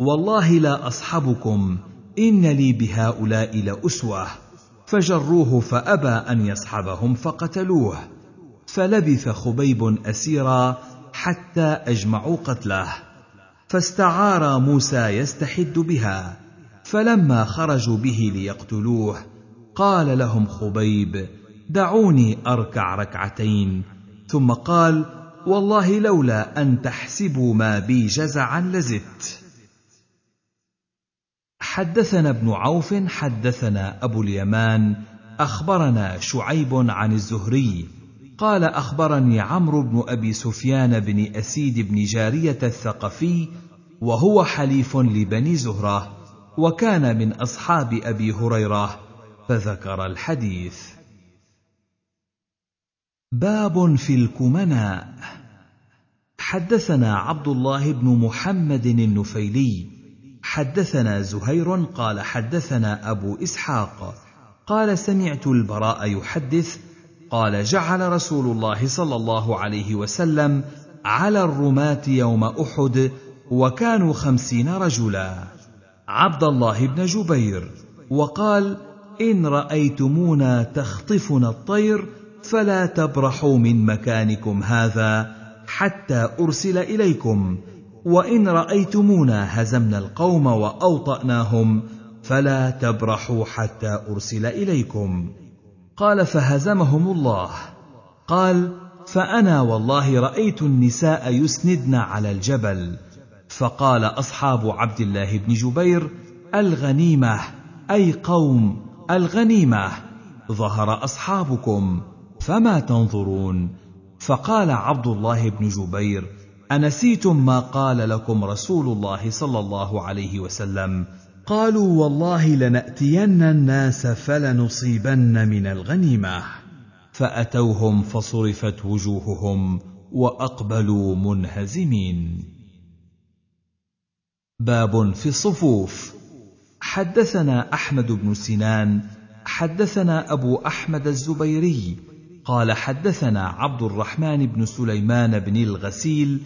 والله لا أصحبكم إن لي بهؤلاء لأسوة. فجروه فأبى أن يصحبهم فقتلوه. فلبث خبيب أسيرا حتى أجمعوا قتله. فاستعار موسى يستحد بها. فلما خرجوا به ليقتلوه قال لهم خبيب دعوني أركع ركعتين. ثم قال والله لولا أن تحسبوا ما بي جزعا لزدت. حدثنا ابن عوف حدثنا أبو اليمان أخبرنا شعيب عن الزهري. قال أخبرني عمرو بن أبي سفيان بن أسيد بن جارية الثقفي وهو حليف لبني زهرة وكان من أصحاب أبي هريرة فذكر الحديث. باب في الكمناء. حدثنا عبد الله بن محمد النفيلي حدثنا زهير قال حدثنا أبو إسحاق قال سمعت البراء يحدث قال جعل رسول الله صلى الله عليه وسلم على الرماة يوم أحد وكانوا خمسين رجلا. عبد الله بن جبير وقال إن رأيتمونا تخطفنا الطير فلا تبرحوا من مكانكم هذا حتى أرسل إليكم. وإن رأيتمونا هزمنا القوم وأوطأناهم فلا تبرحوا حتى أرسل إليكم. قال فهزمهم الله. قال فأنا والله رأيت النساء يسندن على الجبل. فقال أصحاب عبد الله بن جبير الغنيمة أي قوم الغنيمة. ظهر أصحابكم فما تنظرون. فقال عبد الله بن جبير أنسيتم ما قال لكم رسول الله صلى الله عليه وسلم؟ قالوا والله لنأتين الناس فلنصيبن من الغنيمة. فأتوهم فصرفت وجوههم وأقبلوا منهزمين. باب في الصفوف. حدثنا أحمد بن سنان حدثنا أبو أحمد الزبيري قال حدثنا عبد الرحمن بن سليمان بن الغسيل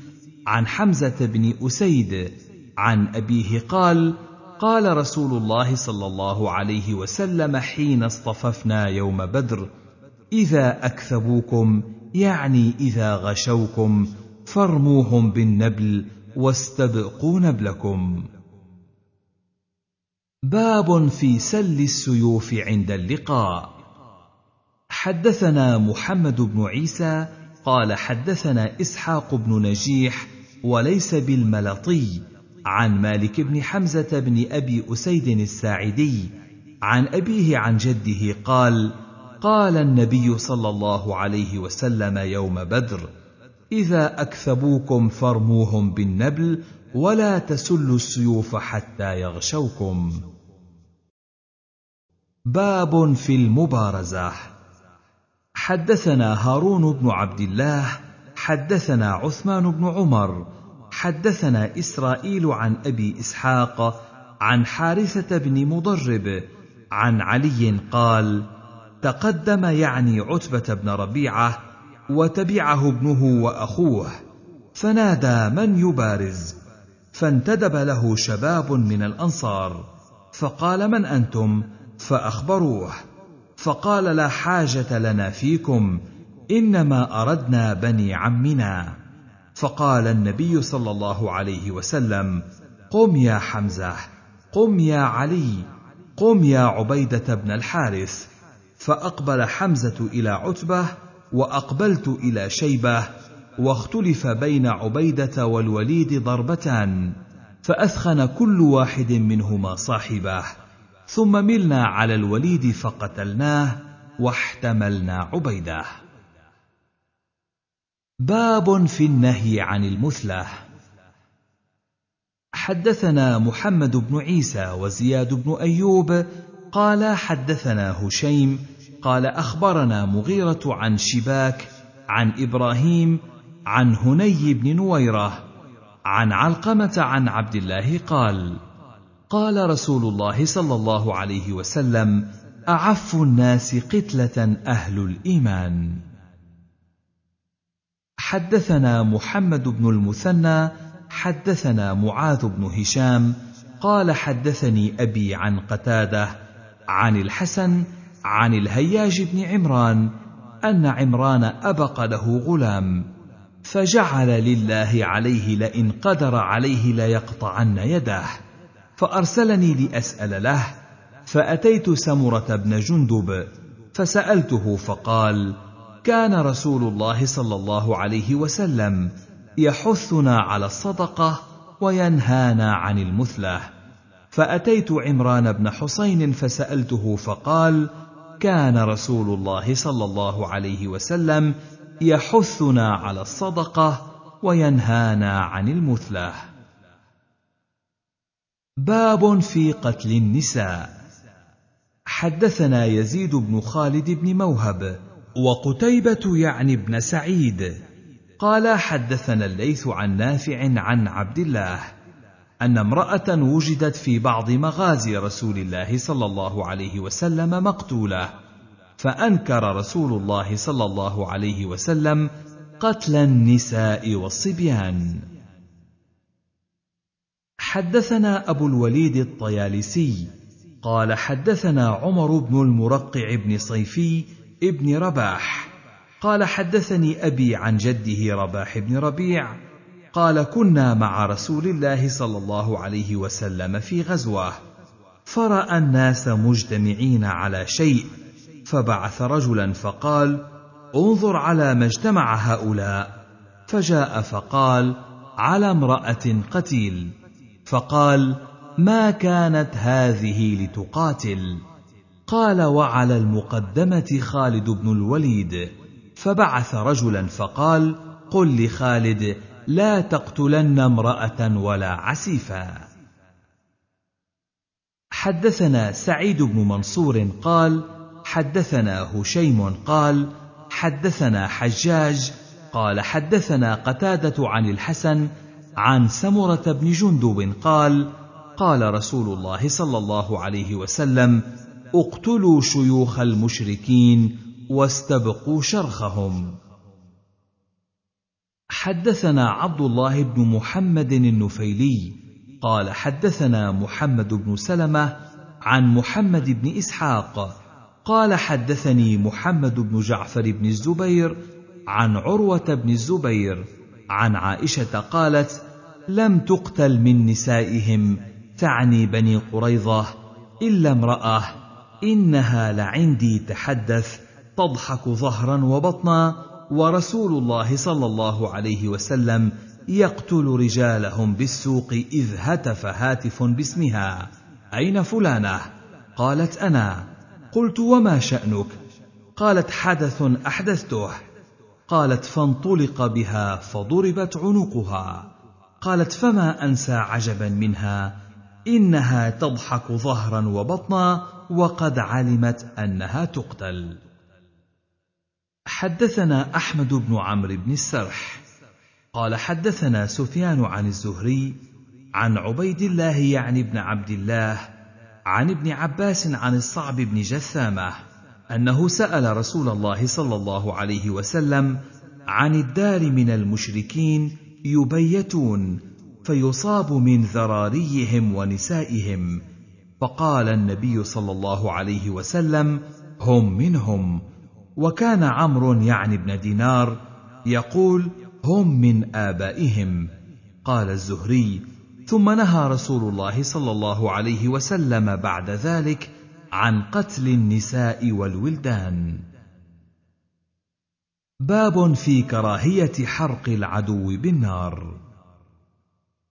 عن حمزة بن أسيد عن أبيه قال قال رسول الله صلى الله عليه وسلم حين اصطففنا يوم بدر إذا أكثبوكم يعني إذا غشوكم فارموهم بالنبل واستبقوا نبلكم. باب في سل السيوف عند اللقاء. حدثنا محمد بن عيسى قال حدثنا إسحاق بن نجيح وليس بالملطي عن مالك بن حمزة بن أبي أسيد الساعدي عن أبيه عن جده قال قال النبي صلى الله عليه وسلم يوم بدر إذا أكثبوكم فارموهم بالنبل ولا تسلوا السيوف حتى يغشوكم. باب في المبارزة. حدثنا هارون بن عبد الله حدثنا عثمان بن عمر حدثنا إسرائيل عن أبي إسحاق عن حارثة بن مضرب عن علي قال تقدم يعني عتبة بن ربيعة وتبعه ابنه وأخوه فنادى من يبارز فانتدب له شباب من الأنصار فقال من أنتم؟ فأخبروه فقال لا حاجة لنا فيكم إنما أردنا بني عمنا. فقال النبي صلى الله عليه وسلم قم يا حمزة قم يا علي قم يا عبيدة بن الحارث. فأقبل حمزة إلى عتبة وأقبلت إلى شيبة واختلف بين عبيدة والوليد ضربتان فأثخن كل واحد منهما صاحبه. ثم ملنا على الوليد فقتلناه واحتملنا عبيدة. باب في النهي عن المثله حدثنا محمد بن عيسى وزياد بن أيوب قال حدثنا هشيم قال أخبرنا مغيرة عن شباك عن إبراهيم عن هني بن نويرة عن علقمة عن عبد الله قال قال رسول الله صلى الله عليه وسلم أعف الناس قتلة أهل الإيمان. حدثنا محمد بن المثنى حدثنا معاذ بن هشام قال حدثني أبي عن قتادة عن الحسن عن الهياج بن عمران أن عمران أبق له غلام فجعل لله عليه لئن قدر عليه ليقطعن يده فأرسلني لأسأل له فأتيت سمرة بن جندب فسألته فقال كان رسول الله صلى الله عليه وسلم يحثنا على الصدقة وينهانا عن المثلة. فأتيت عمران بن حسين فسألته فقال كان رسول الله صلى الله عليه وسلم يحثنا على الصدقة وينهانا عن المثلة. باب في قتل النساء. حدثنا يزيد بن خالد بن موهب وقتيبة يعني بن سعيد. قال حدثنا الليث عن نافع عن عبد الله أن امرأة وجدت في بعض مغازي رسول الله صلى الله عليه وسلم مقتولة فأنكر رسول الله صلى الله عليه وسلم قتل النساء والصبيان. حدثنا أبو الوليد الطيالسي قال حدثنا عمر بن المرقع بن صيفي ابن رباح. قال حدثني أبي عن جده رباح بن ربيع. قال كنا مع رسول الله صلى الله عليه وسلم في غزوة. فرأى الناس مجتمعين على شيء. فبعث رجلا فقال انظر على ما اجتمع هؤلاء. فجاء فقال على امرأة قتيل. فقال ما كانت هذه لتقاتل. قال وعلى المقدمة خالد بن الوليد فبعث رجلا فقال قل لخالد لا تقتلن امرأة ولا عسيفا. حدثنا سعيد بن منصور قال حدثنا هشيم قال حدثنا حجاج قال حدثنا قتادة عن الحسن عن سمرة بن جندب قال قال رسول الله صلى الله عليه وسلم اقتلوا شيوخ المشركين واستبقوا شرخهم. حدثنا عبد الله بن محمد النفيلي قال حدثنا محمد بن سلمة عن محمد بن إسحاق قال حدثني محمد بن جعفر بن الزبير عن عروة بن الزبير عن عائشة قالت لم تقتل من نسائهم تعني بني قريظة إلا امرأة إنها لعندي تحدث تضحك ظهرا وبطنا ورسول الله صلى الله عليه وسلم يقتل رجالهم بالسوق إذ هتف هاتف باسمها. أين فلانة؟ قالت أنا. قلت وما شأنك؟ قالت حدث أحدثته. قالت فانطلق بها فضربت عنقها. قالت فما أنسى عجبا منها؟ إنها تضحك ظهرا وبطنا وقد علمت أنها تقتل. حدثنا أحمد بن عمرو بن السرح. قال حدثنا سفيان عن الزهري عن عبيد الله يعني بن عبد الله عن ابن عباس عن الصعب بن جثامة أنه سأل رسول الله صلى الله عليه وسلم عن الدار من المشركين يبيتون فيصاب من ذراريهم ونسائهم فقال النبي صلى الله عليه وسلم هم منهم. وكان عمرو يعني بن دينار يقول هم من آبائهم. قال الزهري ثم نهى رسول الله صلى الله عليه وسلم بعد ذلك عن قتل النساء والولدان. باب في كراهية حرق العدو بالنار.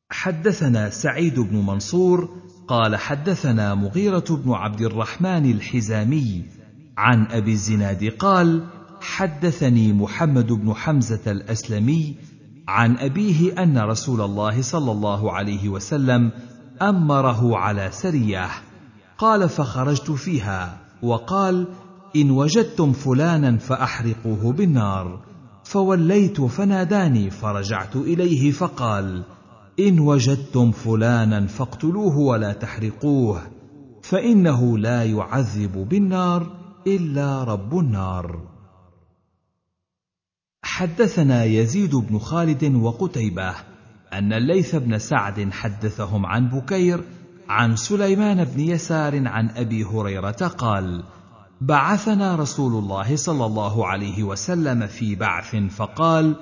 حدثنا سعيد بن منصور قال حدثنا مغيرة بن عبد الرحمن الحزامي عن أبي الزناد قال حدثني محمد بن حمزة الأسلمي عن أبيه أن رسول الله صلى الله عليه وسلم أمره على سريه قال فخرجت فيها وقال إن وجدتم فلانا فأحرقوه بالنار فوليت فناداني فرجعت إليه فقال إن وجدتم فلانا فاقتلوه ولا تحرقوه فإنه لا يعذب بالنار إلا رب النار. حدثنا يزيد بن خالد وقتيبة أن الليث بن سعد حدثهم عن بكير عن سليمان بن يسار عن أبي هريرة قال بعثنا رسول الله صلى الله عليه وسلم في بعث فقال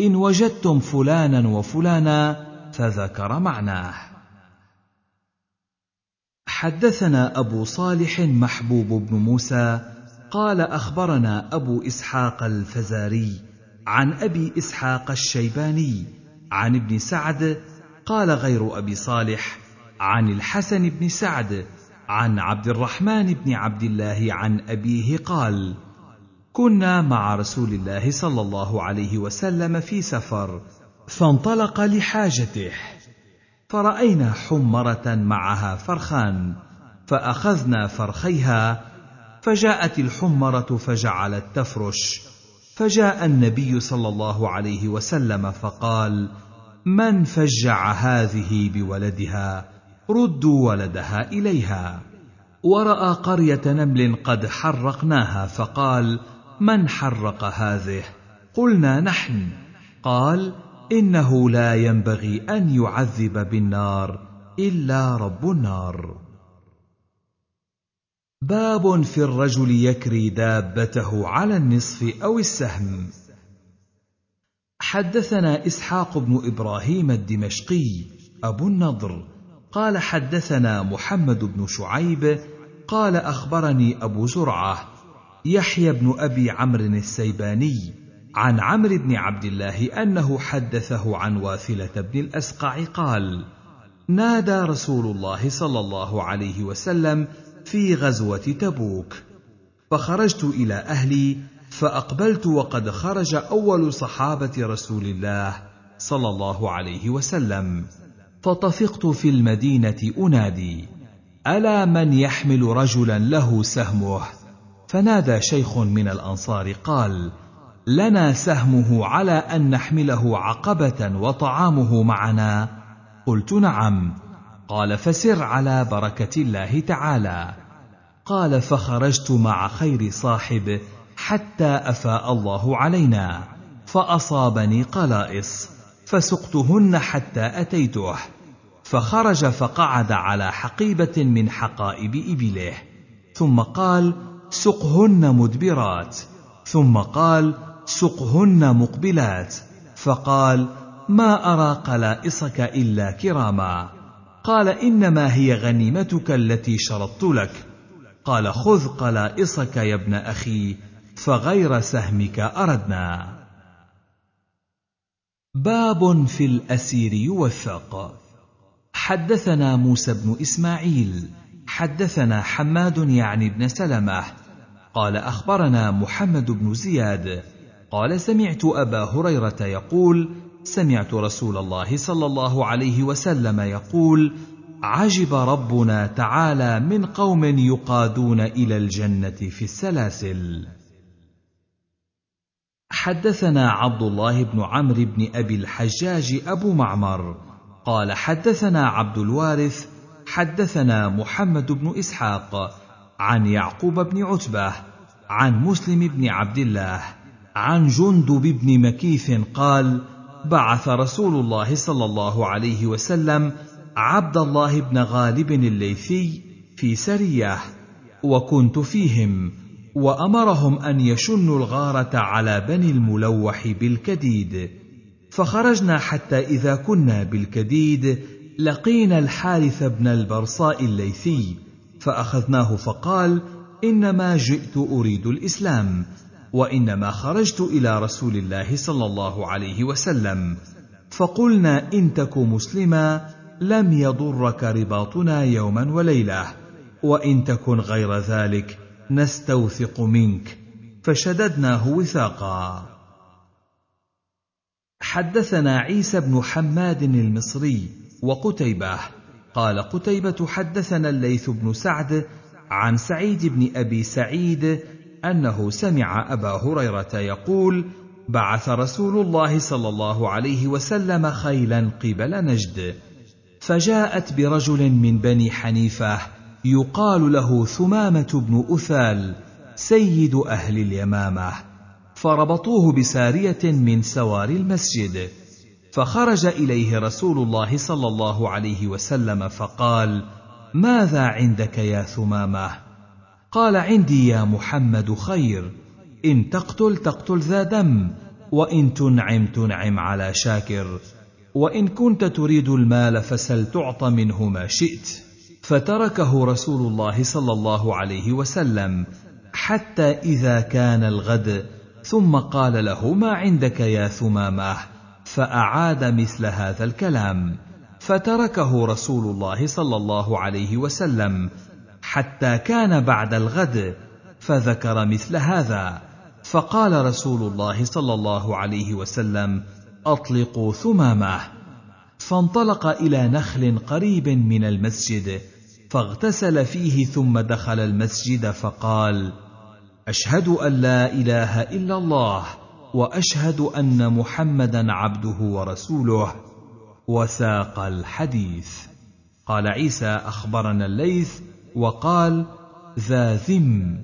إن وجدتم فلانا وفلانا فذكر معناه. حدثنا أبو صالح محبوب بن موسى قال أخبرنا أبو إسحاق الفزاري عن أبي إسحاق الشيباني عن ابن سعد قال غير أبي صالح عن الحسن بن سعد عن عبد الرحمن بن عبد الله عن أبيه قال كنا مع رسول الله صلى الله عليه وسلم في سفر فانطلق لحاجته. فرأينا حمرة معها فرخان فأخذنا فرخيها فجاءت الحمرة فجعلت تفرش. فجاء النبي صلى الله عليه وسلم فقال من فجع هذه بولدها؟ ردوا ولدها إليها. ورأى قرية نمل قد حرقناها فقال من حرق هذه؟ قلنا نحن. قال إنه لا ينبغي أن يعذب بالنار إلا رب النار. باب في الرجل يكري دابته على النصف أو السهم. حدثنا إسحاق بن إبراهيم الدمشقي أبو النضر قال حدثنا محمد بن شعيب قال أخبرني أبو زرعة يحيى بن أبي عمرو السيباني عن عمرو بن عبد الله أنه حدثه عن واثلة بن الأسقع قال نادى رسول الله صلى الله عليه وسلم في غزوة تبوك فخرجت إلى أهلي فأقبلت وقد خرج أول صحابة رسول الله صلى الله عليه وسلم فطفقت في المدينة أنادي ألا من يحمل رجلا له سهمه؟ فنادى شيخ من الأنصار قال لنا سهمه على أن نحمله عقبة وطعامه معنا. قلت نعم. قال فسر على بركة الله تعالى. قال فخرجت مع خير صاحب حتى أفاء الله علينا. فأصابني قلائص. فسقتهن حتى أتيته. فخرج فقعد على حقيبة من حقائب إبله. ثم قال سقهن مدبرات. ثم قال سقهن مقبلات. فقال ما أرى قلائصك إلا كراما. قال إنما هي غنيمتك التي شرطت لك. قال خذ قلائصك يا ابن أخي فغير سهمك أردنا. باب في الأسير يوثق. حدثنا موسى بن إسماعيل. حدثنا حماد يعني بن سلمة. قال أخبرنا محمد بن زياد. قال سمعت أبا هريرة يقول سمعت رسول الله صلى الله عليه وسلم يقول عجب ربنا تعالى من قوم يقادون إلى الجنة في السلاسل. حدثنا عبد الله بن عمرو بن أبي الحجاج أبو معمر قال حدثنا عبد الوارث حدثنا محمد بن إسحاق عن يعقوب بن عتبة عن مسلم بن عبد الله عن جندب بن مكيث قال بعث رسول الله صلى الله عليه وسلم عبد الله بن غالب الليثي في سريه وكنت فيهم وأمرهم أن يشنوا الغارة على بني الملوح بالكديد. فخرجنا حتى إذا كنا بالكديد لقينا الحارث بن البرصاء الليثي فأخذناه فقال إنما جئت أريد الإسلام. وإنما خرجت إلى رسول الله صلى الله عليه وسلم. فقلنا إن تك مسلما لم يضرك رباطنا يوما وليلة وإن تكن غير ذلك نستوثق منك. فشددناه وثاقا. حدثنا عيسى بن حماد المصري وقتيبة. قال قتيبة حدثنا الليث بن سعد عن سعيد بن أبي سعيد أنه سمع أبا هريرة يقول بعث رسول الله صلى الله عليه وسلم خيلا قبل نجد فجاءت برجل من بني حنيفة يقال له ثمامة بن أثال سيد أهل اليمامة فربطوه بسارية من سواري المسجد فخرج إليه رسول الله صلى الله عليه وسلم فقال ماذا عندك يا ثمامة؟ قال عندي يا محمد خير. إن تقتل تقتل ذا دم وإن تنعم تنعم على شاكر. وإن كنت تريد المال فسل تعط منه ما شئت. فتركه رسول الله صلى الله عليه وسلم حتى إذا كان الغد. ثم قال له ما عندك يا ثمامة؟ فأعاد مثل هذا الكلام. فتركه رسول الله صلى الله عليه وسلم حتى كان بعد الغد فذكر مثل هذا. فقال رسول الله صلى الله عليه وسلم اطلقوا ثمامه. فانطلق إلى نخل قريب من المسجد فاغتسل فيه ثم دخل المسجد فقال أشهد أن لا إله إلا الله وأشهد أن محمدا عبده ورسوله. وساق الحديث. قال عيسى أخبرنا الليث وقال ذا ذم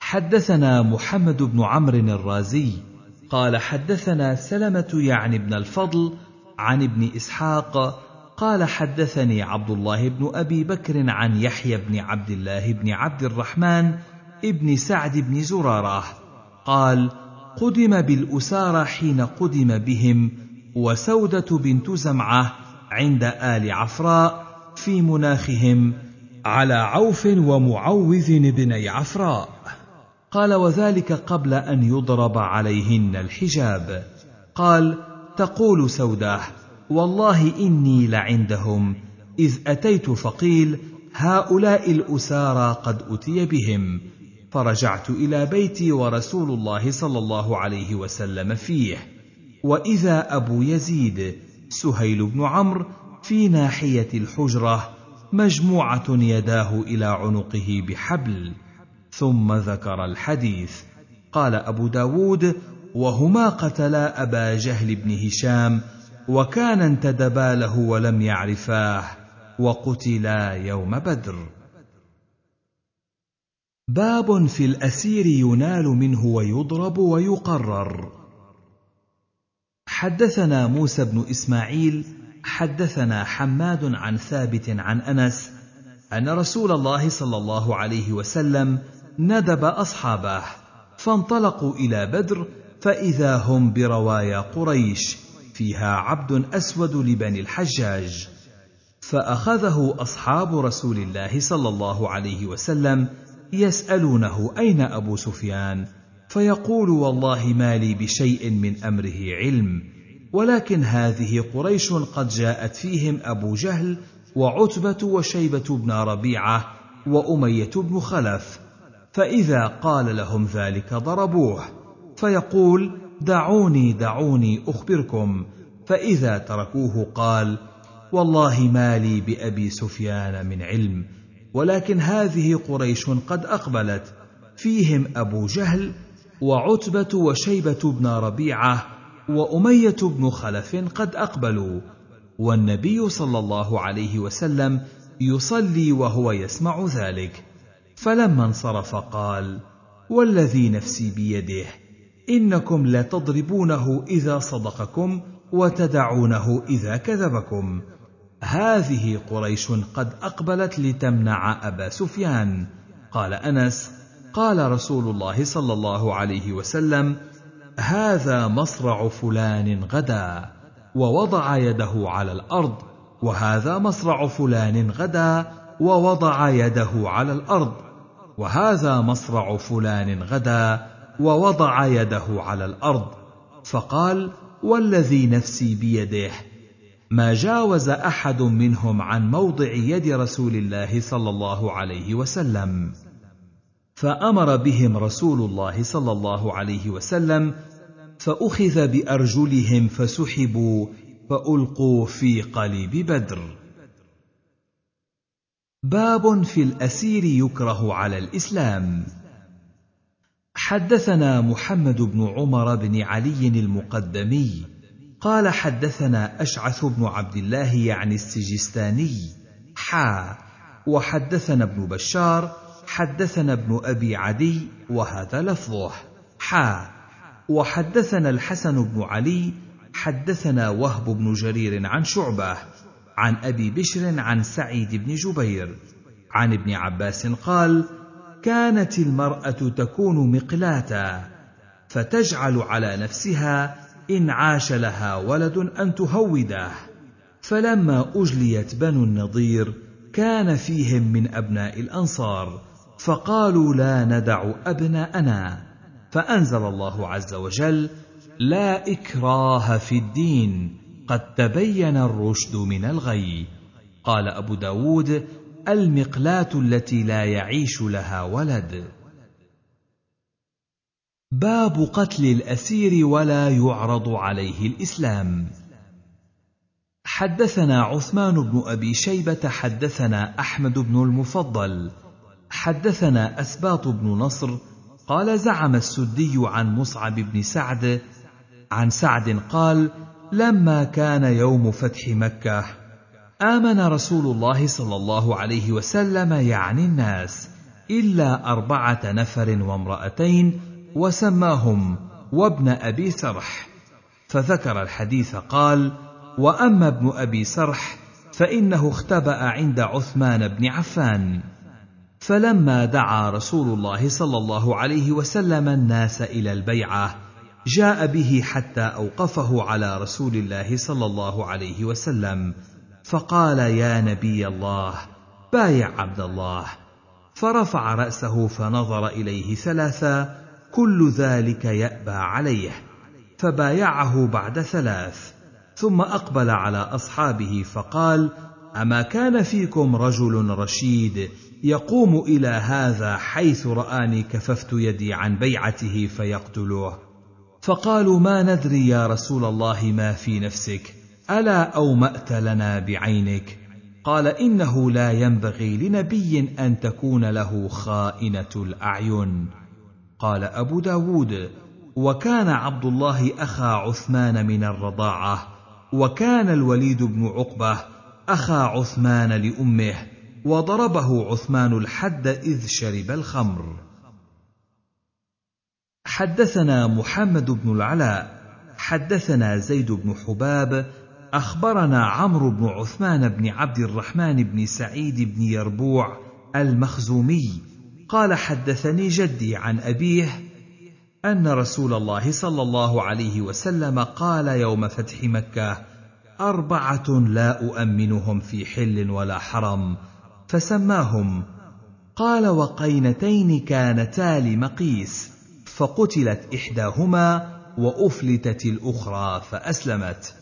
حدثنا محمد بن عمرو الرازي قال حدثنا سلمة يعني بن الفضل عن ابن إسحاق قال حدثني عبد الله بن أبي بكر عن يحيى بن عبد الله بن عبد الرحمن ابن سعد بن زرارة قال قدم بالأسارى حين قدم بهم وسودة بنت زمعة عند آل عفراء في مناخهم على عوف ومعوذ بني عفراء قال وذلك قبل أن يضرب عليهن الحجاب. قال تقول سوده والله إني لعندهم إذ أتيت فقيل هؤلاء الأسارى قد أتي بهم فرجعت إلى بيتي ورسول الله صلى الله عليه وسلم فيه. وإذا أبو يزيد سهيل بن عمرو في ناحية الحجرة مجموعة يداه إلى عنقه بحبل ثم ذكر الحديث. قال أبو داود وهما قتلا أبا جهل بن هشام وكان انتدبا له ولم يعرفاه وقتلا يوم بدر. باب في الأسير ينال منه ويضرب ويقرر. حدثنا موسى بن إسماعيل حدثنا حماد عن ثابت عن أنس أن رسول الله صلى الله عليه وسلم ندب أصحابه فانطلقوا إلى بدر فإذا هم بروايا قريش فيها عبد أسود لبني الحجاج. فأخذه أصحاب رسول الله صلى الله عليه وسلم يسألونه أين أبو سفيان فيقول والله ما لي بشيء من أمره علم ولكن هذه قريش قد جاءت فيهم أبو جهل وعتبة وشيبة بن ربيعة وأمية بن خلف فإذا قال لهم ذلك ضربوه فيقول دعوني دعوني أخبركم. فإذا تركوه قال والله ما لي بأبي سفيان من علم ولكن هذه قريش قد أقبلت فيهم أبو جهل وعتبة وشيبة بن ربيعة وأمية بن خلف قد أقبلوا والنبي صلى الله عليه وسلم يصلي وهو يسمع ذلك. فلما انصرف قال والذي نفسي بيده إنكم لتضربونه إذا صدقكم وتدعونه إذا كذبكم. هذه قريش قد أقبلت لتمنع أبا سفيان. قال أنس قال رسول الله صلى الله عليه وسلم هذا مصرع فلان غدا ووضع يده على الأرض وهذا مصرع فلان غدا ووضع يده على الأرض وهذا مصرع فلان غدا ووضع يده على الأرض. فقال والذي نفسي بيده؟ ما جاوز أحد منهم عن موضع يد رسول الله صلى الله عليه وسلم. فأمر بهم رسول الله صلى الله عليه وسلم فأخذ بأرجلهم فسحبوا فألقوا في قليب بدر. باب في الأسير يكره على الإسلام. حدثنا محمد بن عمر بن علي المقدمي قال حدثنا أشعث بن عبد الله يعني السجستاني حا وحدثنا ابن بشار حدثنا ابن أبي عدي وهذا لفظه. حا. وحدثنا الحسن بن علي حدثنا وهب بن جرير عن شعبة عن أبي بشر عن سعيد بن جبير. عن ابن عباس قال كانت المرأة تكون مقلاتا فتجعل على نفسها إن عاش لها ولد أن تهوده. فلما أجليت بنو النضير كان فيهم من أبناء الأنصار فقالوا لا ندع أبناءنا. فأنزل الله عز وجل لا إكراه في الدين قد تبين الرشد من الغي. قال أبو داود المقلاه التي لا يعيش لها ولد. باب قتل الأسير ولا يعرض عليه الإسلام. حدثنا عثمان بن أبي شيبة حدثنا أحمد بن المفضل حدثنا أسباط بن نصر قال زعم السدي عن مصعب بن سعد عن سعد قال لما كان يوم فتح مكة آمن رسول الله صلى الله عليه وسلم يعني الناس إلا أربعة نفر وامرأتين وسماهم وابن أبي سرح. فذكر الحديث قال وأما ابن أبي سرح فإنه اختبأ عند عثمان بن عفان. فلما دعا رسول الله صلى الله عليه وسلم الناس إلى البيعة جاء به حتى أوقفه على رسول الله صلى الله عليه وسلم فقال يا نبي الله بايع عبد الله. فرفع رأسه فنظر إليه ثلاثا كل ذلك يأبى عليه. فبايعه بعد ثلاث ثم أقبل على أصحابه فقال أما كان فيكم رجل رشيد يقوم إلى هذا حيث رآني كففت يدي عن بيعته فيقتله فقالوا ما ندري يا رسول الله ما في نفسك؟ ألا أومأت لنا بعينك؟ قال إنه لا ينبغي لنبي أن تكون له خائنة الأعين. قال أبو داود وكان عبد الله أخا عثمان من الرضاعة وكان الوليد بن عقبة أخا عثمان لأمه. وضربه عثمان الحد إذ شرب الخمر. حدثنا محمد بن العلاء حدثنا زيد بن حباب أخبرنا عمرو بن عثمان بن عبد الرحمن بن سعيد بن يربوع المخزومي قال حدثني جدي عن أبيه أن رسول الله صلى الله عليه وسلم قال يوم فتح مكة أربعة لا أؤمنهم في حل ولا حرم. فسماهم. قال وقينتين كانتا لمقيس فقتلت إحداهما وأفلتت الأخرى فأسلمت.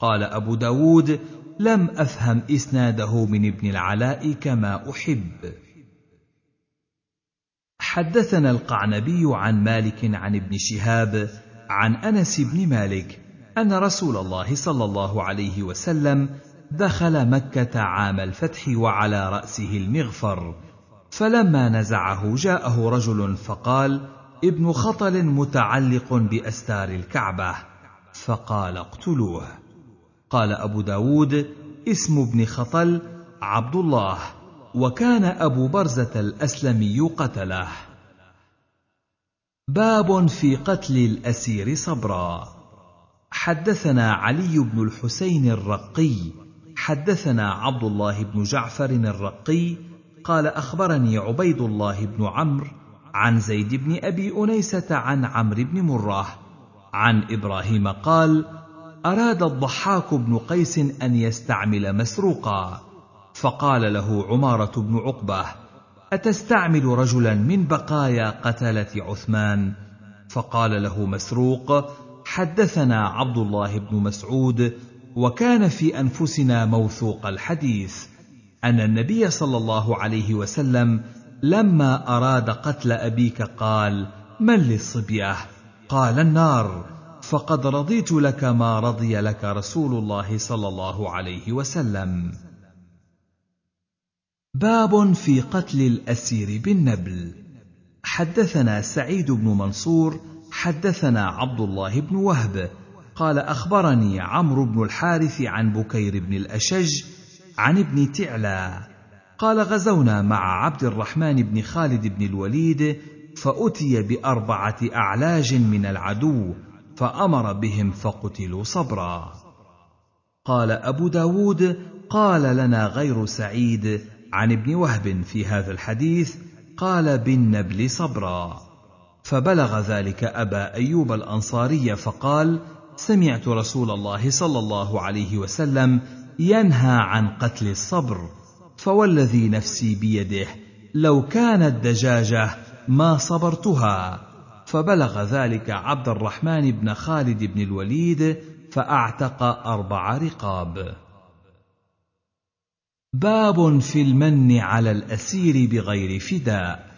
قال أبو داود لم أفهم إسناده من ابن العلاء كما أحب. حدثنا القعنبي عن مالك عن ابن شهاب عن أنس بن مالك أن رسول الله صلى الله عليه وسلم دخل مكة عام الفتح وعلى رأسه المغفر. فلما نزعه جاءه رجل فقال ابن خطل متعلق بأستار الكعبة. فقال اقتلوه. قال أبو داود اسم ابن خطل عبد الله وكان أبو برزة الأسلمي قتله. باب في قتل الأسير صبرا. حدثنا علي بن الحسين الرقي حدثنا عبد الله بن جعفر الرقي قال أخبرني عبيد الله بن عمرو عن زيد بن أبي أنيسة عن عمرو بن مره عن إبراهيم قال أراد الضحاك بن قيس أن يستعمل مسروقا فقال له عمارة بن عقبة أتستعمل رجلا من بقايا قتلة عثمان؟ فقال له مسروق حدثنا عبد الله بن مسعود وكان في أنفسنا موثوق الحديث أن النبي صلى الله عليه وسلم لما أراد قتل أبيك قال من للصبية؟ قال النار. فقد رضيت لك ما رضي لك رسول الله صلى الله عليه وسلم. باب في قتل الأسير بالنبل. حدثنا سعيد بن منصور حدثنا عبد الله بن وهب قال أخبرني عمرو بن الحارث عن بكير بن الأشج عن ابن تعلى. قال غزونا مع عبد الرحمن بن خالد بن الوليد فأتي بأربعة أعلاج من العدو فأمر بهم فقتلوا صبرا. قال أبو داود قال لنا غير سعيد عن ابن وهب في هذا الحديث قال بالنبل صبرا. فبلغ ذلك أبا أيوب الأنصاري فقال سمعت رسول الله صلى الله عليه وسلم ينهى عن قتل الصبر فوالذي نفسي بيده لو كانت دجاجة ما صبرتها. فبلغ ذلك عبد الرحمن بن خالد بن الوليد فأعتق أربع رقاب. باب في المن على الأسير بغير فداء.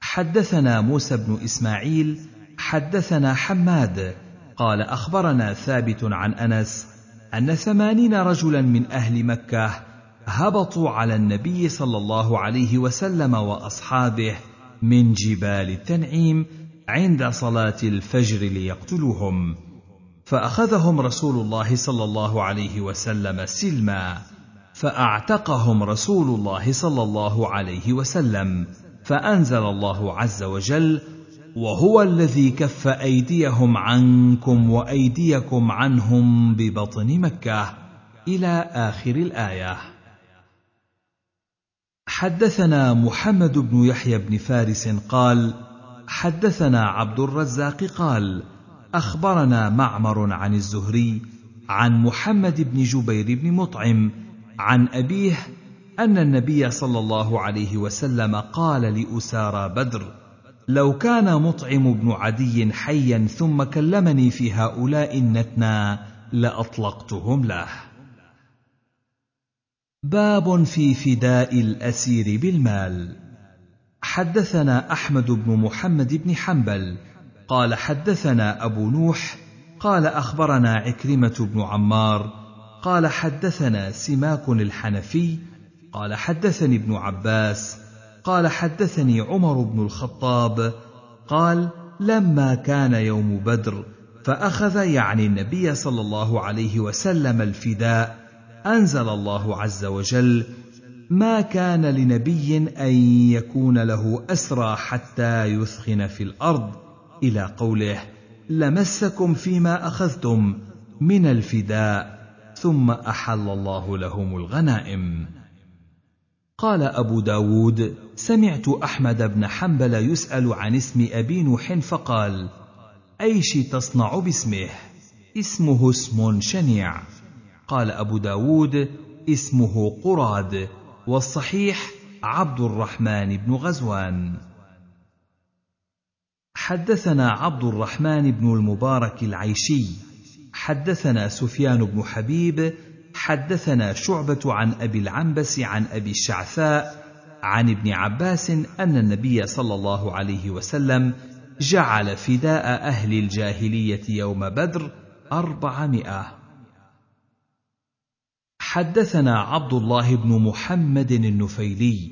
حدثنا موسى بن إسماعيل حدثنا حماد قال أخبرنا ثابت عن أنس أن ثمانين رجلا من أهل مكة هبطوا على النبي صلى الله عليه وسلم وأصحابه من جبال التنعيم عند صلاة الفجر ليقتلوهم فأخذهم رسول الله صلى الله عليه وسلم سلما فأعتقهم رسول الله صلى الله عليه وسلم فأنزل الله عز وجل وهو الذي كف أيديهم عنكم وأيديكم عنهم ببطن مكة إلى آخر الآية. حدثنا محمد بن يحيى بن فارس قال حدثنا عبد الرزاق قال أخبرنا معمر عن الزهري عن محمد بن جبير بن مطعم عن أبيه أن النبي صلى الله عليه وسلم قال لأسارى بدر لو كان مطعم بن عدي حيا ثم كلمني في هؤلاء النتنى لأطلقتهم له. باب في فداء الأسير بالمال. حدثنا أحمد بن محمد بن حنبل قال حدثنا أبو نوح قال أخبرنا عكرمة بن عمار قال حدثنا سماك الحنفي قال حدثني ابن عباس قال حدثني عمر بن الخطاب قال لما كان يوم بدر فأخذ يعني النبي صلى الله عليه وسلم الفداء أنزل الله عز وجل ما كان لنبي أن يكون له أسرى حتى يثخن في الأرض إلى قوله لمسكم فيما أخذتم من الفداء ثم أحل الله لهم الغنائم. قال أبو داود سمعت أحمد بن حنبل يسأل عن اسم أبي نوح فقال أيش تصنع باسمه؟ اسمه اسم شنيع. قال أبو داود اسمه قراد والصحيح عبد الرحمن بن غزوان. حدثنا عبد الرحمن بن المبارك العيشي حدثنا سفيان بن حبيب حدثنا شعبة عن أبي العنبس عن أبي الشعثاء عن ابن عباس أن النبي صلى الله عليه وسلم جعل فداء أهل الجاهلية يوم بدر أربعمائة. حدثنا عبد الله بن محمد النفيلي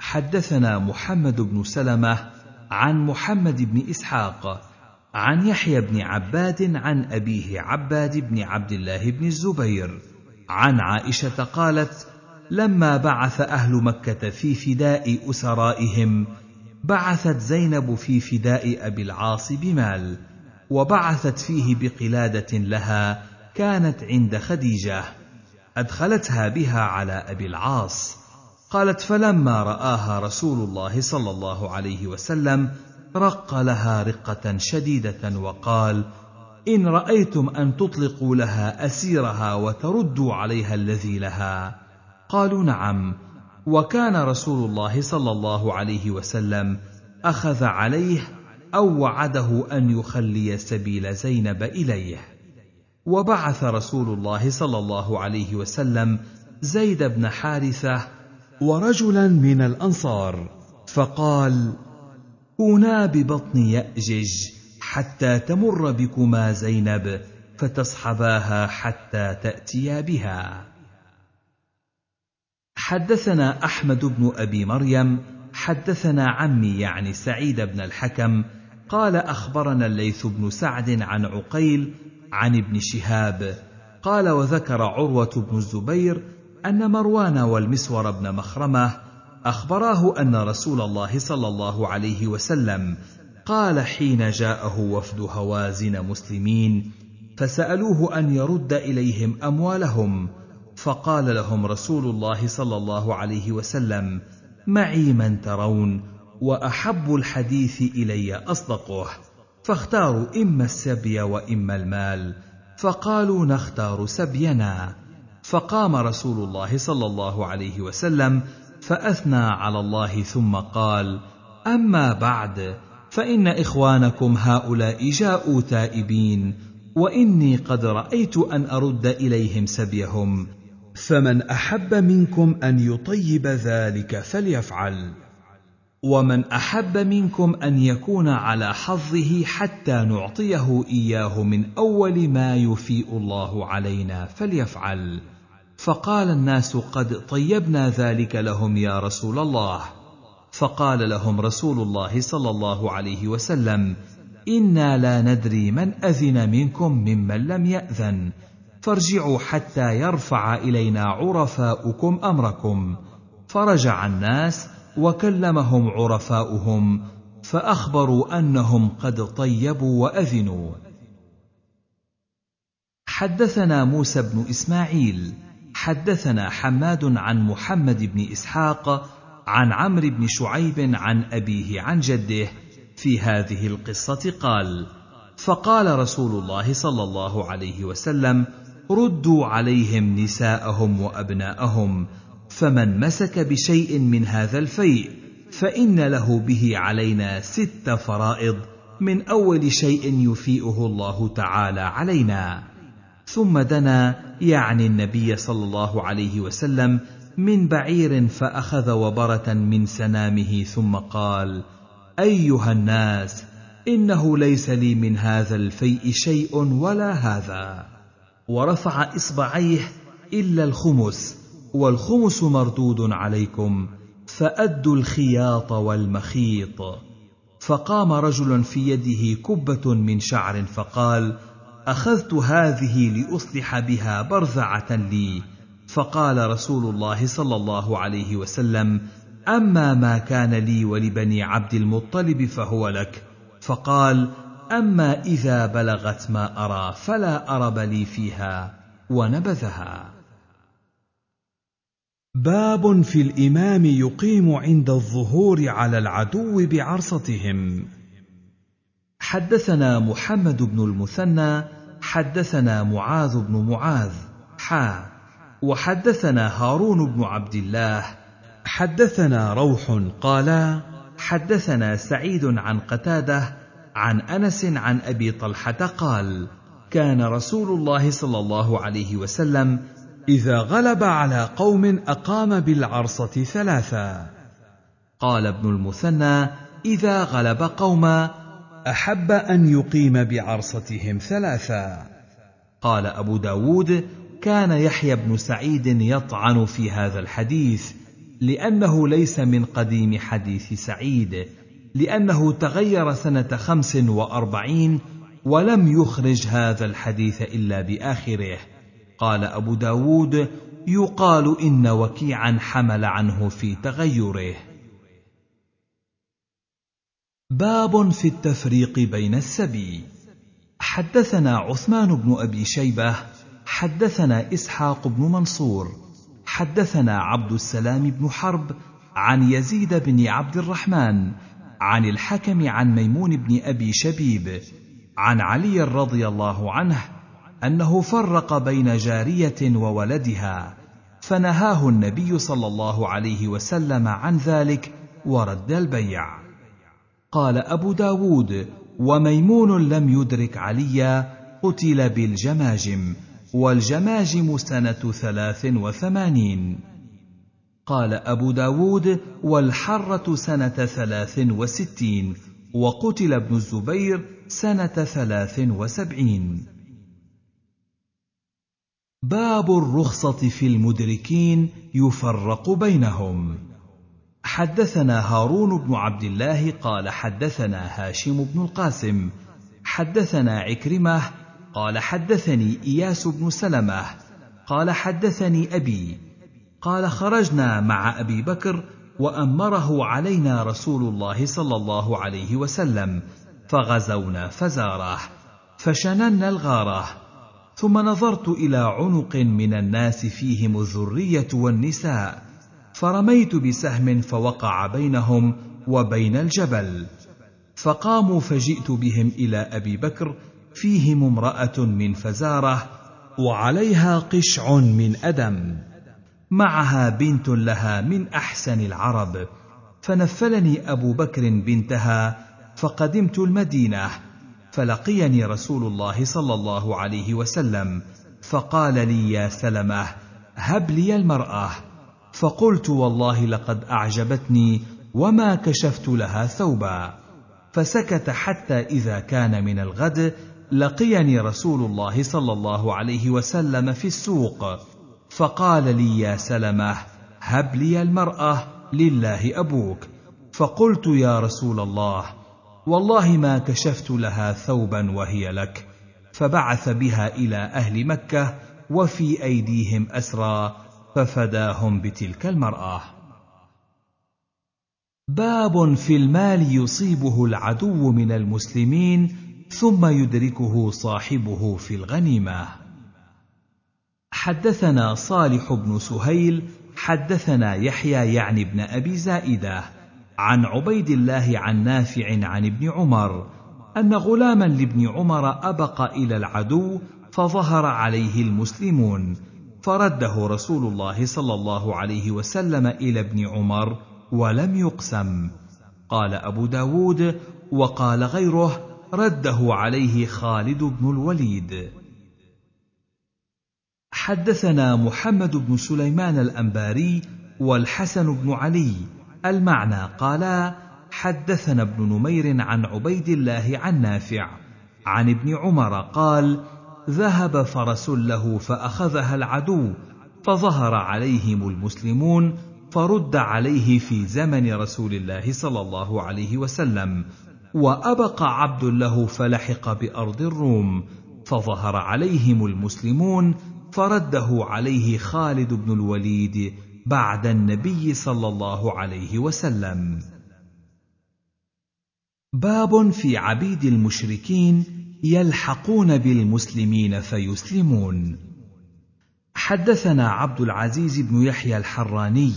حدثنا محمد بن سلمة عن محمد بن إسحاق عن يحيى بن عباد عن أبيه عباد بن عبد الله بن الزبير. عن عائشة قالت لما بعث أهل مكة في فداء أسرائهم بعثت زينب في فداء أبي العاص بمال وبعثت فيه بقلادة لها كانت عند خديجة أدخلتها بها على أبي العاص. قالت فلما رآها رسول الله صلى الله عليه وسلم رق لها رقة شديدة وقال إن رأيتم أن تطلقوا لها أسيرها وتردوا عليها الذي لها. قالوا نعم. وكان رسول الله صلى الله عليه وسلم أخذ عليه أو وعده أن يخلي سبيل زينب إليه. وبعث رسول الله صلى الله عليه وسلم زيد بن حارثة ورجلا من الأنصار فقال كونا ببطن يأجج. حتى تمر بكما زينب فتصحباها حتى تأتيا بها. حدثنا أحمد بن أبي مريم حدثنا عمي يعني سعيد بن الحكم قال أخبرنا الليث بن سعد عن عقيل عن ابن شهاب قال وذكر عروة بن الزبير أن مروان والمسور بن مخرمة أخبراه أن رسول الله صلى الله عليه وسلم قال حين جاءه وفد هوازن مسلمين فسألوه أن يرد إليهم أموالهم فقال لهم رسول الله صلى الله عليه وسلم معي من ترون وأحب الحديث إلي أصدقه فاختاروا إما السبي وإما المال فقالوا نختار سبينا. فقام رسول الله صلى الله عليه وسلم فأثنى على الله ثم قال أما بعد فإن إخوانكم هؤلاء جاءوا تائبين وإني قد رأيت أن أرد إليهم سبيهم. فمن أحب منكم أن يطيب ذلك فليفعل. ومن أحب منكم أن يكون على حظه حتى نعطيه إياه من أول ما يفيء الله علينا فليفعل. فقال الناس قد طيبنا ذلك لهم يا رسول الله. فقال لهم رسول الله صلى الله عليه وسلم إنا لا ندري من أذن منكم ممن لم يأذن. فارجعوا حتى يرفع إلينا عرفاؤكم أمركم. فرجع الناس وكلمهم عرفاؤهم فأخبروا أنهم قد طيبوا وأذنوا. حدثنا موسى بن إسماعيل حدثنا حماد عن محمد بن إسحاق عن عمرو بن شعيب عن أبيه عن جده في هذه القصة قال فقال رسول الله صلى الله عليه وسلم ردوا عليهم نساءهم وأبناءهم فمن مسك بشيء من هذا الفيء فإن له به علينا ست فرائض من أول شيء يفيئه الله تعالى علينا. ثم دنا يعني النبي صلى الله عليه وسلم من بعير فأخذ وبرة من سنامه ثم قال أيها الناس إنه ليس لي من هذا الفيء شيء ولا هذا. ورفع إصبعيه إلا الخمس والخمس مردود عليكم فأدوا الخياط والمخيط. فقام رجل في يده كبة من شعر فقال أخذت هذه لأصلح بها برذعه لي فقال رسول الله صلى الله عليه وسلم أما ما كان لي ولبني عبد المطلب فهو لك. فقال أما إذا بلغت ما أرى فلا أرب لي فيها ونبذها. باب في الإمام يقيم عند الظهور على العدو بعرصتهم. حدثنا محمد بن المثنى حدثنا معاذ بن معاذ حا. وحدثنا هارون بن عبد الله حدثنا روح قالا حدثنا سعيد عن قتادة عن أنس عن أبي طلحة قال كان رسول الله صلى الله عليه وسلم إذا غلب على قوم أقام بالعرصة ثلاثا قال ابن المثنى إذا غلب قوما أحب أن يقيم بعرصتهم ثلاثا قال أبو داود كان يحيى بن سعيد يطعن في هذا الحديث لأنه ليس من قديم حديث سعيد لأنه تغير سنة خمس وأربعين ولم يخرج هذا الحديث إلا بآخره. قال أبو داود يقال إن وكيعا حمل عنه في تغيره. باب في التفريق بين السبي. حدثنا عثمان بن أبي شيبة حدثنا إسحاق بن منصور حدثنا عبد السلام بن حرب عن يزيد بن عبد الرحمن عن الحكم عن ميمون بن أبي شبيب عن علي رضي الله عنه أنه فرق بين جارية وولدها فنهاه النبي صلى الله عليه وسلم عن ذلك ورد البيع. قال أبو داود وميمون لم يدرك عليا قتل بالجماجم والجماجم سنة ثلاث وثمانين. قال أبو داود والحرة سنة ثلاث وستين وقتل ابن الزبير سنة ثلاث وسبعين. باب الرخصة في المدركين يفرق بينهم. حدثنا هارون بن عبد الله قال حدثنا هاشم بن القاسم. حدثنا عكرمة قال حدثني إياس بن سلمة. قال حدثني أبي. قال خرجنا مع أبي بكر وأمره علينا رسول الله صلى الله عليه وسلم فغزونا فزارة فشننا الغارة ثم نظرت إلى عنق من الناس فيهم الذرية والنساء فرميت بسهم فوقع بينهم وبين الجبل فقاموا فجئت بهم إلى أبي بكر فيهم امرأة من فزارة وعليها قشع من أدم. معها بنت لها من أحسن العرب. فنفلني أبو بكر بنتها فقدمت المدينة. فلقيني رسول الله صلى الله عليه وسلم. فقال لي يا سلمة هب لي المرأة. فقلت والله لقد أعجبتني وما كشفت لها ثوبا. فسكت حتى إذا كان من الغد لقيني رسول الله صلى الله عليه وسلم في السوق فقال لي يا سلمة هب لي المرأة لله أبوك. فقلت يا رسول الله والله ما كشفت لها ثوبا وهي لك. فبعث بها إلى أهل مكة وفي أيديهم أسرى ففداهم بتلك المرأة. باب في المال يصيبه العدو من المسلمين ثم يدركه صاحبه في الغنيمة. حدثنا صالح بن سهيل حدثنا يحيى يعني بن أبي زائدة عن عبيد الله عن نافع عن ابن عمر أن غلاما لابن عمر أبق إلى العدو فظهر عليه المسلمون فرده رسول الله صلى الله عليه وسلم إلى ابن عمر ولم يقسم. قال أبو داود وقال غيره رده عليه خالد بن الوليد. حدثنا محمد بن سليمان الأنباري والحسن بن علي المعنى قالا حدثنا ابن نمير عن عبيد الله عن نافع عن ابن عمر قال ذهب فرس له فأخذها العدو فظهر عليهم المسلمون فرد عليه في زمن رسول الله صلى الله عليه وسلم. وأبق عبد له فلحق بأرض الروم فظهر عليهم المسلمون فرده عليه خالد بن الوليد بعد النبي صلى الله عليه وسلم. باب في عبيد المشركين يلحقون بالمسلمين فيسلمون. حدثنا عبد العزيز بن يحيى الحراني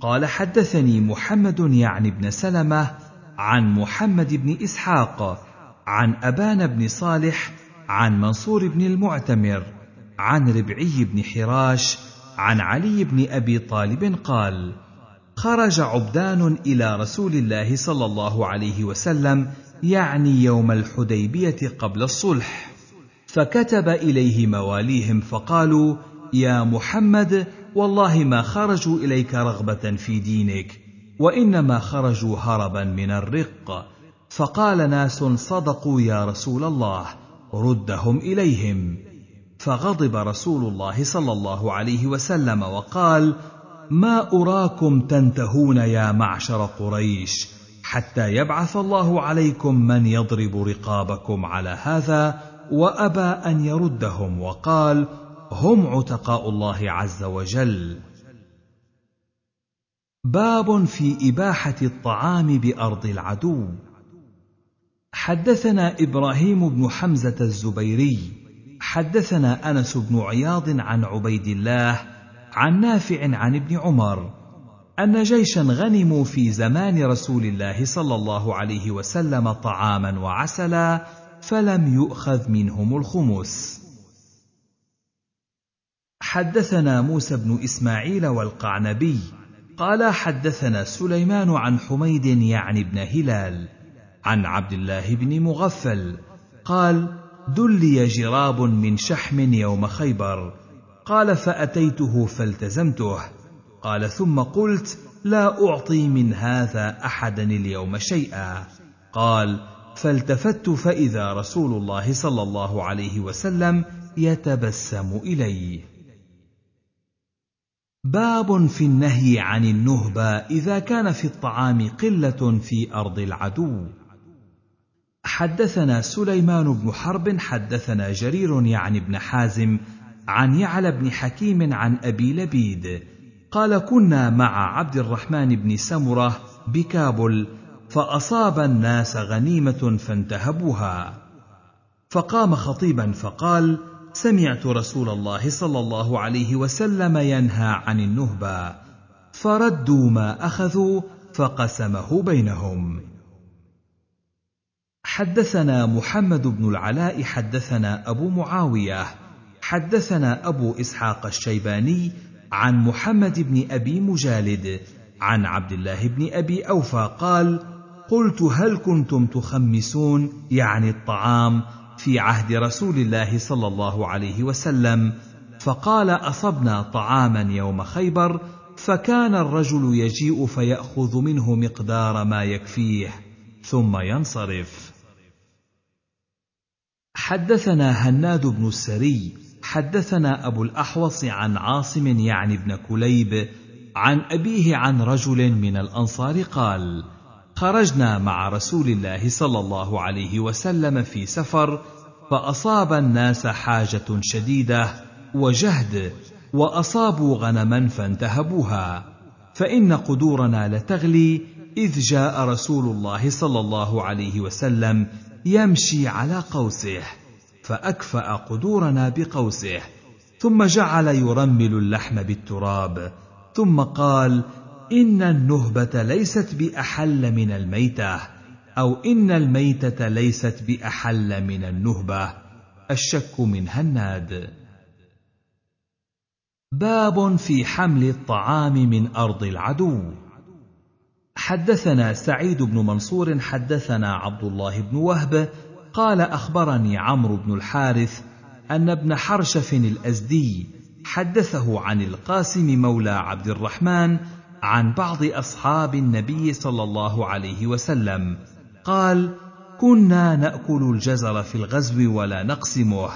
قال حدثني محمد يعني بن سلمة عن محمد بن إسحاق عن ابان بن صالح عن منصور بن المعتمر عن ربعي بن حراش عن علي بن أبي طالب قال خرج عبدان إلى رسول الله صلى الله عليه وسلم يعني يوم الحديبية قبل الصلح. فكتب إليه مواليهم فقالوا يا محمد والله ما خرجوا إليك رغبة في دينك. وإنما خرجوا هربا من الرق. فقال ناس صدقوا يا رسول الله ردهم إليهم. فغضب رسول الله صلى الله عليه وسلم وقال ما أراكم تنتهون يا معشر قريش حتى يبعث الله عليكم من يضرب رقابكم على هذا. وأبى أن يردهم وقال هم عتقاء الله عز وجل. باب في إباحة الطعام بأرض العدو. حدثنا إبراهيم بن حمزة الزبيري حدثنا أنس بن عياض عن عبيد الله عن نافع عن ابن عمر أن جيشا غنموا في زمان رسول الله صلى الله عليه وسلم طعاما وعسلا فلم يؤخذ منهم الخمس. حدثنا موسى بن إسماعيل والقعنبي قال حدثنا سليمان عن حميد يعني بن هلال عن عبد الله بن مغفل قال دلي جراب من شحم يوم خيبر. قال فأتيته فالتزمته. قال ثم قلت لا أعطي من هذا أحدا اليوم شيئا. قال فالتفت فإذا رسول الله صلى الله عليه وسلم يتبسم الي باب في النهي عن النهبه إذا كان في الطعام قلة في أرض العدو. حدثنا سليمان بن حرب حدثنا جرير يعني بن حازم عن يعلى بن حكيم عن أبي لبيد. قال كنا مع عبد الرحمن بن سمرة بكابل فأصاب الناس غنيمة فانتهبوها. فقام خطيبا فقال سمعت رسول الله صلى الله عليه وسلم ينهى عن النهبه فردوا ما أخذوا فقسمه بينهم. حدثنا محمد بن العلاء حدثنا أبو معاوية حدثنا أبو إسحاق الشيباني عن محمد بن أبي مجالد عن عبد الله بن أبي أوفى قال قلت هل كنتم تخمسون؟ يعني الطعام في عهد رسول الله صلى الله عليه وسلم فقال أصبنا طعاما يوم خيبر فكان الرجل يجيء فيأخذ منه مقدار ما يكفيه ثم ينصرف. حدثنا هناد بن السري حدثنا أبو الأحوص عن عاصم يعني ابن كليب عن أبيه عن رجل من الأنصار قال خرجنا مع رسول الله صلى الله عليه وسلم في سفر فأصاب الناس حاجة شديدة وجهد وأصابوا غنما فانتهبوها. فإن قدورنا لتغلي إذ جاء رسول الله صلى الله عليه وسلم يمشي على قوسه فأكفأ قدورنا بقوسه ثم جعل يرمل اللحم بالتراب ثم قال إن النهبة ليست بأحل من الميتة. أو إن الميتة ليست بأحل من النهبة الشك من هناد. باب في حمل الطعام من أرض العدو. حدثنا سعيد بن منصور حدثنا عبد الله بن وهب قال أخبرني عمرو بن الحارث أن ابن حرشف الأزدي حدثه عن القاسم مولى عبد الرحمن عن بعض أصحاب النبي صلى الله عليه وسلم. قال كنا نأكل الجزر في الغزو ولا نقسمه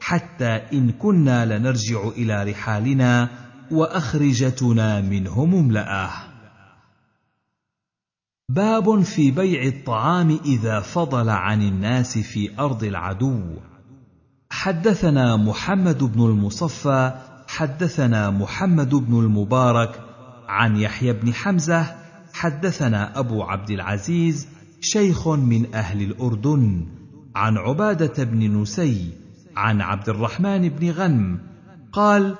حتى إن كنا لنرجع إلى رحالنا وأخرجتنا منه مملاه باب في بيع الطعام إذا فضل عن الناس في أرض العدو. حدثنا محمد بن المصفى حدثنا محمد بن المبارك عن يحيى بن حمزة حدثنا أبو عبد العزيز شيخ من أهل الأردن عن عبادة بن نسي عن عبد الرحمن بن غنم قال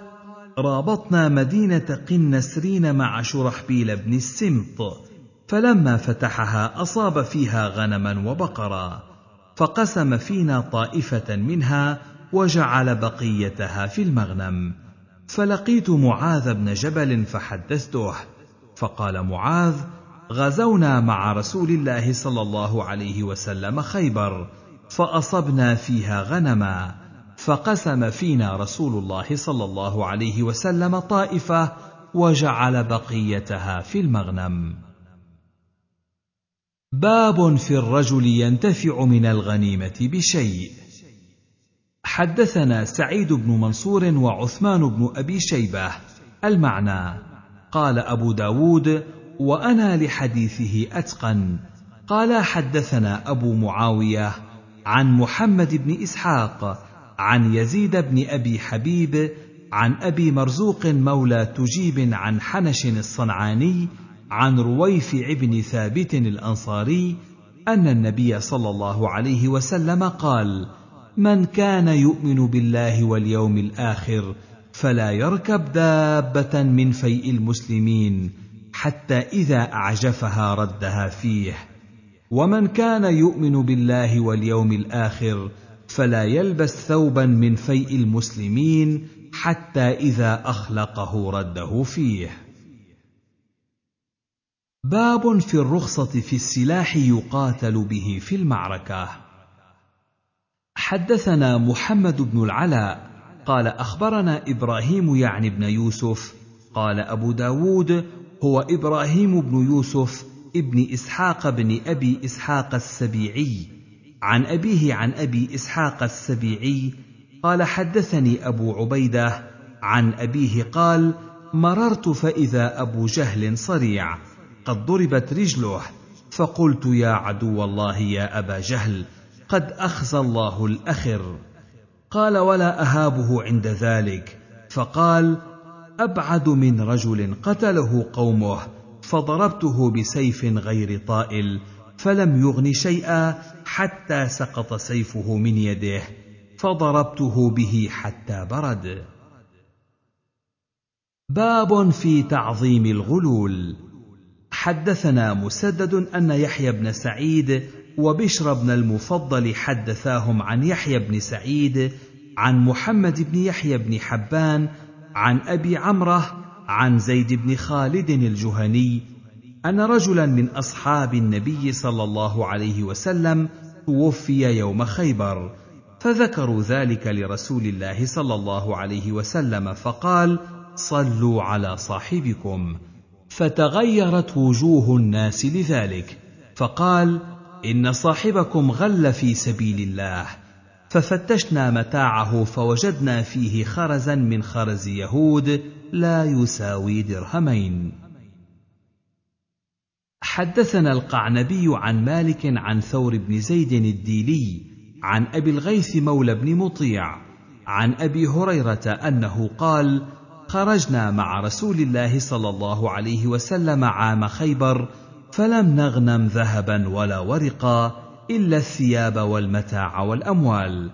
رابطنا مدينة قنسرين مع شرحبيل بن السمط فلما فتحها أصاب فيها غنما وبقرا فقسم فينا طائفة منها وجعل بقيتها في المغنم. فلقيت معاذ بن جبل فحدثته فقال معاذ غزونا مع رسول الله صلى الله عليه وسلم خيبر فأصبنا فيها غنما فقسم فينا رسول الله صلى الله عليه وسلم طائفة وجعل بقيتها في المغنم. باب في الرجل ينتفع من الغنيمة بشيء. حدثنا سعيد بن منصور وعثمان بن أبي شيبة المعنى قال أبو داود وأنا لحديثه أتقن. قال حدثنا أبو معاوية عن محمد بن إسحاق عن يزيد بن أبي حبيب عن أبي مرزوق مولى تجيب عن حنش الصنعاني عن رويفع بن ثابت الأنصاري أن النبي صلى الله عليه وسلم قال من كان يؤمن بالله واليوم الآخر فلا يركب دابة من فيء المسلمين حتى إذا أعجفها ردها فيه. ومن كان يؤمن بالله واليوم الآخر فلا يلبس ثوبا من فيء المسلمين حتى إذا أخلقه رده فيه. باب في الرخصة في السلاح يقاتل به في المعركة. حدثنا محمد بن العلاء قال أخبرنا إبراهيم يعني بن يوسف قال أبو داود هو إبراهيم بن يوسف ابن إسحاق بن أبي إسحاق السبيعي. عن أبيه عن أبي إسحاق السبيعي قال حدثني أبو عبيدة. عن أبيه قال مررت فإذا أبو جهل صريع. قد ضربت رجله. فقلت يا عدو الله يا أبا جهل قد اخزى الله الأخر. قال ولا أهابه عند ذلك. فقال أبعد من رجل قتله قومه فضربته بسيف غير طائل فلم يغن شيئا حتى سقط سيفه من يده فضربته به حتى برد. باب في تعظيم الغلول. حدثنا مسدد أن يحيى بن سعيد وبشر بن المفضل حدثاهم عن يحيى بن سعيد عن محمد بن يحيى بن حبان عن أبي عمرة عن زيد بن خالد الجهني أن رجلا من أصحاب النبي صلى الله عليه وسلم توفي يوم خيبر فذكروا ذلك لرسول الله صلى الله عليه وسلم فقال صلوا على صاحبكم. فتغيرت وجوه الناس لذلك فقال إن صاحبكم غل في سبيل الله ففتشنا متاعه فوجدنا فيه خرزا من خرز يهود لا يساوي درهمين. حدثنا القعنبي عن مالك عن ثور بن زيد الديلي عن أبي الغيث مولى بن مطيع عن أبي هريرة أنه قال خرجنا مع رسول الله صلى الله عليه وسلم عام خيبر فلم نغنم ذهبا ولا ورقا إلا الثياب والمتاع والأموال.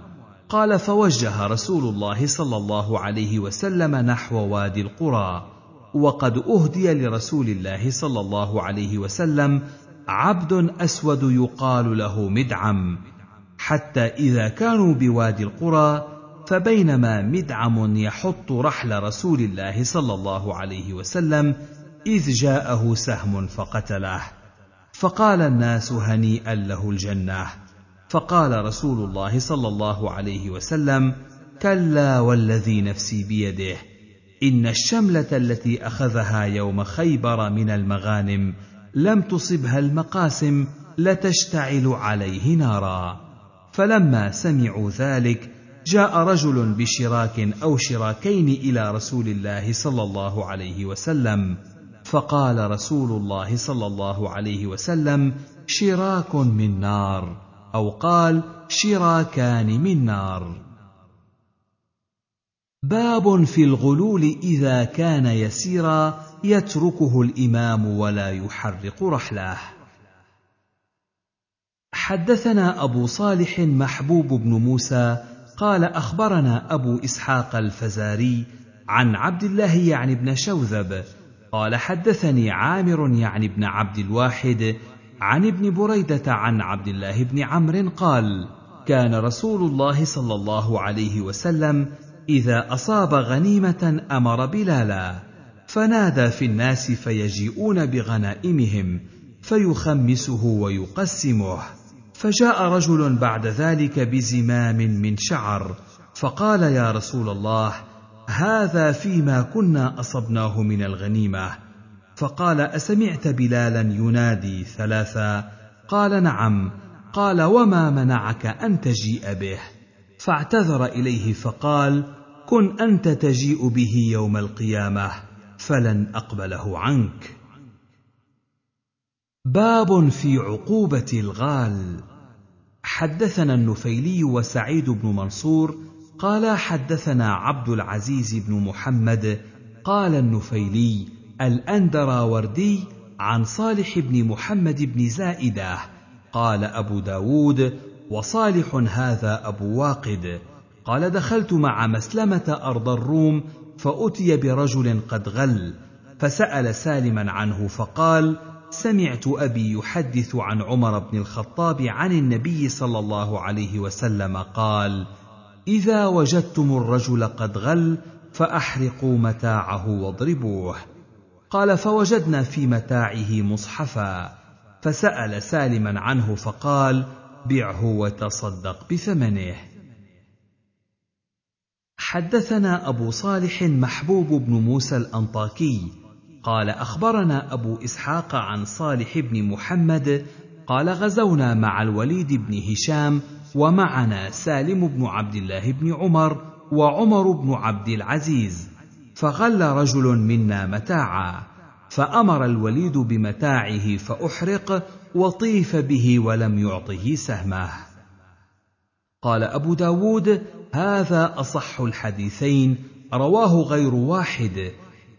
قال فوجه رسول الله صلى الله عليه وسلم نحو وادي القرى وقد أهدي لرسول الله صلى الله عليه وسلم عبد أسود يقال له مدعم حتى إذا كانوا بوادي القرى فبينما مدعم يحط رحل رسول الله صلى الله عليه وسلم إذ جاءه سهم فقتله. فقال الناس هنيئا له الجنة. فقال رسول الله صلى الله عليه وسلم كلا والذي نفسي بيده إن الشملة التي أخذها يوم خيبر من المغانم لم تصبها المقاسم لتشتعل عليه نارا. فلما سمعوا ذلك جاء رجل بشراك أو شراكين إلى رسول الله صلى الله عليه وسلم فقال رسول الله صلى الله عليه وسلم شراك من نار. أو قال شراكان من نار. باب في الغلول إذا كان يسيرا يتركه الإمام ولا يحرق رحله حدثنا أبو صالح محبوب بن موسى قال أخبرنا أبو إسحاق الفزاري عن عبد الله يعني بن شوذب قال حدثني عامر يعني بن عبد الواحد عن ابن بريدة عن عبد الله بن عمرو قال كان رسول الله صلى الله عليه وسلم إذا أصاب غنيمة أمر بلالا فنادى في الناس فيجيئون بغنائمهم فيخمسه ويقسمه. فجاء رجل بعد ذلك بزمام من شعر فقال يا رسول الله هذا فيما كنا أصبناه من الغنيمة. فقال أسمعت بلالا ينادي ثلاثا؟ قال نعم. قال وما منعك أن تجيء به؟ فاعتذر إليه فقال كن أنت تجيء به يوم القيامة فلن أقبله عنك. باب في عقوبة الغال. حدثنا النفيلي وسعيد بن منصور قال حدثنا عبد العزيز بن محمد قال النفيلي الأندراوردي عن صالح بن محمد بن زائدة قال أبو داود وصالح هذا أبو واقد. قال دخلت مع مسلمة أرض الروم فأتي برجل قد غل فسأل سالما عنه فقال سمعت أبي يحدث عن عمر بن الخطاب عن النبي صلى الله عليه وسلم قال إذا وجدتم الرجل قد غل فأحرقوا متاعه واضربوه. قال فوجدنا في متاعه مصحفا. فسأل سالما عنه فقال بعه وتصدق بثمنه. حدثنا أبو صالح محبوب بن موسى الأنطاكي. قال أخبرنا أبو إسحاق عن صالح بن محمد. قال غزونا مع الوليد بن هشام ومعنا سالم بن عبد الله بن عمر وعمر بن عبد العزيز. فغل رجل منا متاعا فأمر الوليد بمتاعه فأحرق وطيف به ولم يعطه سهمه. قال أبو داود هذا أصح الحديثين رواه غير واحد.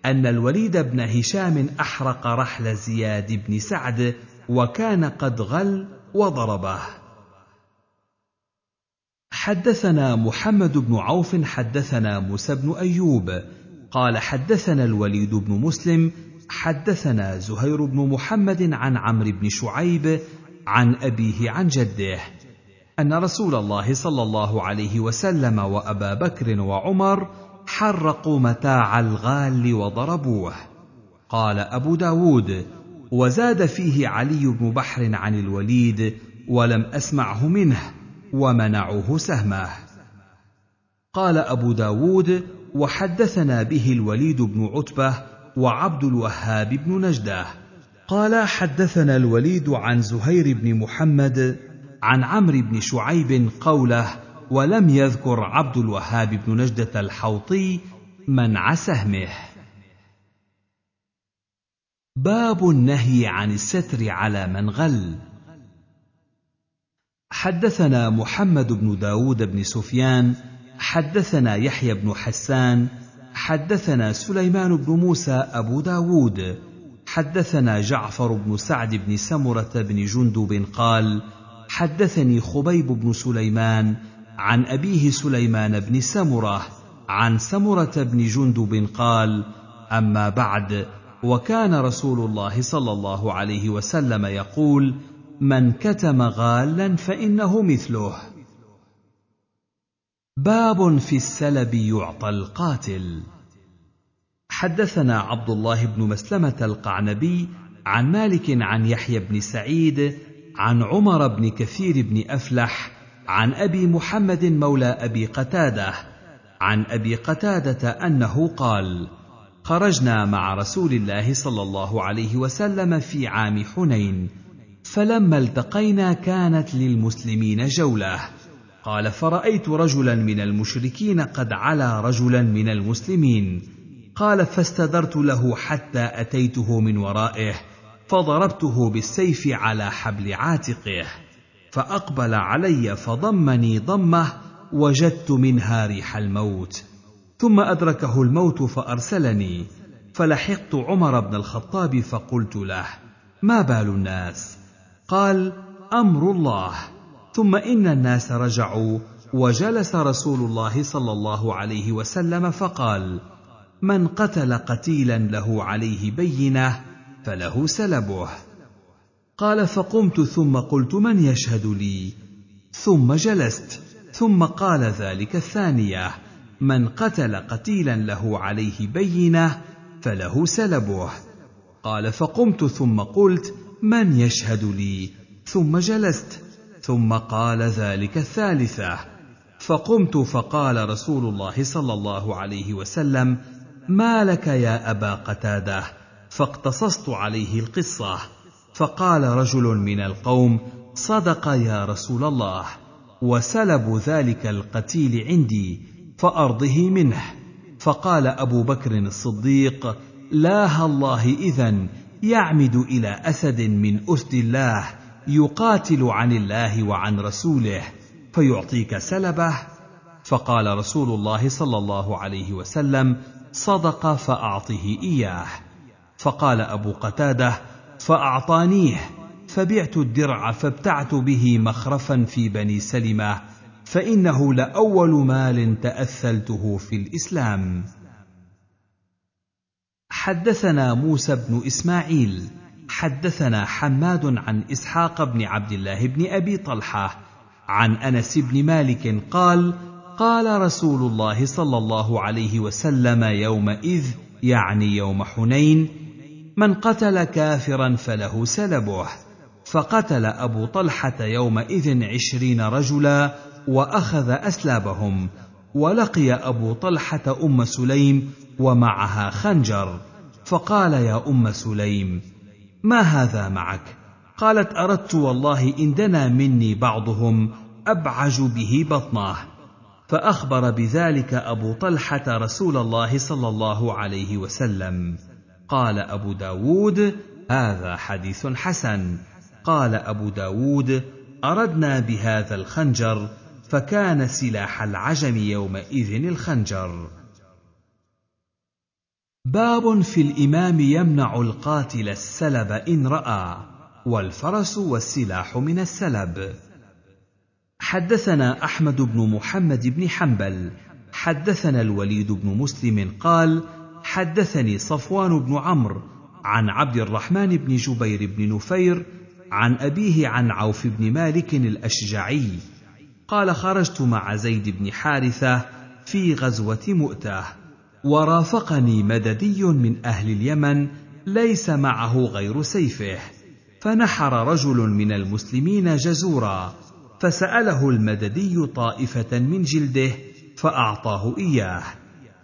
أن الوليد بن هشام أحرق رحل زياد بن سعد وكان قد غل وضربه. حدثنا محمد بن عوف حدثنا موسى بن أيوب قال حدثنا الوليد بن مسلم حدثنا زهير بن محمد عن عمرو بن شعيب عن أبيه عن جده أن رسول الله صلى الله عليه وسلم وأبا بكر وعمر حرقوا متاع الغال وضربوه. قال أبو داود وزاد فيه علي بن بحر عن الوليد ولم أسمعه منه ومنعوه سهمه. قال أبو داود وحدثنا به الوليد بن عتبة وعبد الوهاب بن نجدة. قال حدثنا الوليد عن زهير بن محمد عن عمرو بن شعيب قوله ولم يذكر عبد الوهاب بن نجدة الحوطي منع سهمه. باب النهي عن الستر على من غل. حدثنا محمد بن داود بن سفيان حدثنا يحيى بن حسان حدثنا سليمان بن موسى أبو داود حدثنا جعفر بن سعد بن سمرة بن جندب قال حدثني خبيب بن سليمان عن أبيه سليمان بن سمرة عن سمرة بن جندب قال أما بعد وكان رسول الله صلى الله عليه وسلم يقول من كتم غالا فإنه مثله. باب في السلب يعطى القاتل. حدثنا عبد الله بن مسلمة القعنبي عن مالك عن يحيى بن سعيد عن عمر بن كثير بن أفلح عن أبي محمد مولى أبي قتادة عن أبي قتادة أنه قال خرجنا مع رسول الله صلى الله عليه وسلم في عام حنين فلما التقينا كانت للمسلمين جولة. قال فرأيت رجلا من المشركين قد علا رجلا من المسلمين. قال فاستدرت له حتى أتيته من ورائه فضربته بالسيف على حبل عاتقه فأقبل علي فضمني ضمه وجدت منها ريح الموت. ثم أدركه الموت فأرسلني. فلحقت عمر بن الخطاب فقلت له ما بال الناس؟ قال أمر الله. ثم إن الناس رجعوا وجلس رسول الله صلى الله عليه وسلم فقال من قتل قتيلا له عليه بينة فله سلبه. قال فقمت ثم قلت من يشهد لي؟ ثم جلست. ثم قال ذلك الثانية من قتل قتيلا له عليه بينة فله سلبه. قال فقمت ثم قلت من يشهد لي؟ ثم جلست ثم قال ذلك الثالثة. فقمت فقال رسول الله صلى الله عليه وسلم ما لك يا أبا قتادة؟ فاقتصصت عليه القصة. فقال رجل من القوم صدق يا رسول الله وسلب ذلك القتيل عندي فأرضه منه. فقال أبو بكر الصديق لاها الله اذا يعمد إلى أسد من أسد الله يقاتل عن الله وعن رسوله فيعطيك سلبه. فقال رسول الله صلى الله عليه وسلم صدق فأعطه إياه. فقال أبو قتادة فأعطانيه فبعت الدرع فابتعت به مخرفا في بني سلمة فإنه لأول مال تأثلته في الإسلام. حدثنا موسى بن إسماعيل حدثنا حماد عن إسحاق بن عبد الله بن أبي طلحة عن أنس بن مالك قال قال رسول الله صلى الله عليه وسلم يومئذ يعني يوم حنين من قتل كافرا فله سلبه فقتل أبو طلحة يومئذ عشرين رجلا وأخذ أسلابهم ولقي أبو طلحة أم سليم ومعها خنجر. فقال يا أم سليم ما هذا معك؟ قالت أردت والله إن دنا مني بعضهم أبعج به بطنه فأخبر بذلك أبو طلحة رسول الله صلى الله عليه وسلم. قال أبو داود هذا حديث حسن. قال أبو داود أردنا بهذا الخنجر فكان سلاح العجم يومئذ الخنجر. باب في الإمام يمنع القاتل السلب إن رأى والفرس والسلاح من السلب. حدثنا أحمد بن محمد بن حنبل حدثنا الوليد بن مسلم قال حدثني صفوان بن عمرو عن عبد الرحمن بن جبير بن نفير عن أبيه عن عوف بن مالك الأشجعي قال خرجت مع زيد بن حارثة في غزوة مؤتة. ورافقني مددي من أهل اليمن ليس معه غير سيفه. فنحر رجل من المسلمين جزورا فسأله المددي طائفة من جلده فأعطاه إياه.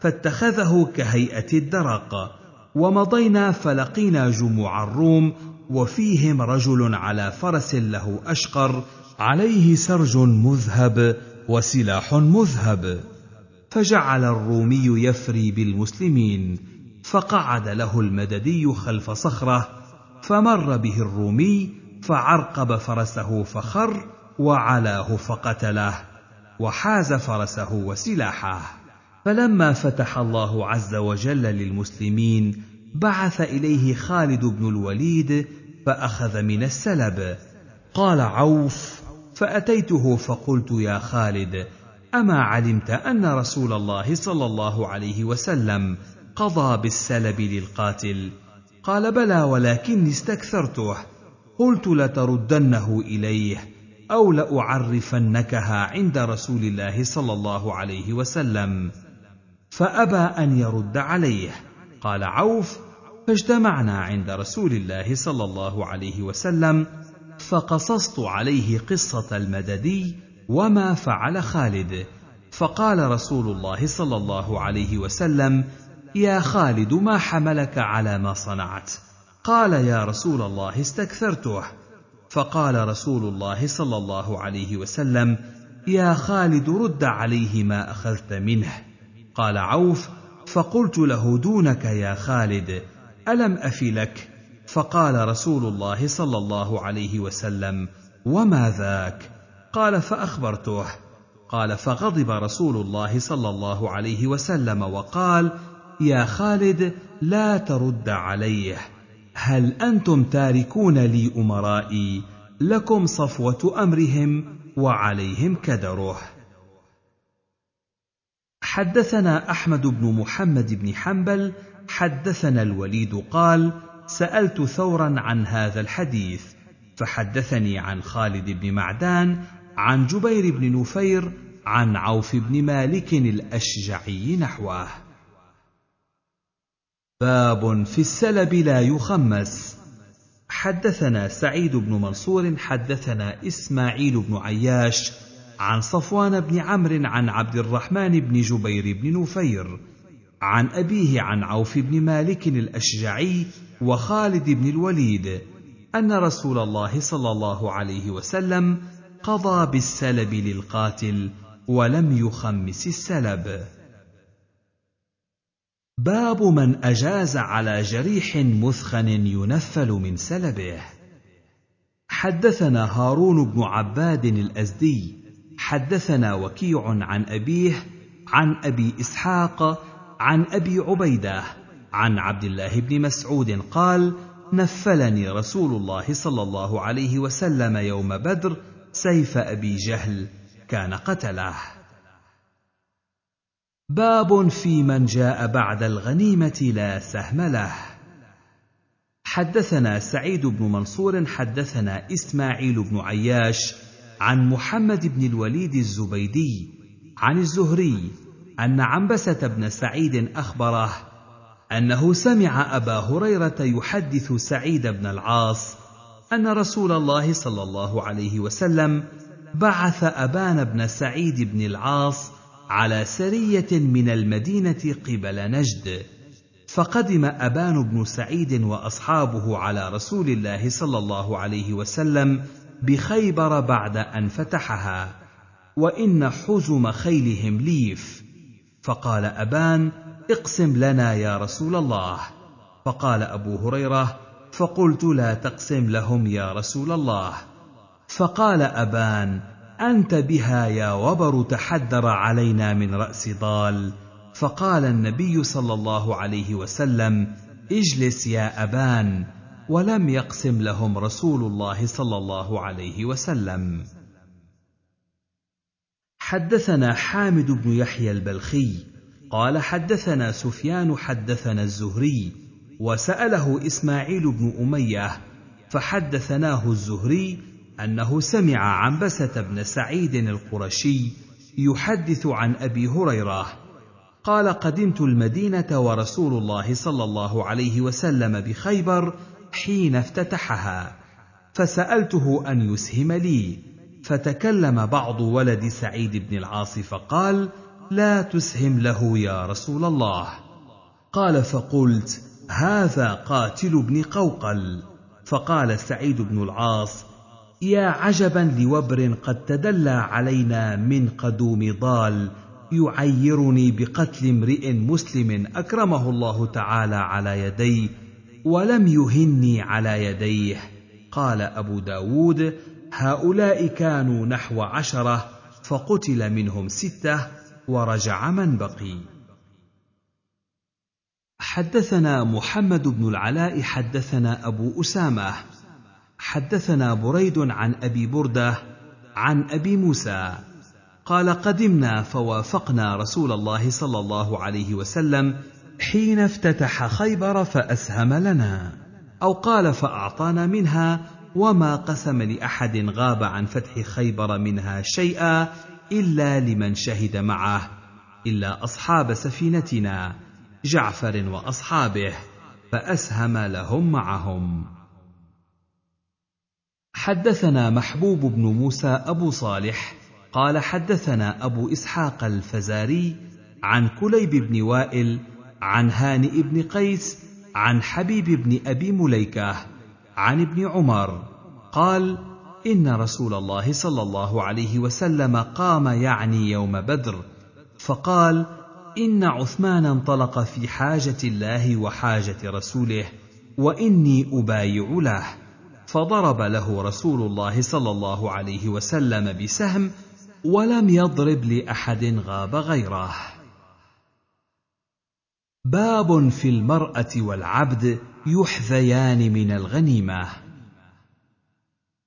فاتخذه كهيئة الدرق ومضينا فلقينا جموع الروم وفيهم رجل على فرس له أشقر عليه سرج مذهب وسلاح مذهب. فجعل الرومي يفري بالمسلمين فقعد له المددي خلف صخرة فمر به الرومي فعرقب فرسه فخر وعلاه فقتله وحاز فرسه وسلاحه. فلما فتح الله عز وجل للمسلمين بعث إليه خالد بن الوليد فأخذ من السلب. قال عوف فأتيته فقلت يا خالد أما علمت أن رسول الله صلى الله عليه وسلم قضى بالسلب للقاتل؟ قال بلى ولكني استكثرته. قلت لتردنه إليه أو لأعرفنكها عند رسول الله صلى الله عليه وسلم. فأبى أن يرد عليه. قال عوف فاجتمعنا عند رسول الله صلى الله عليه وسلم فقصصت عليه قصة المددي وما فعل خالد. فقال رسول الله صلى الله عليه وسلم يا خالد ما حملك على ما صنعت؟ قال يا رسول الله استكثرته. فقال رسول الله صلى الله عليه وسلم يا خالد رد عليه ما أخذت منه. قال عوف فقلت له دونك يا خالد ألم افلك فقال رسول الله صلى الله عليه وسلم وما ذاك؟ قال فأخبرته. قال فغضب رسول الله صلى الله عليه وسلم وقال يا خالد لا ترد عليه. هل أنتم تاركون لي أمرائي؟ لكم صفوة أمرهم وعليهم كدره. حدثنا أحمد بن محمد بن حنبل حدثنا الوليد قال سألت ثورا عن هذا الحديث فحدثني عن خالد بن معدان عن جبير بن نفير عن عوف بن مالك الأشجعي نحوه. باب في السلب لا يخمس. حدثنا سعيد بن منصور حدثنا إسماعيل بن عياش عن صفوان بن عمرو عن عبد الرحمن بن جبير بن نفير عن أبيه عن عوف بن مالك الأشجعي وخالد بن الوليد أن رسول الله صلى الله عليه وسلم قضى بالسلب للقاتل ولم يخمس السلب. باب من أجاز على جريح مثخن ينفل من سلبه. حدثنا هارون بن عباد الأزدي حدثنا وكيع عن أبيه عن أبي إسحاق عن أبي عبيدة عن عبد الله بن مسعود قال نفلني رسول الله صلى الله عليه وسلم يوم بدر سيف أبي جهل كان قتله باب في من جاء بعد الغنيمة لا سهم له. حدثنا سعيد بن منصور حدثنا إسماعيل بن عياش عن محمد بن الوليد الزبيدي عن الزهري أن عنبسة بن سعيد أخبره أنه سمع أبا هريرة يحدث سعيد بن العاص أن رسول الله صلى الله عليه وسلم بعث أبان بن سعيد بن العاص على سرية من المدينة قبل نجد فقدم أبان بن سعيد وأصحابه على رسول الله صلى الله عليه وسلم بخيبر بعد أن فتحها وإن حزم خيلهم ليف. فقال أبان اقسم لنا يا رسول الله. فقال أبو هريرة فقلت لا تقسم لهم يا رسول الله. فقال أبان أنت بها يا وبر تحدر علينا من رأس ضال. فقال النبي صلى الله عليه وسلم اجلس يا أبان. ولم يقسم لهم رسول الله صلى الله عليه وسلم. حدثنا حامد بن يحيى البلخي قال حدثنا سفيان حدثنا الزهري وسأله إسماعيل بن أمية فحدثناه الزهري أنه سمع عنبسة بن سعيد القرشي يحدث عن أبي هريرة قال قدمت المدينة ورسول الله صلى الله عليه وسلم بخيبر حين افتتحها فسألته أن يسهم لي فتكلم بعض ولد سعيد بن العاص فقال لا تسهم له يا رسول الله قال فقلت هذا قاتل ابن قوقل. فقال سعيد بن العاص يا عجبا لوبر قد تدلى علينا من قدوم ضال يعيرني بقتل امرئ مسلم أكرمه الله تعالى على يدي ولم يهني على يديه. قال أبو داود هؤلاء كانوا نحو عشرة فقتل منهم ستة ورجع من بقي. حدثنا محمد بن العلاء حدثنا أبو أسامة. حدثنا بريد عن أبي بردة عن أبي موسى. قال قدمنا فوافقنا رسول الله صلى الله عليه وسلم حين افتتح خيبر فأسهم لنا أو قال فأعطانا منها وما قسم لأحد غاب عن فتح خيبر منها شيئا إلا لمن شهد معه إلا أصحاب سفينتنا. جعفر وأصحابه فأسهم لهم معهم. حدثنا محبوب بن موسى أبو صالح قال حدثنا أبو إسحاق الفزاري عن كليب بن وائل عن هانئ بن قيس عن حبيب بن أبي مليكة عن ابن عمر قال إن رسول الله صلى الله عليه وسلم قام يعني يوم بدر فقال إن عثمان انطلق في حاجة الله وحاجة رسوله وإني أبايع له. فضرب له رسول الله صلى الله عليه وسلم بسهم ولم يضرب لأحد غاب غيره. باب في المرأة والعبد يحذيان من الغنيمة.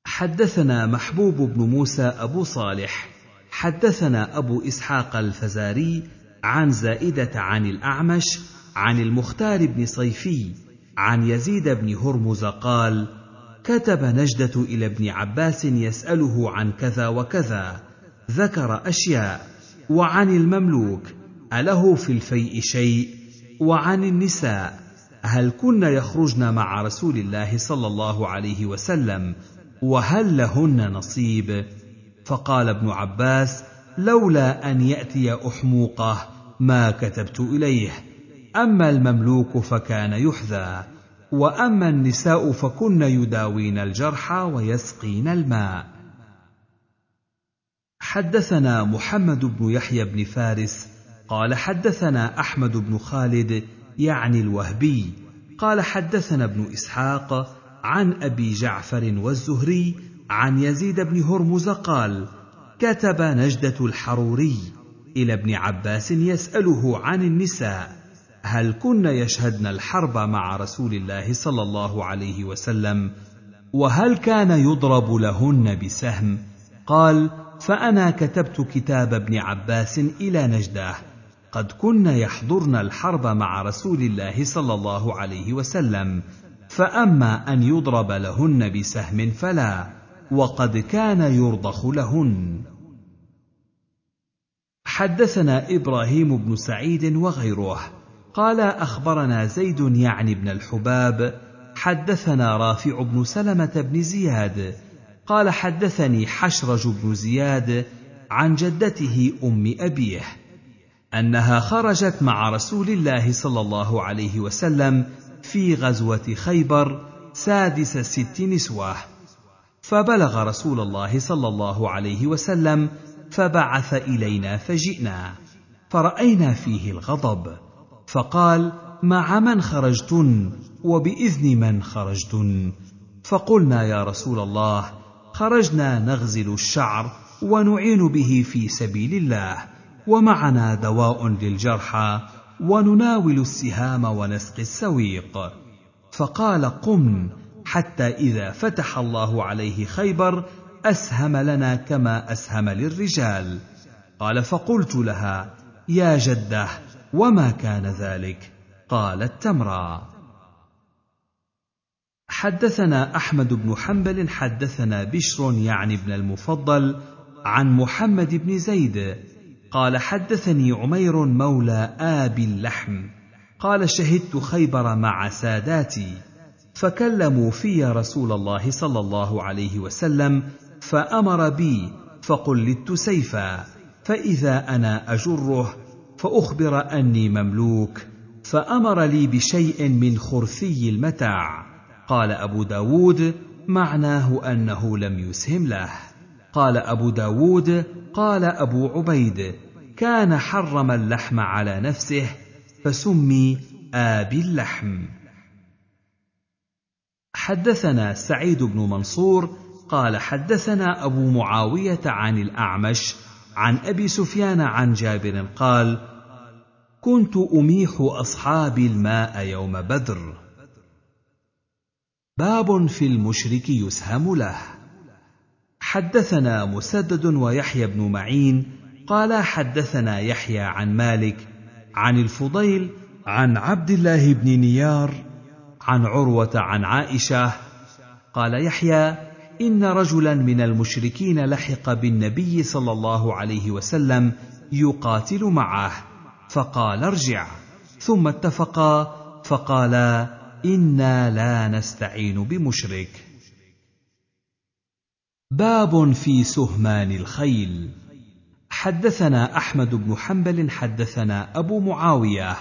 حدثنا محبوب بن موسى أبو صالح حدثنا أبو إسحاق الفزاري عن زائدة عن الأعمش عن المختار بن صيفي عن يزيد بن هرمز قال كتب نجدة إلى ابن عباس يسأله عن كذا وكذا ذكر أشياء وعن المملوك أله في الفيء شيء وعن النساء هل كن يخرجن مع رسول الله صلى الله عليه وسلم وهل لهن نصيب؟ فقال ابن عباس لولا أن يأتي أحموقة ما كتبت إليه. أما المملوك فكان يحذى وأما النساء فكن يداوين الجرحى ويسقين الماء. حدثنا محمد بن يحيى بن فارس قال حدثنا أحمد بن خالد يعني الوهبي قال حدثنا ابن إسحاق عن أبي جعفر والزهري عن يزيد بن هرمز قال كتب نجدة الحروري إلى ابن عباس يسأله عن النساء هل كن يشهدن الحرب مع رسول الله صلى الله عليه وسلم؟ وهل كان يضرب لهن بسهم؟ قال فأنا كتبت كتاب ابن عباس إلى نجده قد كن يحضرن الحرب مع رسول الله صلى الله عليه وسلم فأما أن يضرب لهن بسهم فلا وقد كان يرضخ لهن. حدثنا إبراهيم بن سعيد وغيره. قال أخبرنا زيد يعني بن الحباب حدثنا رافع بن سلمة بن زياد. قال حدثني حشرج بن زياد عن جدته أم أبيه أنها خرجت مع رسول الله صلى الله عليه وسلم في غزوة خيبر سادس ست نسوة. فبلغ رسول الله صلى الله عليه وسلم فبعث إلينا فجئنا فرأينا فيه الغضب فقال مع من خرجتن؟ وبإذن من خرجتن؟ فقلنا يا رسول الله خرجنا نغزل الشعر ونعين به في سبيل الله ومعنا دواء للجرحى ونناول السهام ونسقي السويق. فقال قم حتى إذا فتح الله عليه خيبر أسهم لنا كما أسهم للرجال. قال فقلت لها يا جدة وما كان ذلك؟ قالت تمرا. حدثنا أحمد بن حنبل حدثنا بشر يعني ابن المفضل عن محمد بن زيد. قال حدثني عمير مولى ابي اللحم. قال شهدت خيبر مع ساداتي فكلموا في رسول الله صلى الله عليه وسلم فأمر بي فقلدت سيفا فإذا أنا أجره فأخبر أني مملوك فأمر لي بشيء من خرثي المتاع. قال أبو داود معناه أنه لم يسهم له. قال أبو داود قال أبو عبيد كان حرم اللحم على نفسه فسمي آبي اللحم. حدثنا سعيد بن منصور قال حدثنا أبو معاوية عن الأعمش عن أبي سفيان عن جابر قال كنت أميح اصحابي الماء يوم بدر. باب في المشرك يسهم له. حدثنا مسدد ويحيى بن معين قال حدثنا يحيى عن مالك عن الفضيل عن عبد الله بن نيار عن عروة عن عائشة قال يحيى إن رجلا من المشركين لحق بالنبي صلى الله عليه وسلم يقاتل معه فقال ارجع. ثم اتفقا فقالا إنا لا نستعين بمشرك. باب في سهمان الخيل. حدثنا أحمد بن حنبل حدثنا أبو معاوية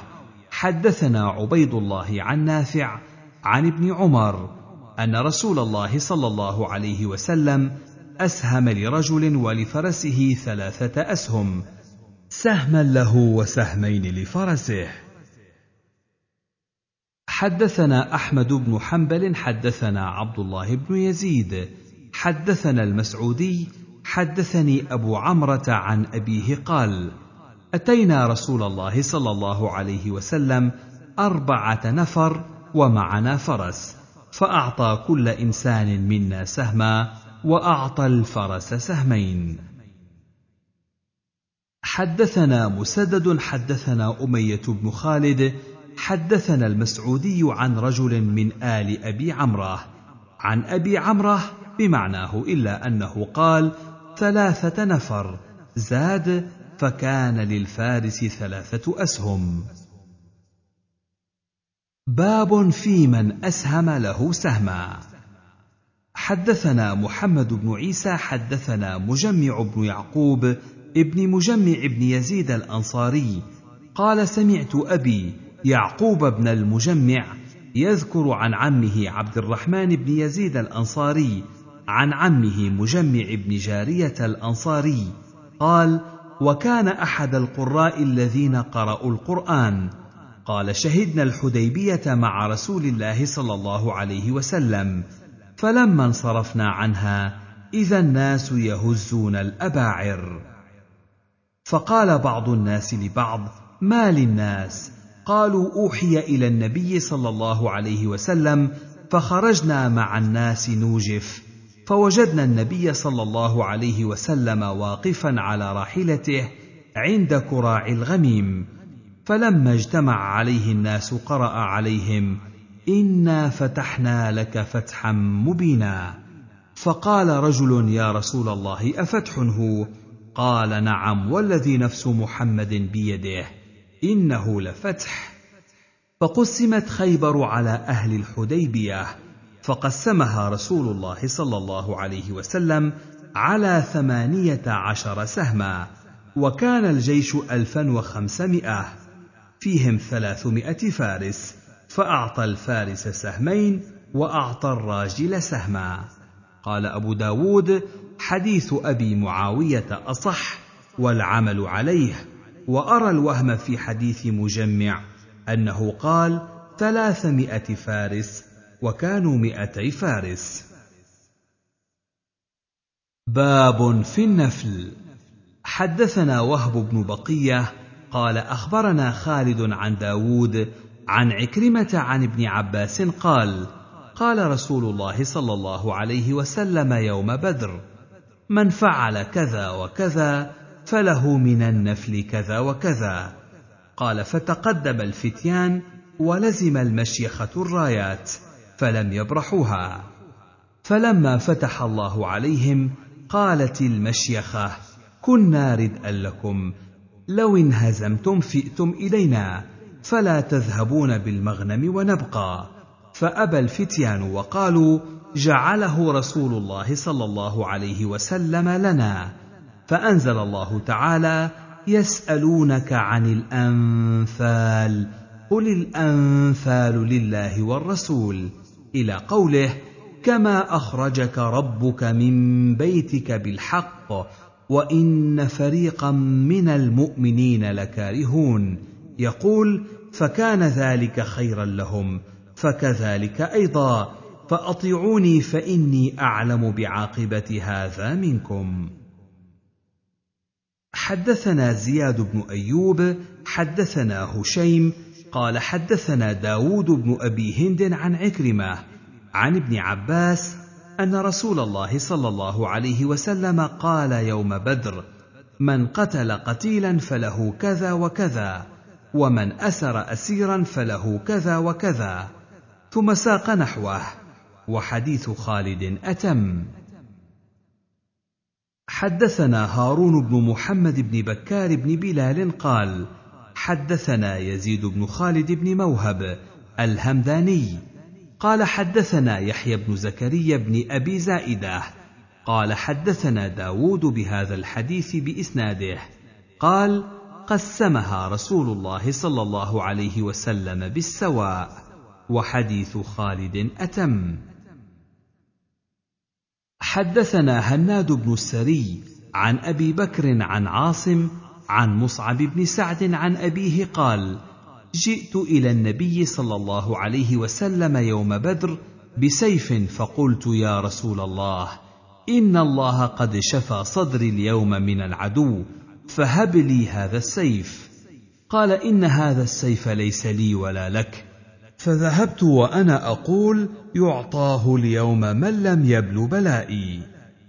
حدثنا عبيد الله عن نافع عن ابن عمر أن رسول الله صلى الله عليه وسلم أسهم لرجل ولفرسه ثلاثة أسهم سهما له وسهمين لفرسه. حدثنا أحمد بن حنبل حدثنا عبد الله بن يزيد حدثنا المسعودي حدثني أبو عمرة عن أبيه قال أتينا رسول الله صلى الله عليه وسلم أربعة نفر ومعنا فرس. فأعطى كل إنسان منا سهما وأعطى الفرس سهمين. حدثنا مسدد حدثنا أمية بن خالد حدثنا المسعودي عن رجل من آل أبي عمرة عن أبي عمرة بمعناه إلا أنه قال ثلاثة نفر زاد فكان للفارس ثلاثة أسهم. باب في من أسهم له سهما. حدثنا محمد بن عيسى حدثنا مجمع بن يعقوب ابن مجمع بن يزيد الأنصاري. قال سمعت أبي يعقوب بن المجمع يذكر عن عمه عبد الرحمن بن يزيد الأنصاري عن عمه مجمع بن جارية الأنصاري. قال وكان أحد القراء الذين قرأوا القرآن. قال شهدنا الحديبية مع رسول الله صلى الله عليه وسلم فلما انصرفنا عنها إذا الناس يهزون الأباعر. فقال بعض الناس لبعض ما للناس؟ قالوا أوحي إلى النبي صلى الله عليه وسلم فخرجنا مع الناس نوجف فوجدنا النبي صلى الله عليه وسلم واقفا على راحلته عند كراع الغميم فلما اجتمع عليه الناس قرأ عليهم إنا فتحنا لك فتحا مبينا. فقال رجل يا رسول الله أفتح هو؟ قال نعم والذي نفس محمد بيده إنه لفتح. فقسمت خيبر على أهل الحديبية فقسمها رسول الله صلى الله عليه وسلم على ثمانية عشر سهما وكان الجيش الفا وخمسمائة. فيهم ثلاثمائة فارس فأعطى الفارس سهمين وأعطى الراجل سهما. قال أبو داود حديث أبي معاوية أصح والعمل عليه. وأرى الوهم في حديث مجمع أنه قال ثلاثمائة فارس وكانوا مئتي فارس. باب في النفل. حدثنا وهب بن بقية قال أخبرنا خالد عن داود عن عكرمة عن ابن عباس قال قال رسول الله صلى الله عليه وسلم يوم بدر من فعل كذا وكذا فله من النفل كذا وكذا قال فتقدم الفتيان ولزم المشيخة الرايات فلم يبرحوها فلما فتح الله عليهم قالت المشيخة كنا ردءا لكم لو انهزمتم فئتم إلينا فلا تذهبون بالمغنم ونبقى. فأبى الفتيان وقالوا جعله رسول الله صلى الله عليه وسلم لنا. فأنزل الله تعالى يسألونك عن الأنفال قل الأنفال لله والرسول. إلى قوله كما أخرجك ربك من بيتك بالحق وان فريقا من المؤمنين لكارهون يقول فكان ذلك خيرا لهم فكذلك أيضا فاطيعوني فاني اعلم بعاقبه هذا منكم. حدثنا زياد بن ايوب حدثنا هشيم قال حدثنا داود بن ابي هند عن عكرمه عن ابن عباس أن رسول الله صلى الله عليه وسلم قال يوم بدر من قتل قتيلا فله كذا وكذا ومن أسر اسيرا فله كذا وكذا. ثم ساق نحوه وحديث خالد أتم. حدثنا هارون بن محمد بن بكار بن بلال قال حدثنا يزيد بن خالد بن موهب الهمداني قال حدثنا يحيى بن زكريا بن أبي زائدة. قال حدثنا داود بهذا الحديث بإسناده. قال قسمها رسول الله صلى الله عليه وسلم بالسواء وحديث خالد أتم. حدثنا هناد بن السري عن أبي بكر عن عاصم عن مصعب بن سعد عن أبيه قال جئت إلى النبي صلى الله عليه وسلم يوم بدر بسيف فقلت يا رسول الله إن الله قد شفى صدري اليوم من العدو فهب لي هذا السيف. قال إن هذا السيف ليس لي ولا لك. فذهبت وأنا أقول يعطاه اليوم من لم يبل بلائي.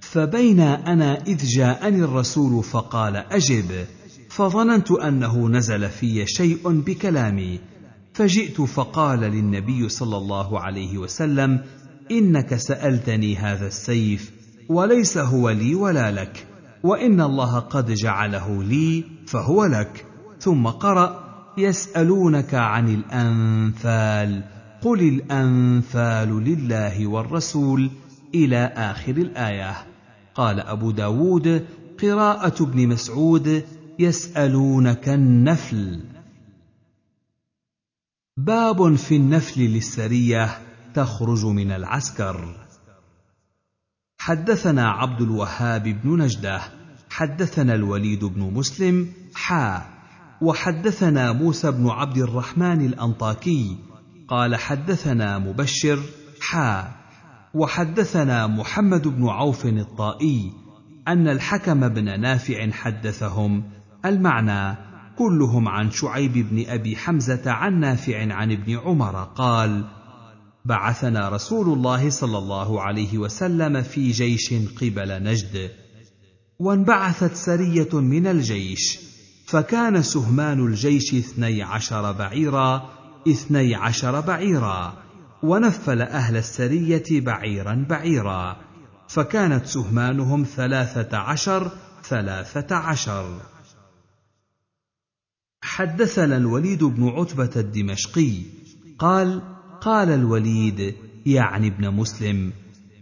فبينا أنا إذ جاءني الرسول فقال أجب. فظننت أنه نزل في شيء بكلامي. فجئت فقال للنبي صلى الله عليه وسلم إنك سألتني هذا السيف وليس هو لي ولا لك وإن الله قد جعله لي فهو لك. ثم قرأ يسألونك عن الأنفال قل الأنفال لله والرسول إلى آخر الآية. قال أبو داود قراءة ابن مسعود يسألونك النفل. باب في النفل للسرية تخرج من العسكر. حدثنا عبد الوهاب بن نجدة حدثنا الوليد بن مسلم حا وحدثنا موسى بن عبد الرحمن الأنطاكي قال حدثنا مبشر حا وحدثنا محمد بن عوف الطائي أن الحكم بن نافع حدثهم المعنى كلهم عن شعيب بن أبي حمزة عن نافع عن ابن عمر قال بعثنا رسول الله صلى الله عليه وسلم في جيش قبل نجد وانبعثت سرية من الجيش فكان سهمان الجيش اثني عشر بعيرا اثني عشر بعيرا ونفل أهل السرية بعيرا بعيرا فكانت سهمانهم ثلاثة عشر ثلاثة عشر. حدثنا الوليد بن عتبة الدمشقي قال قال الوليد يعني ابن مسلم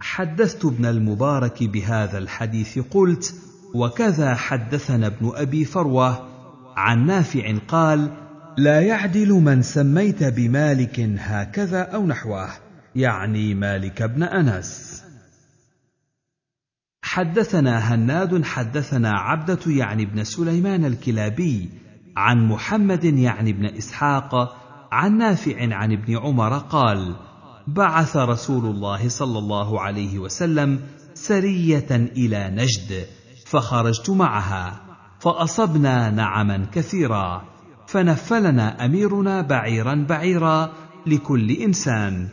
حدثت ابن المبارك بهذا الحديث قلت وكذا حدثنا ابن أبي فروة عن نافع قال لا يعدل من سميت بمالك هكذا أو نحوه يعني مالك بن أنس. حدثنا هناد حدثنا عبدة يعني ابن سليمان الكلابي عن محمد يعني ابن إسحاق عن نافع عن ابن عمر قال بعث رسول الله صلى الله عليه وسلم سرية إلى نجد فخرجت معها فأصبنا نعما كثيرا فنفلنا أميرنا بعيرا بعيرا لكل إنسان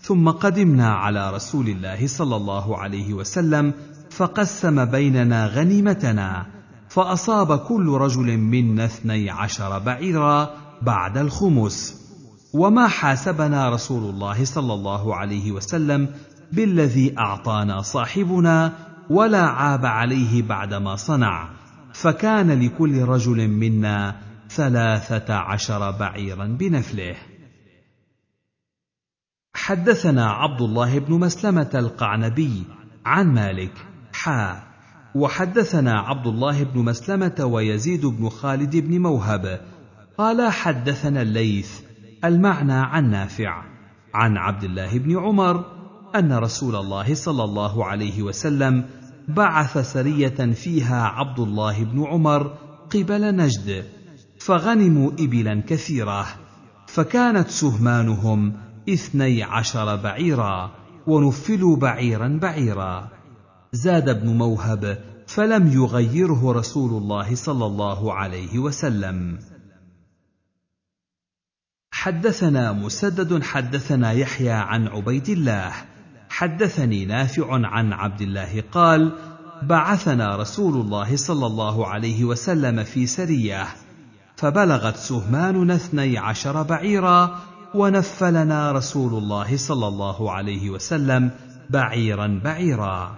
ثم قدمنا على رسول الله صلى الله عليه وسلم فقسم بيننا غنيمتنا فأصاب كل رجل منا اثني عشر بعيرا بعد الخمس. وما حاسبنا رسول الله صلى الله عليه وسلم بالذي أعطانا صاحبنا ولا عاب عليه بعدما صنع. فكان لكل رجل منا ثلاثة عشر بعيرا بنفله. حدثنا عبد الله بن مسلمة القعنبي عن مالك. حا. وحدثنا عبد الله بن مسلمة ويزيد بن خالد بن موهب. قال حدثنا الليث المعنى عن نافع. عن عبد الله بن عمر أن رسول الله صلى الله عليه وسلم بعث سرية فيها عبد الله بن عمر قبل نجد فغنموا ابلا كثيرة فكانت سهمانهم اثني عشر بعيرا ونفلوا بعيرا بعيرا. زاد ابن موهب فلم يغيره رسول الله صلى الله عليه وسلم. حدثنا مسدد حدثنا يحيى عن عبيد الله. حدثني نافع عن عبد الله قال بعثنا رسول الله صلى الله عليه وسلم في سرية فبلغت سهماننا اثني عشر بعيرا ونفلنا رسول الله صلى الله عليه وسلم بعيرا بعيرا.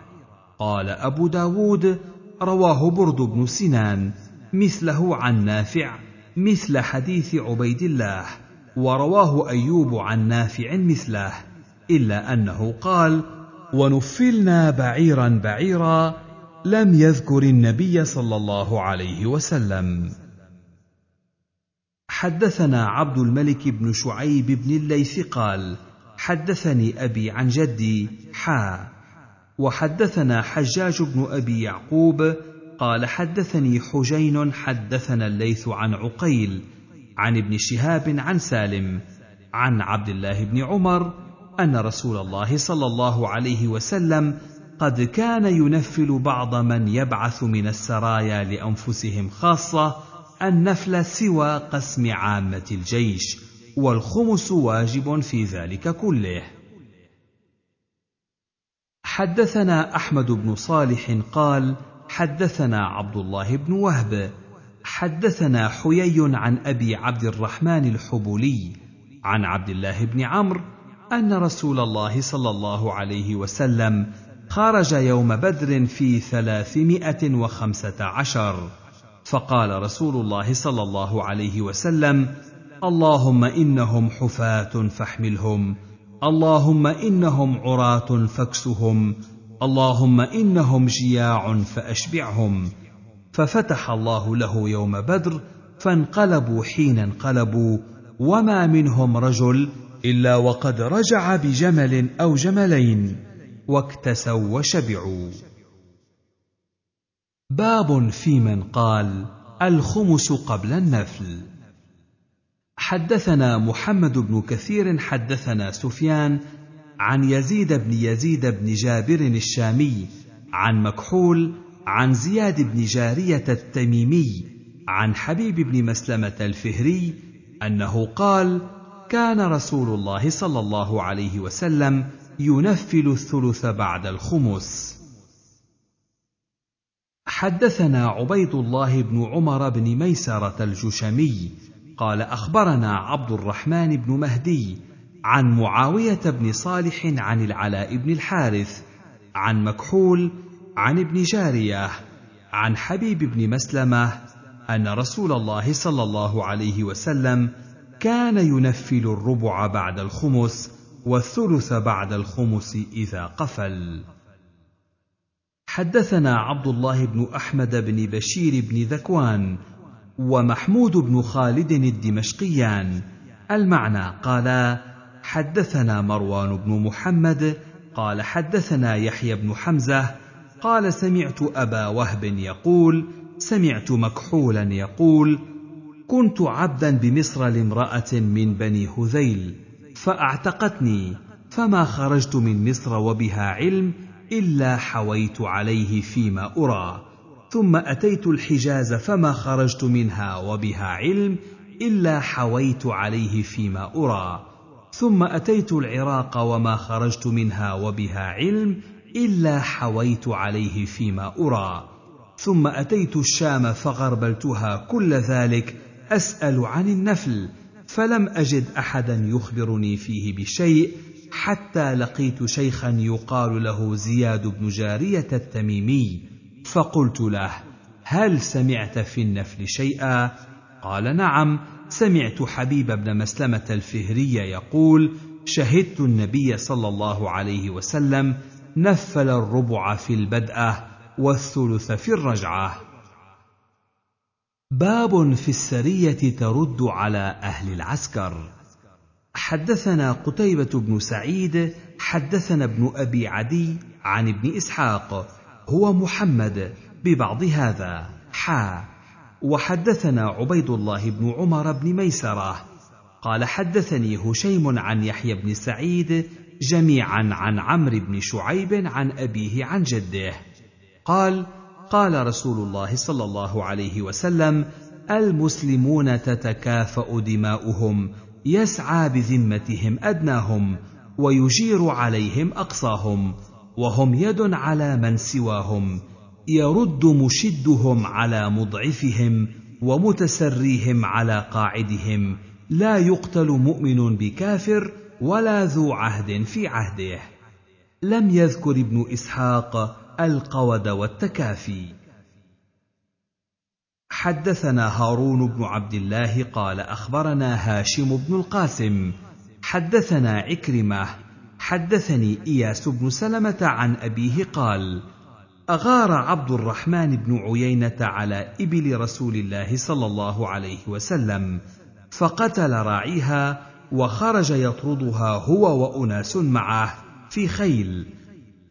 قال أبو داود رواه برد بن سنان مثله عن نافع مثل حديث عبيد الله ورواه أيوب عن نافع مثله إلا أنه قال ونفلنا بعيرا بعيرا لم يذكر النبي صلى الله عليه وسلم. حدثنا عبد الملك بن شعيب بن الليث قال حدثني أبي عن جدي حا وحدثنا حجاج بن أبي يعقوب قال حدثني حجين حدثنا الليث عن عقيل عن ابن شهاب عن سالم عن عبد الله بن عمر أن رسول الله صلى الله عليه وسلم قد كان ينفل بعض من يبعث من السرايا لأنفسهم خاصة النفل سوى قسم عامة الجيش والخمس واجب في ذلك كله. حدثنا أحمد بن صالح قال حدثنا عبد الله بن وهب. حدثنا حيي عن أبي عبد الرحمن الحبولي عن عبد الله بن عمرو أن رسول الله صلى الله عليه وسلم خرج يوم بدر في ثلاثمائة وخمسة عشر. فقال رسول الله صلى الله عليه وسلم اللهم إنهم حفاة فاحملهم. اللهم إنهم عراة فاكسهم اللهم إنهم جياع فأشبعهم. ففتح الله له يوم بدر فانقلبوا حين انقلبوا وما منهم رجل إلا وقد رجع بجمل أو جملين واكتسوا وشبعوا. باب في من قال الخمس قبل النفل. حدثنا محمد بن كثير حدثنا سفيان عن يزيد بن يزيد بن جابر الشامي عن مكحول عن زياد بن جارية التميمي عن حبيب بن مسلمة الفهري أنه قال كان رسول الله صلى الله عليه وسلم ينفل الثلث بعد الخمس. حدثنا عبيد الله بن عمر بن ميسرة الجشمي قال أخبرنا عبد الرحمن بن مهدي عن معاوية بن صالح عن العلاء بن الحارث عن مكحول عن ابن جارية عن حبيب بن مسلمة أن رسول الله صلى الله عليه وسلم كان ينفل الربع بعد الخمس والثلث بعد الخمس إذا قفل. حدثنا عبد الله بن أحمد بن بشير بن ذكوان ومحمود بن خالد الدمشقيان. المعنى قالا حدثنا مروان بن محمد قال حدثنا يحيى بن حمزة قال سمعت أبا وهب يقول سمعت مكحولا يقول كنت عبدا بمصر لامرأة من بني هذيل فأعتقتني فما خرجت من مصر وبها علم إلا حويت عليه فيما أرى. ثم أتيت الحجاز فما خرجت منها وبها علم إلا حويت عليه فيما أرى. ثم أتيت العراق وما خرجت منها وبها علم إلا حويت عليه فيما أرى. ثم أتيت الشام فغربلتها كل ذلك أسأل عن النفل فلم أجد أحدا يخبرني فيه بشيء حتى لقيت شيخا يقال له زياد بن جارية التميمي. فقلت له هل سمعت في النفل شيئا؟ قال نعم سمعت حبيب بن مسلمة الفهري يقول شهدت النبي صلى الله عليه وسلم نفل الربع في البداه والثلث في الرجعة. باب في السرية ترد على أهل العسكر. حدثنا قتيبة بن سعيد حدثنا ابن أبي عدي عن ابن إسحاق هو محمد ببعض هذا. حا وحدثنا عبيد الله بن عمر بن ميسرة. قال حدثني هشيم عن يحيى بن سعيد جميعا عن عمرو بن شعيب عن أبيه عن جده. قال قال رسول الله صلى الله عليه وسلم المسلمون تتكافأ دماؤهم يسعى بذمتهم أدناهم ويجير عليهم أقصاهم. وهم يد على من سواهم يرد مشدهم على مضعفهم ومتسريهم على قاعدهم لا يقتل مؤمن بكافر ولا ذو عهد في عهده. لم يذكر ابن إسحاق القود والتكافي. حدثنا هارون بن عبد الله قال أخبرنا هاشم بن القاسم. حدثنا عكرمة حدثني إياس بن سلمة عن أبيه قال أغار عبد الرحمن بن عيينة على إبل رسول الله صلى الله عليه وسلم فقتل راعيها وخرج يطردها هو وأناس معه في خيل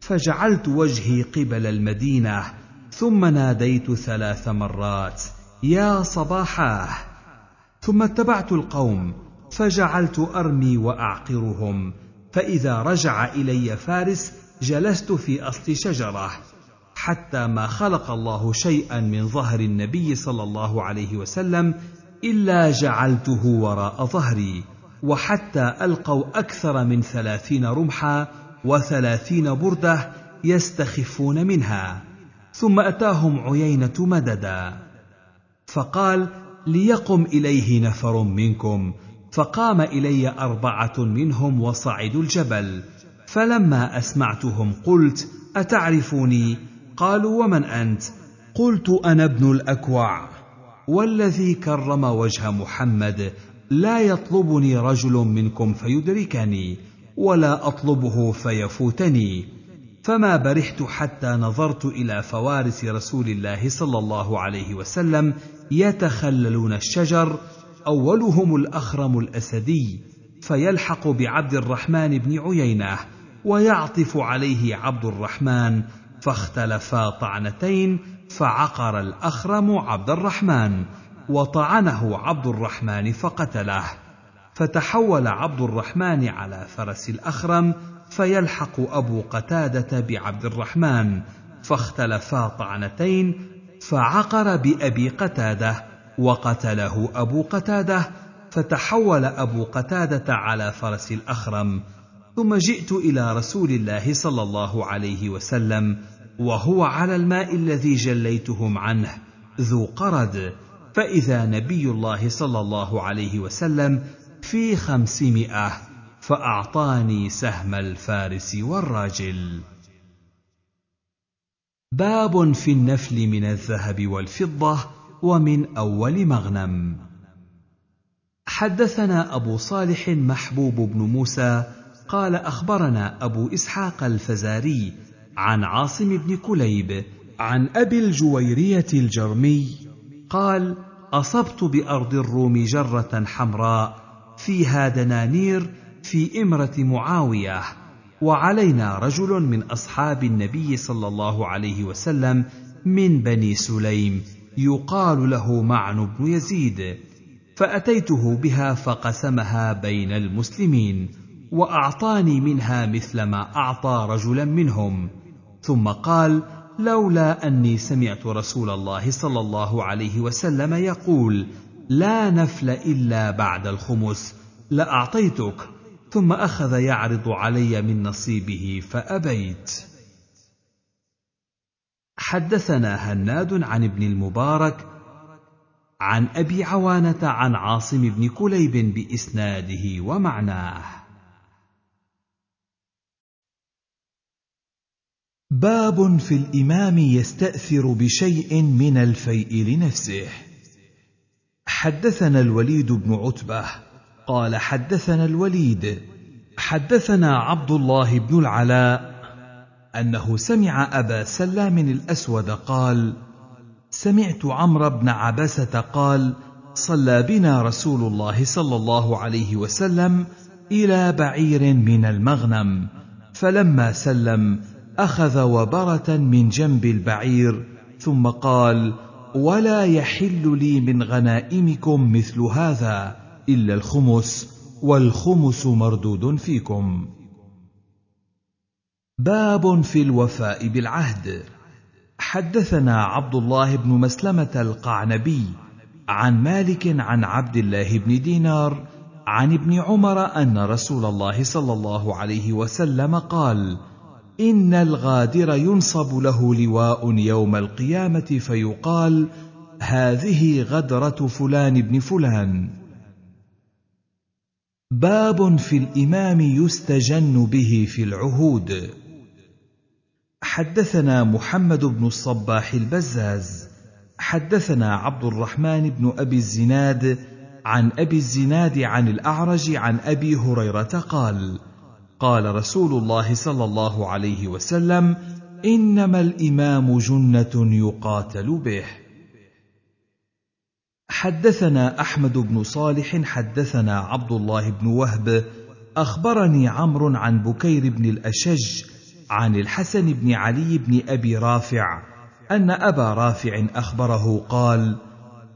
فجعلت وجهي قبل المدينة ثم ناديت ثلاث مرات يا صباحاه! ثم اتبعت القوم فجعلت أرمي وأعقرهم فإذا رجع إلي فارس جلست في أصل شجرة حتى ما خلق الله شيئا من ظهر النبي صلى الله عليه وسلم إلا جعلته وراء ظهري وحتى ألقوا أكثر من ثلاثين رمحا وثلاثين بردة يستخفون منها ثم أتاهم عيينة مددا. فقال ليقم إليه نفر منكم فقام إلي أربعة منهم وصعدوا الجبل. فلما أسمعتهم قلت أتعرفوني؟ قالوا ومن أنت؟ قلت أنا ابن الأكوع. والذي كرم وجه محمد لا يطلبني رجل منكم فيدركني ولا أطلبه فيفوتني. فما برحت حتى نظرت إلى فوارس رسول الله صلى الله عليه وسلم يتخللون الشجر أولهم الأخرم الأسدي فيلحق بعبد الرحمن بن عيينة ويعطف عليه عبد الرحمن فاختلفا طعنتين فعقر الأخرم عبد الرحمن وطعنه عبد الرحمن فقتله. فتحول عبد الرحمن على فرس الأخرم فيلحق أبو قتادة بعبد الرحمن فاختلفا طعنتين فعقر بأبي قتادة. وقتله أبو قتادة فتحول أبو قتادة على فرس الأخرم ثم جئت إلى رسول الله صلى الله عليه وسلم وهو على الماء الذي جليتهم عنه ذو قرد فإذا نبي الله صلى الله عليه وسلم في خمسمائة فأعطاني سهم الفارس والراجل. باب في النفل من الذهب والفضة ومن أول مغنم. حدثنا أبو صالح محبوب بن موسى قال أخبرنا أبو إسحاق الفزاري عن عاصم بن كليب عن أبي الجويرية الجرمي قال أصبت بأرض الروم جرة حمراء فيها دنانير في إمرة معاوية وعلينا رجل من أصحاب النبي صلى الله عليه وسلم من بني سليم. يقال له معن بن يزيد فأتيته بها فقسمها بين المسلمين وأعطاني منها مثل ما أعطى رجلا منهم. ثم قال لولا أني سمعت رسول الله صلى الله عليه وسلم يقول لا نفل إلا بعد الخمس لأعطيتك ثم أخذ يعرض علي من نصيبه فأبيت. حدثنا هناد عن ابن المبارك عن أبي عوانة عن عاصم بن كليب بإسناده ومعناه. باب في الإمام يستأثر بشيء من الفيء لنفسه. حدثنا الوليد بن عتبة قال حدثنا الوليد حدثنا عبد الله بن العلاء أنه سمع أبا سلام الأسود قال سمعت عمرو بن عبسه قال صلى بنا رسول الله صلى الله عليه وسلم إلى بعير من المغنم فلما سلم أخذ وبرة من جنب البعير ثم قال ولا يحل لي من غنائمكم مثل هذا إلا الخمس والخمس مردود فيكم. باب في الوفاء بالعهد. حدثنا عبد الله بن مسلمة القعنبي عن مالك عن عبد الله بن دينار عن ابن عمر أن رسول الله صلى الله عليه وسلم قال إن الغادر ينصب له لواء يوم القيامة فيقال هذه غدرة فلان بن فلان. باب في الإمام يستجن به في العهود. حدثنا محمد بن الصباح البزاز حدثنا عبد الرحمن بن أبي الزناد عن أبي الزناد عن الأعرج عن أبي هريرة قال قال رسول الله صلى الله عليه وسلم إنما الإمام جنة يقاتل به. حدثنا أحمد بن صالح حدثنا عبد الله بن وهب أخبرني عمرو عن بكير بن الأشج عن الحسن بن علي بن أبي رافع أن أبا رافع أخبره قال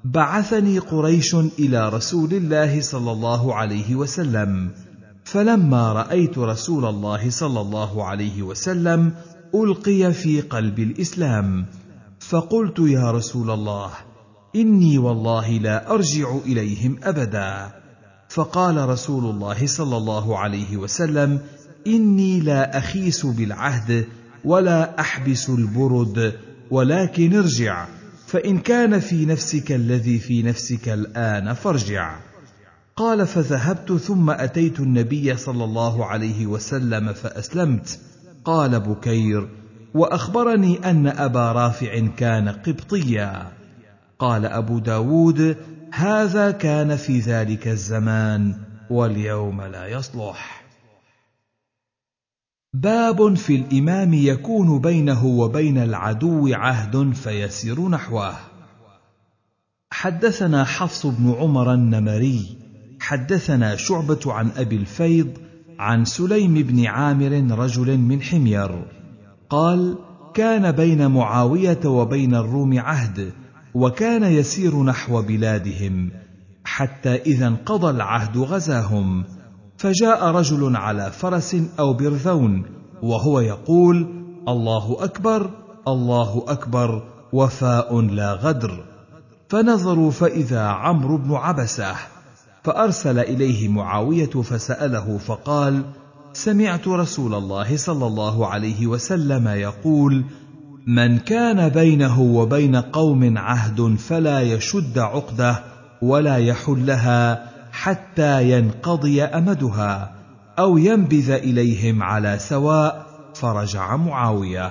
بعثني قريش إلى رسول الله صلى الله عليه وسلم فلما رأيت رسول الله صلى الله عليه وسلم ألقي في قلب الإسلام فقلت يا رسول الله إني والله لا أرجع إليهم أبدا. فقال رسول الله صلى الله عليه وسلم إني لا أخيس بالعهد ولا أحبس البرد ولكن ارجع فإن كان في نفسك الذي في نفسك الآن فارجع. قال فذهبت ثم أتيت النبي صلى الله عليه وسلم فأسلمت. قال بكير وأخبرني أن أبا رافع كان قبطيا. قال أبو داود هذا كان في ذلك الزمان واليوم لا يصلح. باب في الإمام يكون بينه وبين العدو عهد فيسير نحوه. حدثنا حفص بن عمر النمري حدثنا شعبة عن أبي الفيض عن سليم بن عامر رجل من حمير قال كان بين معاوية وبين الروم عهد وكان يسير نحو بلادهم حتى إذا انقضى العهد غزاهم. فجاء رجل على فرس أو برذون وهو يقول الله أكبر الله أكبر وفاء لا غدر. فنظروا فإذا عمرو بن عبسة فأرسل إليه معاوية فسأله فقال سمعت رسول الله صلى الله عليه وسلم يقول من كان بينه وبين قوم عهد فلا يشد عقدة ولا يحلها حتى ينقضي أمدها أو ينبذ إليهم على سواء فرجع معاوية.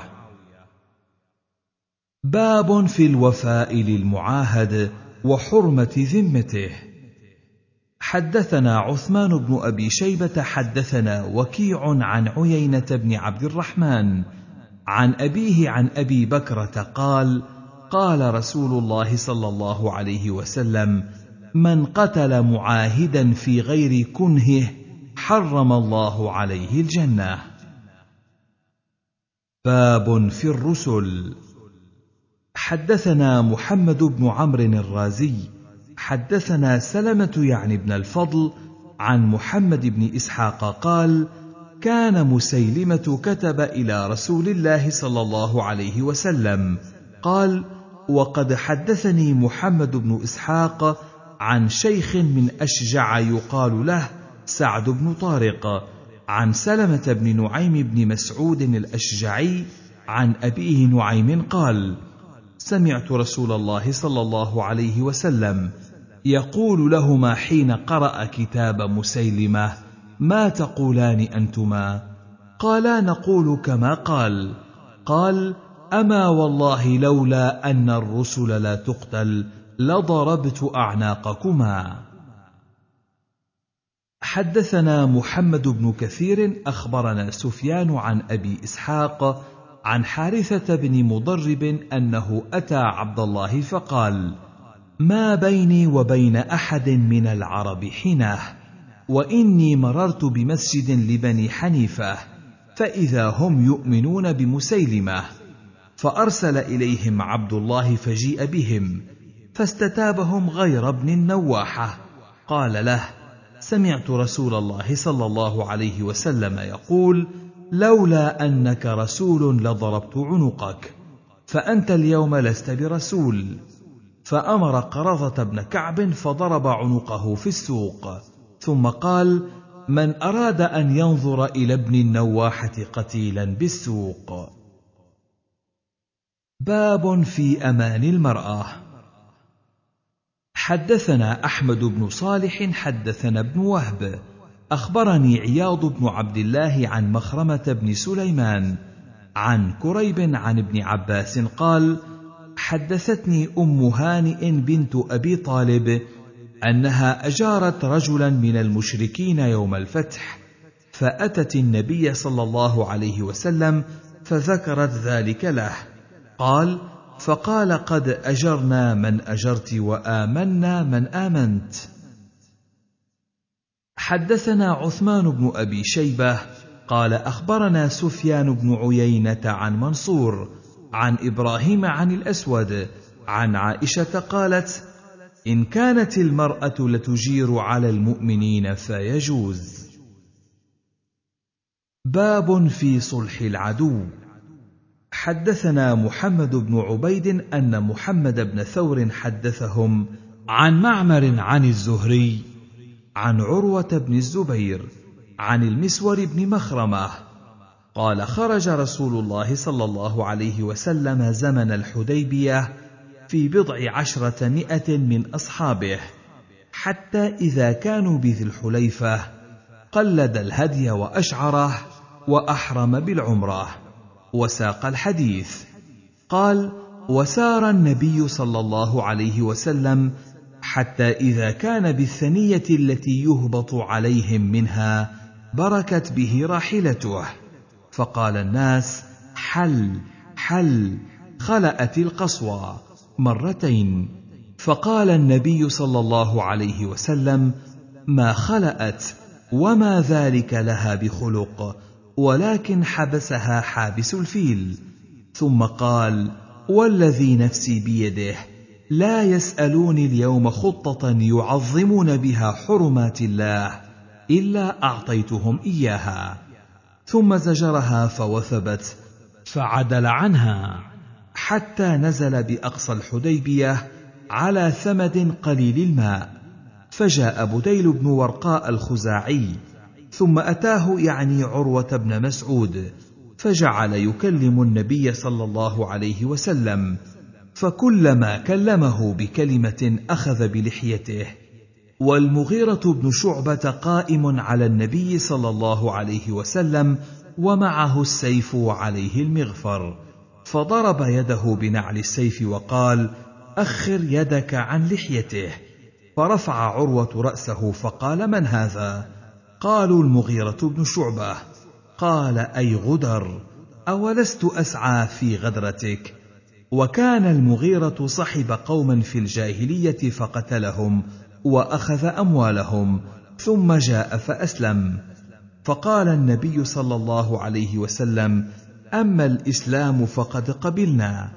باب في الوفاء للمعاهد وحرمة ذمته. حدثنا عثمان بن أبي شيبة حدثنا وكيع عن عيينة بن عبد الرحمن عن أبيه عن أبي بكرة قال قال رسول الله صلى الله عليه وسلم من قتل معاهدا في غير كنهه حرم الله عليه الجنة. باب في الرسل. حدثنا محمد بن عمرو الرازي حدثنا سلمة يعني بن الفضل عن محمد بن إسحاق قال كان مسيلمة كتب إلى رسول الله صلى الله عليه وسلم قال وقد حدثني محمد بن إسحاق عن شيخ من أشجع يقال له سعد بن طارق عن سلمة بن نعيم بن مسعود الأشجعي عن أبيه نعيم قال سمعت رسول الله صلى الله عليه وسلم يقول لهما حين قرأ كتاب مسيلمة ما تقولان أنتما؟ قالا نقول كما قال. قال أما والله لولا أن الرسل لا تقتل لضربت أعناقكما. حدثنا محمد بن كثير أخبرنا سفيان عن أبي إسحاق عن حارثة بن مضرب أنه أتى عبد الله فقال ما بيني وبين أحد من العرب حينه وإني مررت بمسجد لبني حنيفة فإذا هم يؤمنون بمسيلمة فأرسل إليهم عبد الله فجيء بهم فاستتابهم غير ابن النواحة. قال له سمعت رسول الله صلى الله عليه وسلم يقول لولا أنك رسول لضربت عنقك فأنت اليوم لست برسول. فأمر قرظة بن كعب فضرب عنقه في السوق. ثم قال من أراد أن ينظر إلى ابن النواحة قتيلا بالسوق. باب في أمان المرأة. حدثنا أحمد بن صالح حدثنا ابن وهب. أخبرني عياض بن عبد الله عن مخرمة بن سليمان عن كريب عن ابن عباس قال حدثتني أم هانئ بنت أبي طالب أنها أجارت رجلا من المشركين يوم الفتح فأتت النبي صلى الله عليه وسلم فذكرت ذلك له. قال فقال قد أجرنا من أجرت وآمنا من آمنت. حدثنا عثمان بن أبي شيبة قال أخبرنا سفيان بن عيينة عن منصور عن إبراهيم عن الأسود عن عائشة قالت إن كانت المرأة لتجير على المؤمنين فيجوز. باب في صلح العدو. حدثنا محمد بن عبيد أن محمد بن ثور حدثهم عن معمر عن الزهري عن عروة بن الزبير عن المسور بن مخرمة قال خرج رسول الله صلى الله عليه وسلم زمن الحديبية في بضع عشرة مائه من أصحابه حتى إذا كانوا بذي الحليفة قلد الهدي وأشعره وأحرم بالعمرة. وساق الحديث. قال وسار النبي صلى الله عليه وسلم حتى إذا كان بالثنية التي يهبط عليهم منها بركت به راحلته. فقال الناس حل حل خلأت القصوى مرتين. فقال النبي صلى الله عليه وسلم ما خلأت وما ذلك لها بخلق. ولكن حبسها حابس الفيل. ثم قال والذي نفسي بيده لا يسالوني اليوم خطة يعظمون بها حرمات الله إلا أعطيتهم إياها. ثم زجرها فوثبت فعدل عنها. حتى نزل بأقصى الحديبية على ثمد قليل الماء. فجاء بديل بن ورقاء الخزاعي. ثم أتاه يعني عروة بن مسعود فجعل يكلم النبي صلى الله عليه وسلم فكلما كلمه بكلمة أخذ بلحيته والمغيرة بن شعبة قائم على النبي صلى الله عليه وسلم ومعه السيف وعليه المغفر فضرب يده بنعل السيف وقال أخر يدك عن لحيته فرفع عروة رأسه فقال من هذا؟ قالوا المغيرة بن شعبة. قال أي غدر أولست أسعى في غدرتك؟ وكان المغيرة صحب قوما في الجاهلية فقتلهم وأخذ أموالهم ثم جاء فأسلم. فقال النبي صلى الله عليه وسلم أما الإسلام فقد قبلنا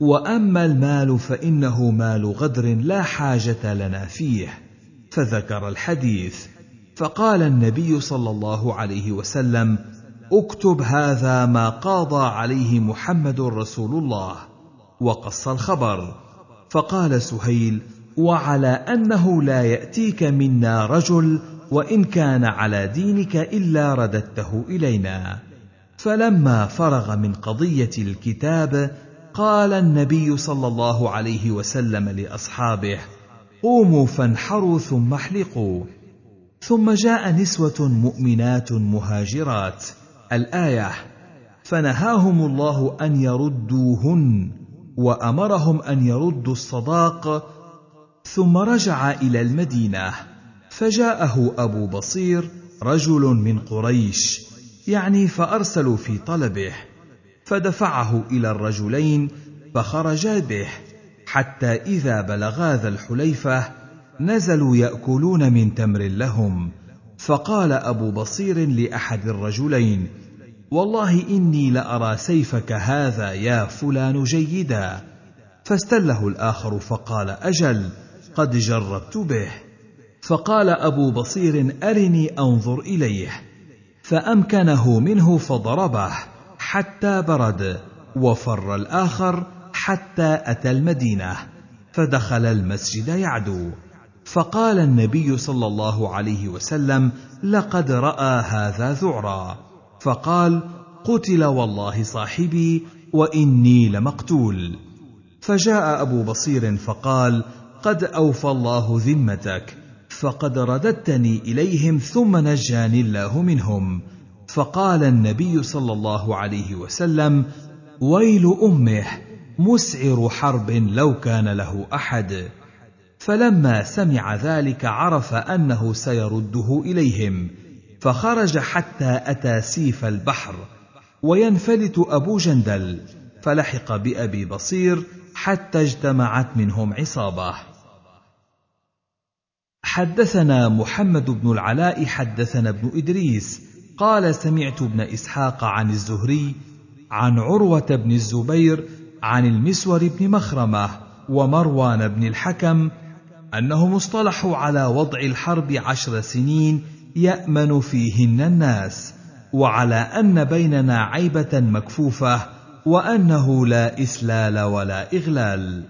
وأما المال فإنه مال غدر لا حاجة لنا فيه. فذكر الحديث. فقال النبي صلى الله عليه وسلم اكتب هذا ما قاضى عليه محمد رسول الله وقص الخبر. فقال سهيل وعلى أنه لا يأتيك منا رجل وإن كان على دينك إلا رددته إلينا. فلما فرغ من قضية الكتاب قال النبي صلى الله عليه وسلم لأصحابه قوموا فانحروا ثم احلقوا. ثم جاء نسوة مؤمنات مهاجرات. الآية فنهاهم الله أن يردوهن وأمرهم أن يردوا الصداق ثم رجع إلى المدينة. فجاءه أبو بصير رجل من قريش يعني فأرسلوا في طلبه فدفعه إلى الرجلين فخرجا به حتى إذا بلغا ذا الحليفة نزلوا يأكلون من تمر لهم. فقال أبو بصير لأحد الرجلين والله إني لأرى سيفك هذا يا فلان جيدا. فاستله الآخر فقال أجل قد جربت به. فقال أبو بصير أرني أنظر إليه. فأمكنه منه فضربه حتى برد وفر الآخر حتى أتى المدينة. فدخل المسجد يعدو. فقال النبي صلى الله عليه وسلم لقد رأى هذا ذعرا. فقال قتل والله صاحبي وإني لمقتول. فجاء أبو بصير فقال قد أوفى الله ذمتك فقد رددتني إليهم ثم نجاني الله منهم. فقال النبي صلى الله عليه وسلم ويل أمه مسعر حرب لو كان له أحد. فلما سمع ذلك عرف أنه سيرده إليهم فخرج حتى أتى سيف البحر وينفلت أبو جندل فلحق بأبي بصير حتى اجتمعت منهم عصابة. حدثنا محمد بن العلاء حدثنا ابن إدريس قال سمعت ابن إسحاق عن الزهري عن عروة بن الزبير عن المسور بن مخرمة ومروان بن الحكم أنهم اصطلحوا على وضع الحرب عشر سنين يأمن فيهن الناس وعلى أن بيننا عيبة مكفوفة وأنه لا إسلال ولا إغلال.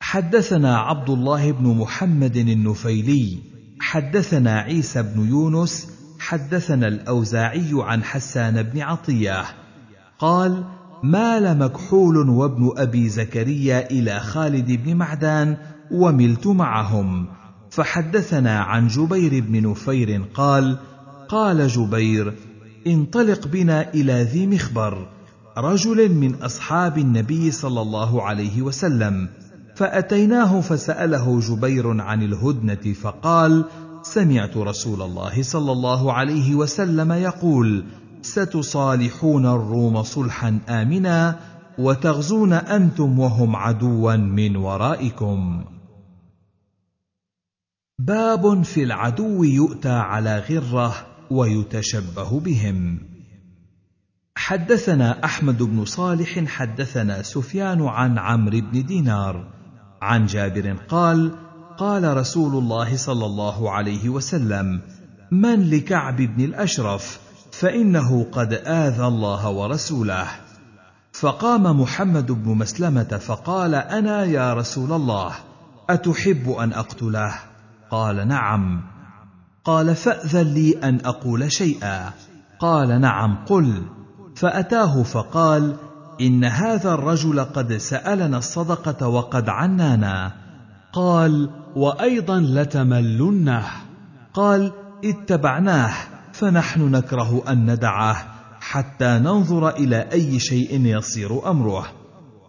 حدثنا عبد الله بن محمد النفيلي حدثنا عيسى بن يونس حدثنا الأوزاعي عن حسان بن عطية قال مال مكحول وابن أبي زكريا إلى خالد بن معدان وملت معهم. فحدثنا عن جبير بن نفير قال قال جبير انطلق بنا إلى ذي مخبر رجل من أصحاب النبي صلى الله عليه وسلم. فأتيناه فسأله جبير عن الهدنة فقال سمعت رسول الله صلى الله عليه وسلم يقول ستصالحون الروم صلحا امنا وتغزون أنتم وهم عدوا من ورائكم. باب في العدو يؤتى على غرة ويتشبه بهم. حدثنا أحمد بن صالح حدثنا سفيان عن عمرو بن دينار. عن جابر قال قال رسول الله صلى الله عليه وسلم من لكعب بن الأشرف فإنه قد آذى الله ورسوله. فقام محمد بن مسلمة فقال أنا يا رسول الله أتحب أن أقتله؟ قال نعم. قال فأذن لي أن أقول شيئا. قال نعم قل. فأتاه فقال إن هذا الرجل قد سألنا الصدقة وقد عنانا. قال وأيضا لتملنه. قال اتبعناه. فنحن نكره أن ندعه حتى ننظر إلى أي شيء يصير أمره.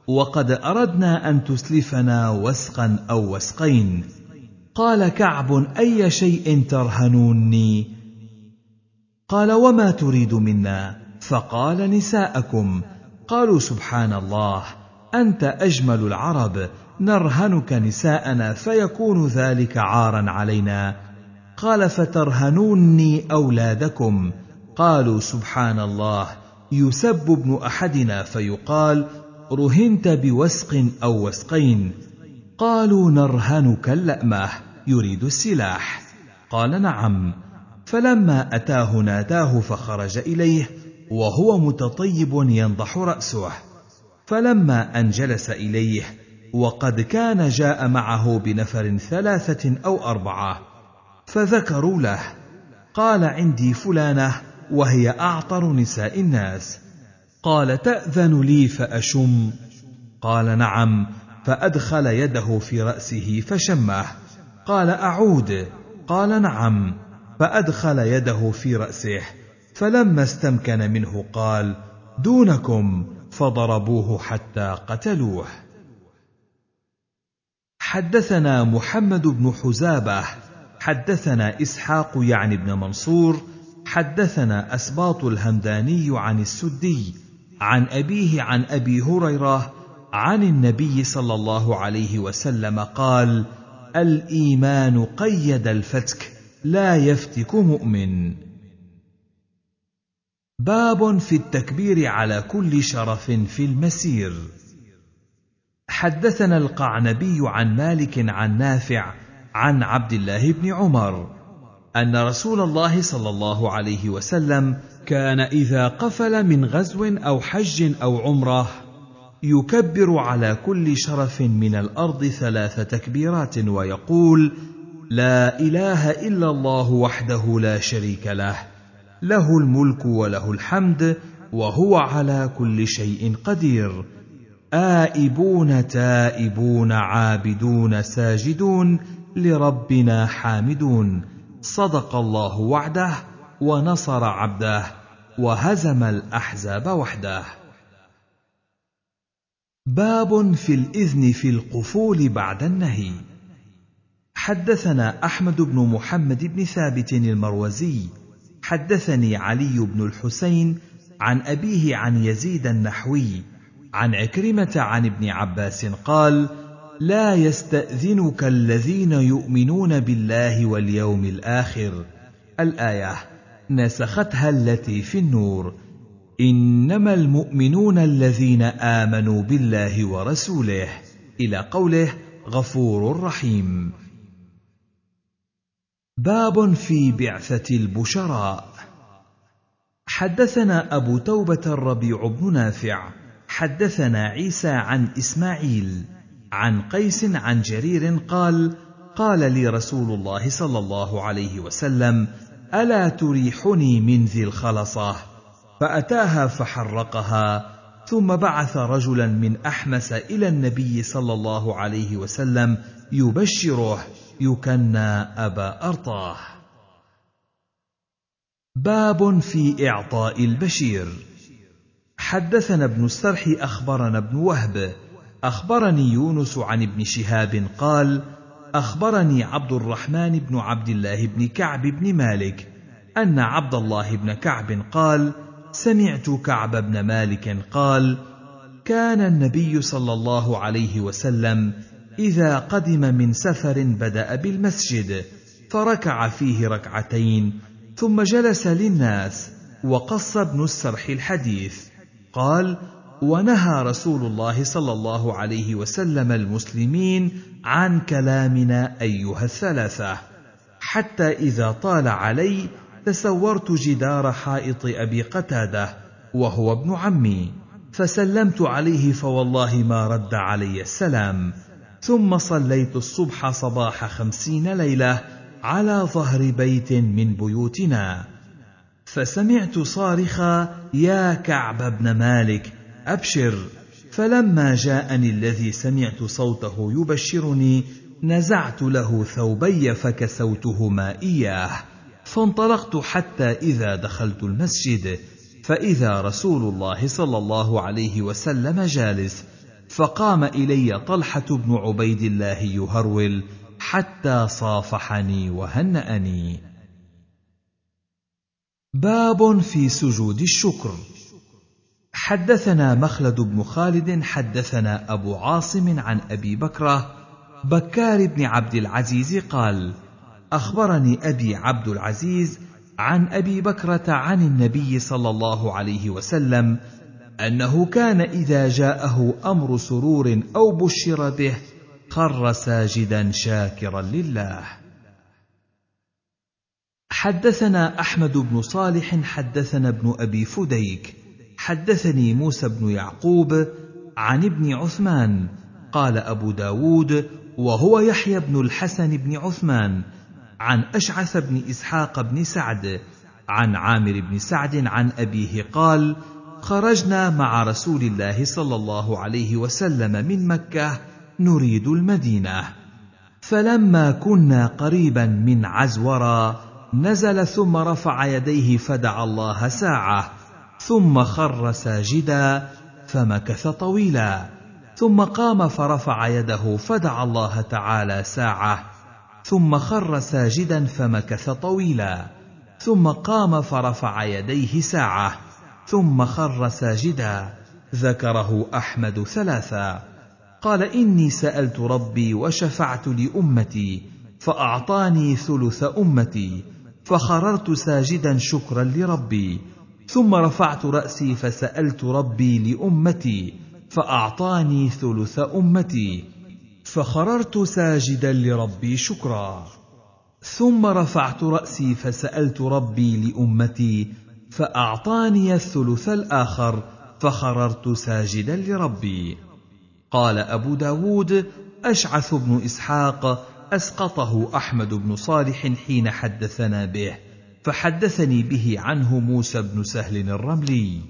وقد أردنا أن تسلفنا وسقا أو وسقين. قال كعب أي شيء ترهنوني؟ قال وما تريد منا؟ فقال نساءكم. قالوا سبحان الله أنت أجمل العرب نرهنك نساءنا فيكون ذلك عارا علينا. قال فترهنوني أولادكم قالوا سبحان الله يسب ابن أحدنا فيقال رهنت بوسق أو وسقين قالوا نرهنك اللأمة يريد السلاح قال نعم فلما أتاه ناداه فخرج إليه وهو متطيب ينضح رأسه. فلما أن جلس إليه وقد كان جاء معه بنفر ثلاثة أو أربعة فذكروا له. قال عندي فلانة وهي أعطر نساء الناس. قال تأذن لي فأشم. قال نعم فأدخل يده في رأسه فشمه. قال أعود. قال نعم فأدخل يده في رأسه. فلما استمكن منه قال دونكم فضربوه حتى قتلوه. حدثنا محمد بن حزابة حدثنا إسحاق يعني بن منصور حدثنا أسباط الهمداني عن السدي عن أبيه عن أبي هريرة عن النبي صلى الله عليه وسلم قال الإيمان قيد الفتك لا يفتك مؤمن. باب في التكبير على كل شرف في المسير. حدثنا القعنبي عن مالك عن نافع عن عبد الله بن عمر أن رسول الله صلى الله عليه وسلم كان إذا قفل من غزو أو حج أو عمرة يكبر على كل شرف من الأرض ثلاث تكبيرات ويقول لا إله إلا الله وحده لا شريك له له الملك وله الحمد وهو على كل شيء قدير. آئبون تائبون عابدون ساجدون لربنا حامدون. صدق الله وعده ونصر عبده وهزم الأحزاب وحده. باب في الإذن في القفول بعد النهي. حدثنا أحمد بن محمد بن ثابت المروزي. حدثني علي بن الحسين عن أبيه عن يزيد النحوي. عن عكرمة عن ابن عباس قال لا يستأذنك الذين يؤمنون بالله واليوم الآخر. الآية نسختها التي في النور. إنما المؤمنون الذين آمنوا بالله ورسوله. إلى قوله غفور رحيم. باب في بعثة البشراء. حدثنا أبو توبة الربيع بن نافع. حدثنا عيسى عن إسماعيل. عن قيس عن جرير قال قال لي رسول الله صلى الله عليه وسلم ألا تريحني من ذي الخلصة؟ فأتاها فحرقها ثم بعث رجلا من أحمس إلى النبي صلى الله عليه وسلم يبشره يكنى أبا أرطاه. باب في إعطاء البشير. حدثنا ابن السرح أخبرنا ابن وهب أخبرني يونس عن ابن شهاب قال أخبرني عبد الرحمن بن عبد الله بن كعب بن مالك أن عبد الله بن كعب قال سمعت كعب بن مالك قال كان النبي صلى الله عليه وسلم إذا قدم من سفر بدأ بالمسجد فركع فيه ركعتين ثم جلس للناس وقص ابن السرح الحديث قال ونهى رسول الله صلى الله عليه وسلم المسلمين عن كلامنا أيها الثلاثة. حتى إذا طال علي تسورت جدار حائط أبي قتادة وهو ابن عمي. فسلمت عليه فوالله ما رد علي السلام. ثم صليت الصبح صباح خمسين ليلة على ظهر بيت من بيوتنا. فسمعت صارخا يا كعب بن مالك أبشر. فلما جاءني الذي سمعت صوته يبشرني نزعت له ثوبي فكسوتهما إياه. فانطلقت حتى إذا دخلت المسجد فإذا رسول الله صلى الله عليه وسلم جالس. فقام إلي طلحة بن عبيد الله يهرول حتى صافحني وهنأني. باب في سجود الشكر. حدثنا مخلد بن خالد حدثنا أبو عاصم عن أبي بكرة بكار بن عبد العزيز قال أخبرني أبي عبد العزيز عن أبي بكرة عن النبي صلى الله عليه وسلم أنه كان إذا جاءه أمر سرور أو بشر به خر ساجدا شاكرا لله. حدثنا أحمد بن صالح حدثنا ابن أبي فديك حدثني موسى بن يعقوب عن ابن عثمان قال أبو داود وهو يحيى بن الحسن بن عثمان عن أشعث بن إسحاق بن سعد عن عامر بن سعد عن أبيه قال خرجنا مع رسول الله صلى الله عليه وسلم من مكة نريد المدينة. فلما كنا قريبا من عزورا نزل ثم رفع يديه فدعا الله ساعة ثم خر ساجدا فمكث طويلا ثم قام فرفع يده فدعا الله تعالى ساعة ثم خر ساجدا فمكث طويلا ثم قام فرفع يديه ساعة ثم خر ساجدا ذكره أحمد ثلاثا. قال إني سألت ربي وشفعت لأمتي فأعطاني ثلث أمتي فخررت ساجدا شكرا لربي ثم رفعت رأسي فسألت ربي لأمتي فأعطاني ثلث أمتي فخررت ساجدا لربي شكرا. ثم رفعت رأسي فسألت ربي لأمتي فأعطاني الثلث الآخر فخررت ساجدا لربي. قال أبو داود أشعث بن إسحاق أسقطه أحمد بن صالح حين حدثنا به. فحدثني به عنه موسى بن سهل الرملي.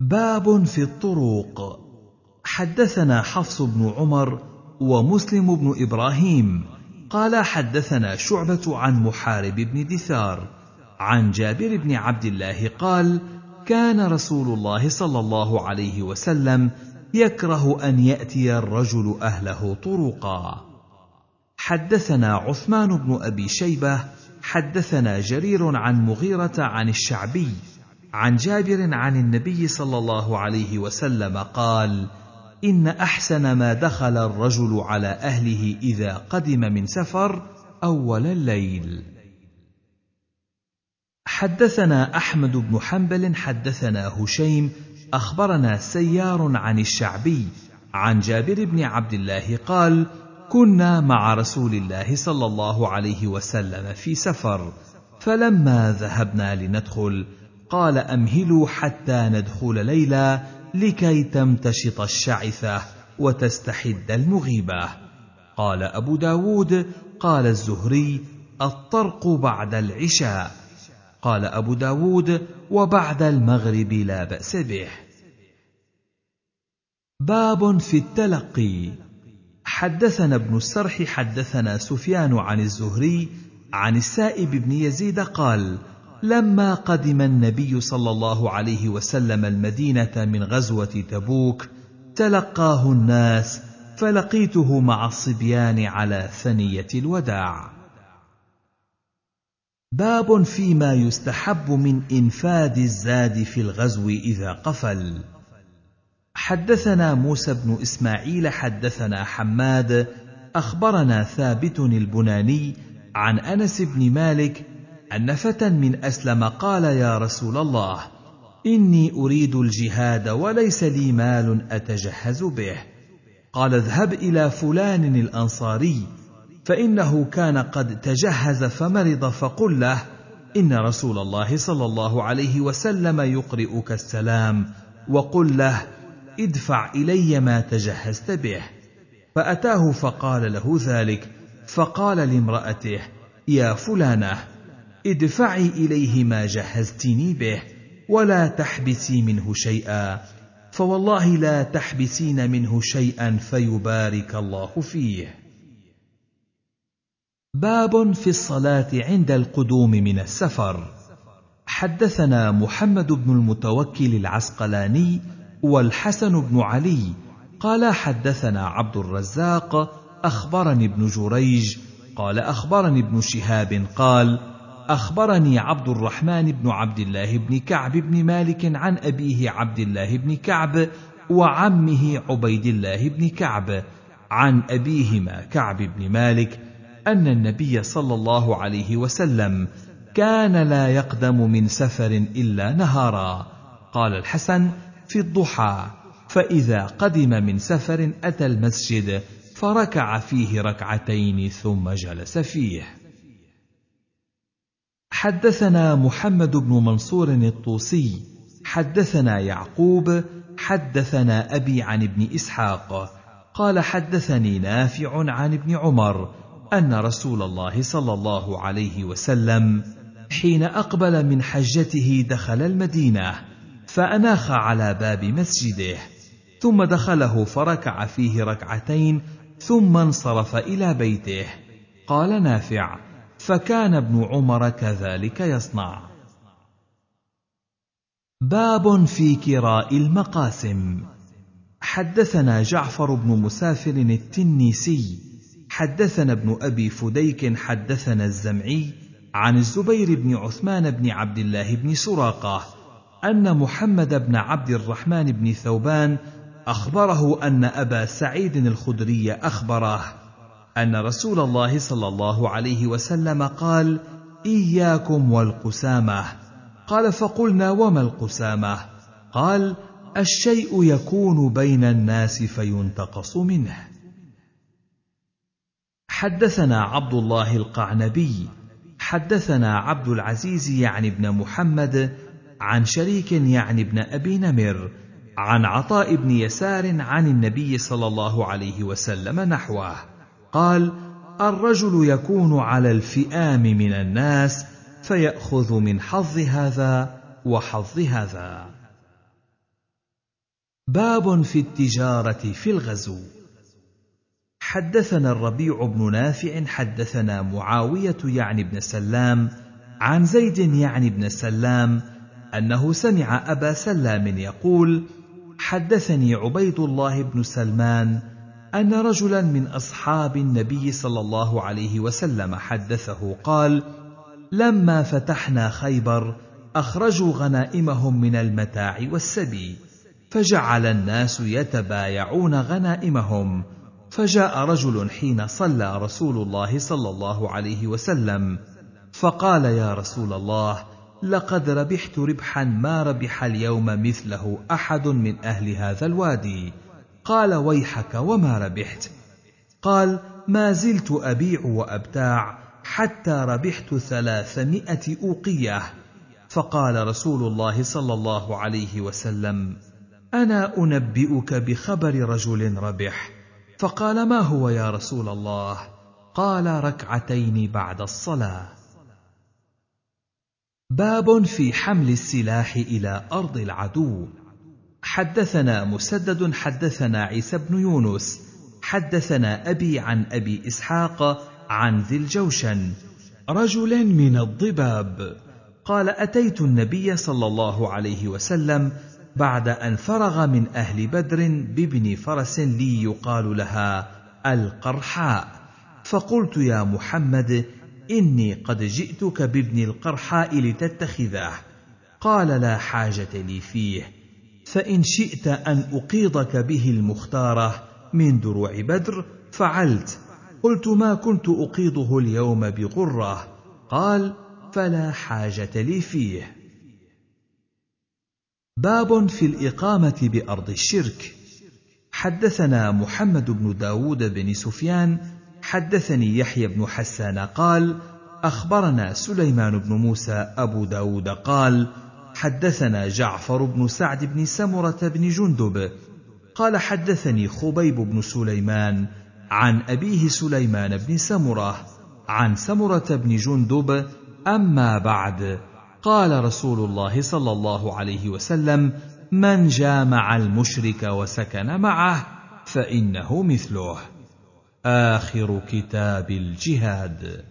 باب في الطرق. حدثنا حفص بن عمر ومسلم بن إبراهيم. قال حدثنا شعبة عن محارب بن دثار. عن جابر بن عبد الله قال كان رسول الله صلى الله عليه وسلم يكره أن يأتي الرجل أهله طرقا. حدثنا عثمان بن أبي شيبة حدثنا جرير عن مغيرة عن الشعبي عن جابر عن النبي صلى الله عليه وسلم قال إن أحسن ما دخل الرجل على أهله إذا قدم من سفر أول الليل حدثنا أحمد بن حنبل حدثنا هشيم أخبرنا سيار عن الشعبي عن جابر بن عبد الله قال كنا مع رسول الله صلى الله عليه وسلم في سفر فلما ذهبنا لندخل قال أمهلوا حتى ندخل ليلا لكي تمتشط الشعثة وتستحد المغيبة. قال أبو داود قال الزهري الطرق بعد العشاء. قال أبو داود وبعد المغرب لا بأس به. باب في التلقي. حدثنا ابن السرح حدثنا سفيان عن الزهري عن السائب بن يزيد قال لما قدم النبي صلى الله عليه وسلم المدينة من غزوة تبوك تلقاه الناس فلقيته مع الصبيان على ثنية الوداع. باب فيما يستحب من إنفاد الزاد في الغزو إذا قفل. حدثنا موسى بن إسماعيل حدثنا حماد أخبرنا ثابت البناني عن أنس بن مالك أن فتى من أسلم قال يا رسول الله إني أريد الجهاد وليس لي مال أتجهز به. قال اذهب إلى فلان الأنصاري فإنه كان قد تجهز فمرض فقل له إن رسول الله صلى الله عليه وسلم يقرئك السلام وقل له ادفع إلي ما تجهزت به. فأتاه فقال له ذلك فقال لامرأته يا فلانة ادفعي إليه ما جهزتني به ولا تحبسي منه شيئا. فوالله لا تحبسين منه شيئا فيبارك الله فيه. باب في الصلاة عند القدوم من السفر. حدثنا محمد بن المتوكل العسقلاني والحسن بن علي. قال حدثنا عبد الرزاق أخبرني ابن جريج. قال أخبرني ابن شهاب. قال أخبرني عبد الرحمن بن عبد الله بن كعب بن مالك عن أبيه عبد الله بن كعب وعمه عبيد الله بن كعب عن أبيهما كعب بن مالك أن النبي صلى الله عليه وسلم كان لا يقدم من سفر إلا نهارا. قال الحسن في الضحى فإذا قدم من سفر أتى المسجد فركع فيه ركعتين ثم جلس فيه. حدثنا محمد بن منصور الطوسي حدثنا يعقوب حدثنا أبي عن ابن إسحاق قال حدثني نافع عن ابن عمر أن رسول الله صلى الله عليه وسلم حين أقبل من حجته دخل المدينة فأناخ على باب مسجده ثم دخله فركع فيه ركعتين ثم انصرف إلى بيته. قال نافع فكان ابن عمر كذلك يصنع. باب في كراء المقاسم. حدثنا جعفر بن مسافر التنيسي حدثنا ابن أبي فديك حدثنا الزمعي عن الزبير بن عثمان بن عبد الله بن سراقة أن محمد بن عبد الرحمن بن ثوبان أخبره أن أبا سعيد الخدري أخبره أن رسول الله صلى الله عليه وسلم قال إياكم والقسامة. قال فقلنا وما القسامة؟ قال الشيء يكون بين الناس فينتقص منه. حدثنا عبد الله القعنبي حدثنا عبد العزيز يعني ابن محمد عن شريك يعني ابن أبي نمر عن عطاء بن يسار عن النبي صلى الله عليه وسلم نحوه. قال الرجل يكون على الفئام من الناس فيأخذ من حظ هذا وحظ هذا. باب في التجارة في الغزو. حدثنا الربيع بن نافع حدثنا معاوية يعني بن سلام عن زيد يعني بن سلام أنه سمع أبا سلام يقول حدثني عبيد الله بن سلمان أن رجلا من أصحاب النبي صلى الله عليه وسلم حدثه قال لما فتحنا خيبر أخرجوا غنائمهم من المتاع والسبي فجعل الناس يتبايعون غنائمهم فجاء رجل حين صلى رسول الله صلى الله عليه وسلم فقال يا رسول الله لقد ربحت ربحا ما ربح اليوم مثله أحد من أهل هذا الوادي. قال ويحك وما ربحت؟ قال ما زلت أبيع وأبتاع حتى ربحت ثلاثمائة أوقية. فقال رسول الله صلى الله عليه وسلم أنا أنبئك بخبر رجل ربح. فقال ما هو يا رسول الله؟ قال ركعتين بعد الصلاة. باب في حمل السلاح إلى أرض العدو. حدثنا مسدد حدثنا عيسى بن يونس حدثنا أبي عن أبي إسحاق عن ذي الجوشن. رجل من الضباب. قال أتيت النبي صلى الله عليه وسلم بعد أن فرغ من أهل بدر بابن فرس لي يقال لها القرحاء. فقلت يا محمد إني قد جئتك بابن القرحاء لتتخذه قال لا حاجة لي فيه. فإن شئت أن أقيضك به المختارة من دروع بدر فعلت. قلت ما كنت أقيضه اليوم بغره قال فلا حاجة لي فيه. باب في الإقامة بأرض الشرك. حدثنا محمد بن داود بن سفيان حدثني يحيى بن حسان قال أخبرنا سليمان بن موسى أبو داود قال حدثنا جعفر بن سعد بن سمرة بن جندب قال حدثني خبيب بن سليمان عن أبيه سليمان بن سمرة عن سمرة بن جندب أما بعد قال رسول الله صلى الله عليه وسلم من جامع المشرك وسكن معه فإنه مثله. آخر كتاب الجهاد.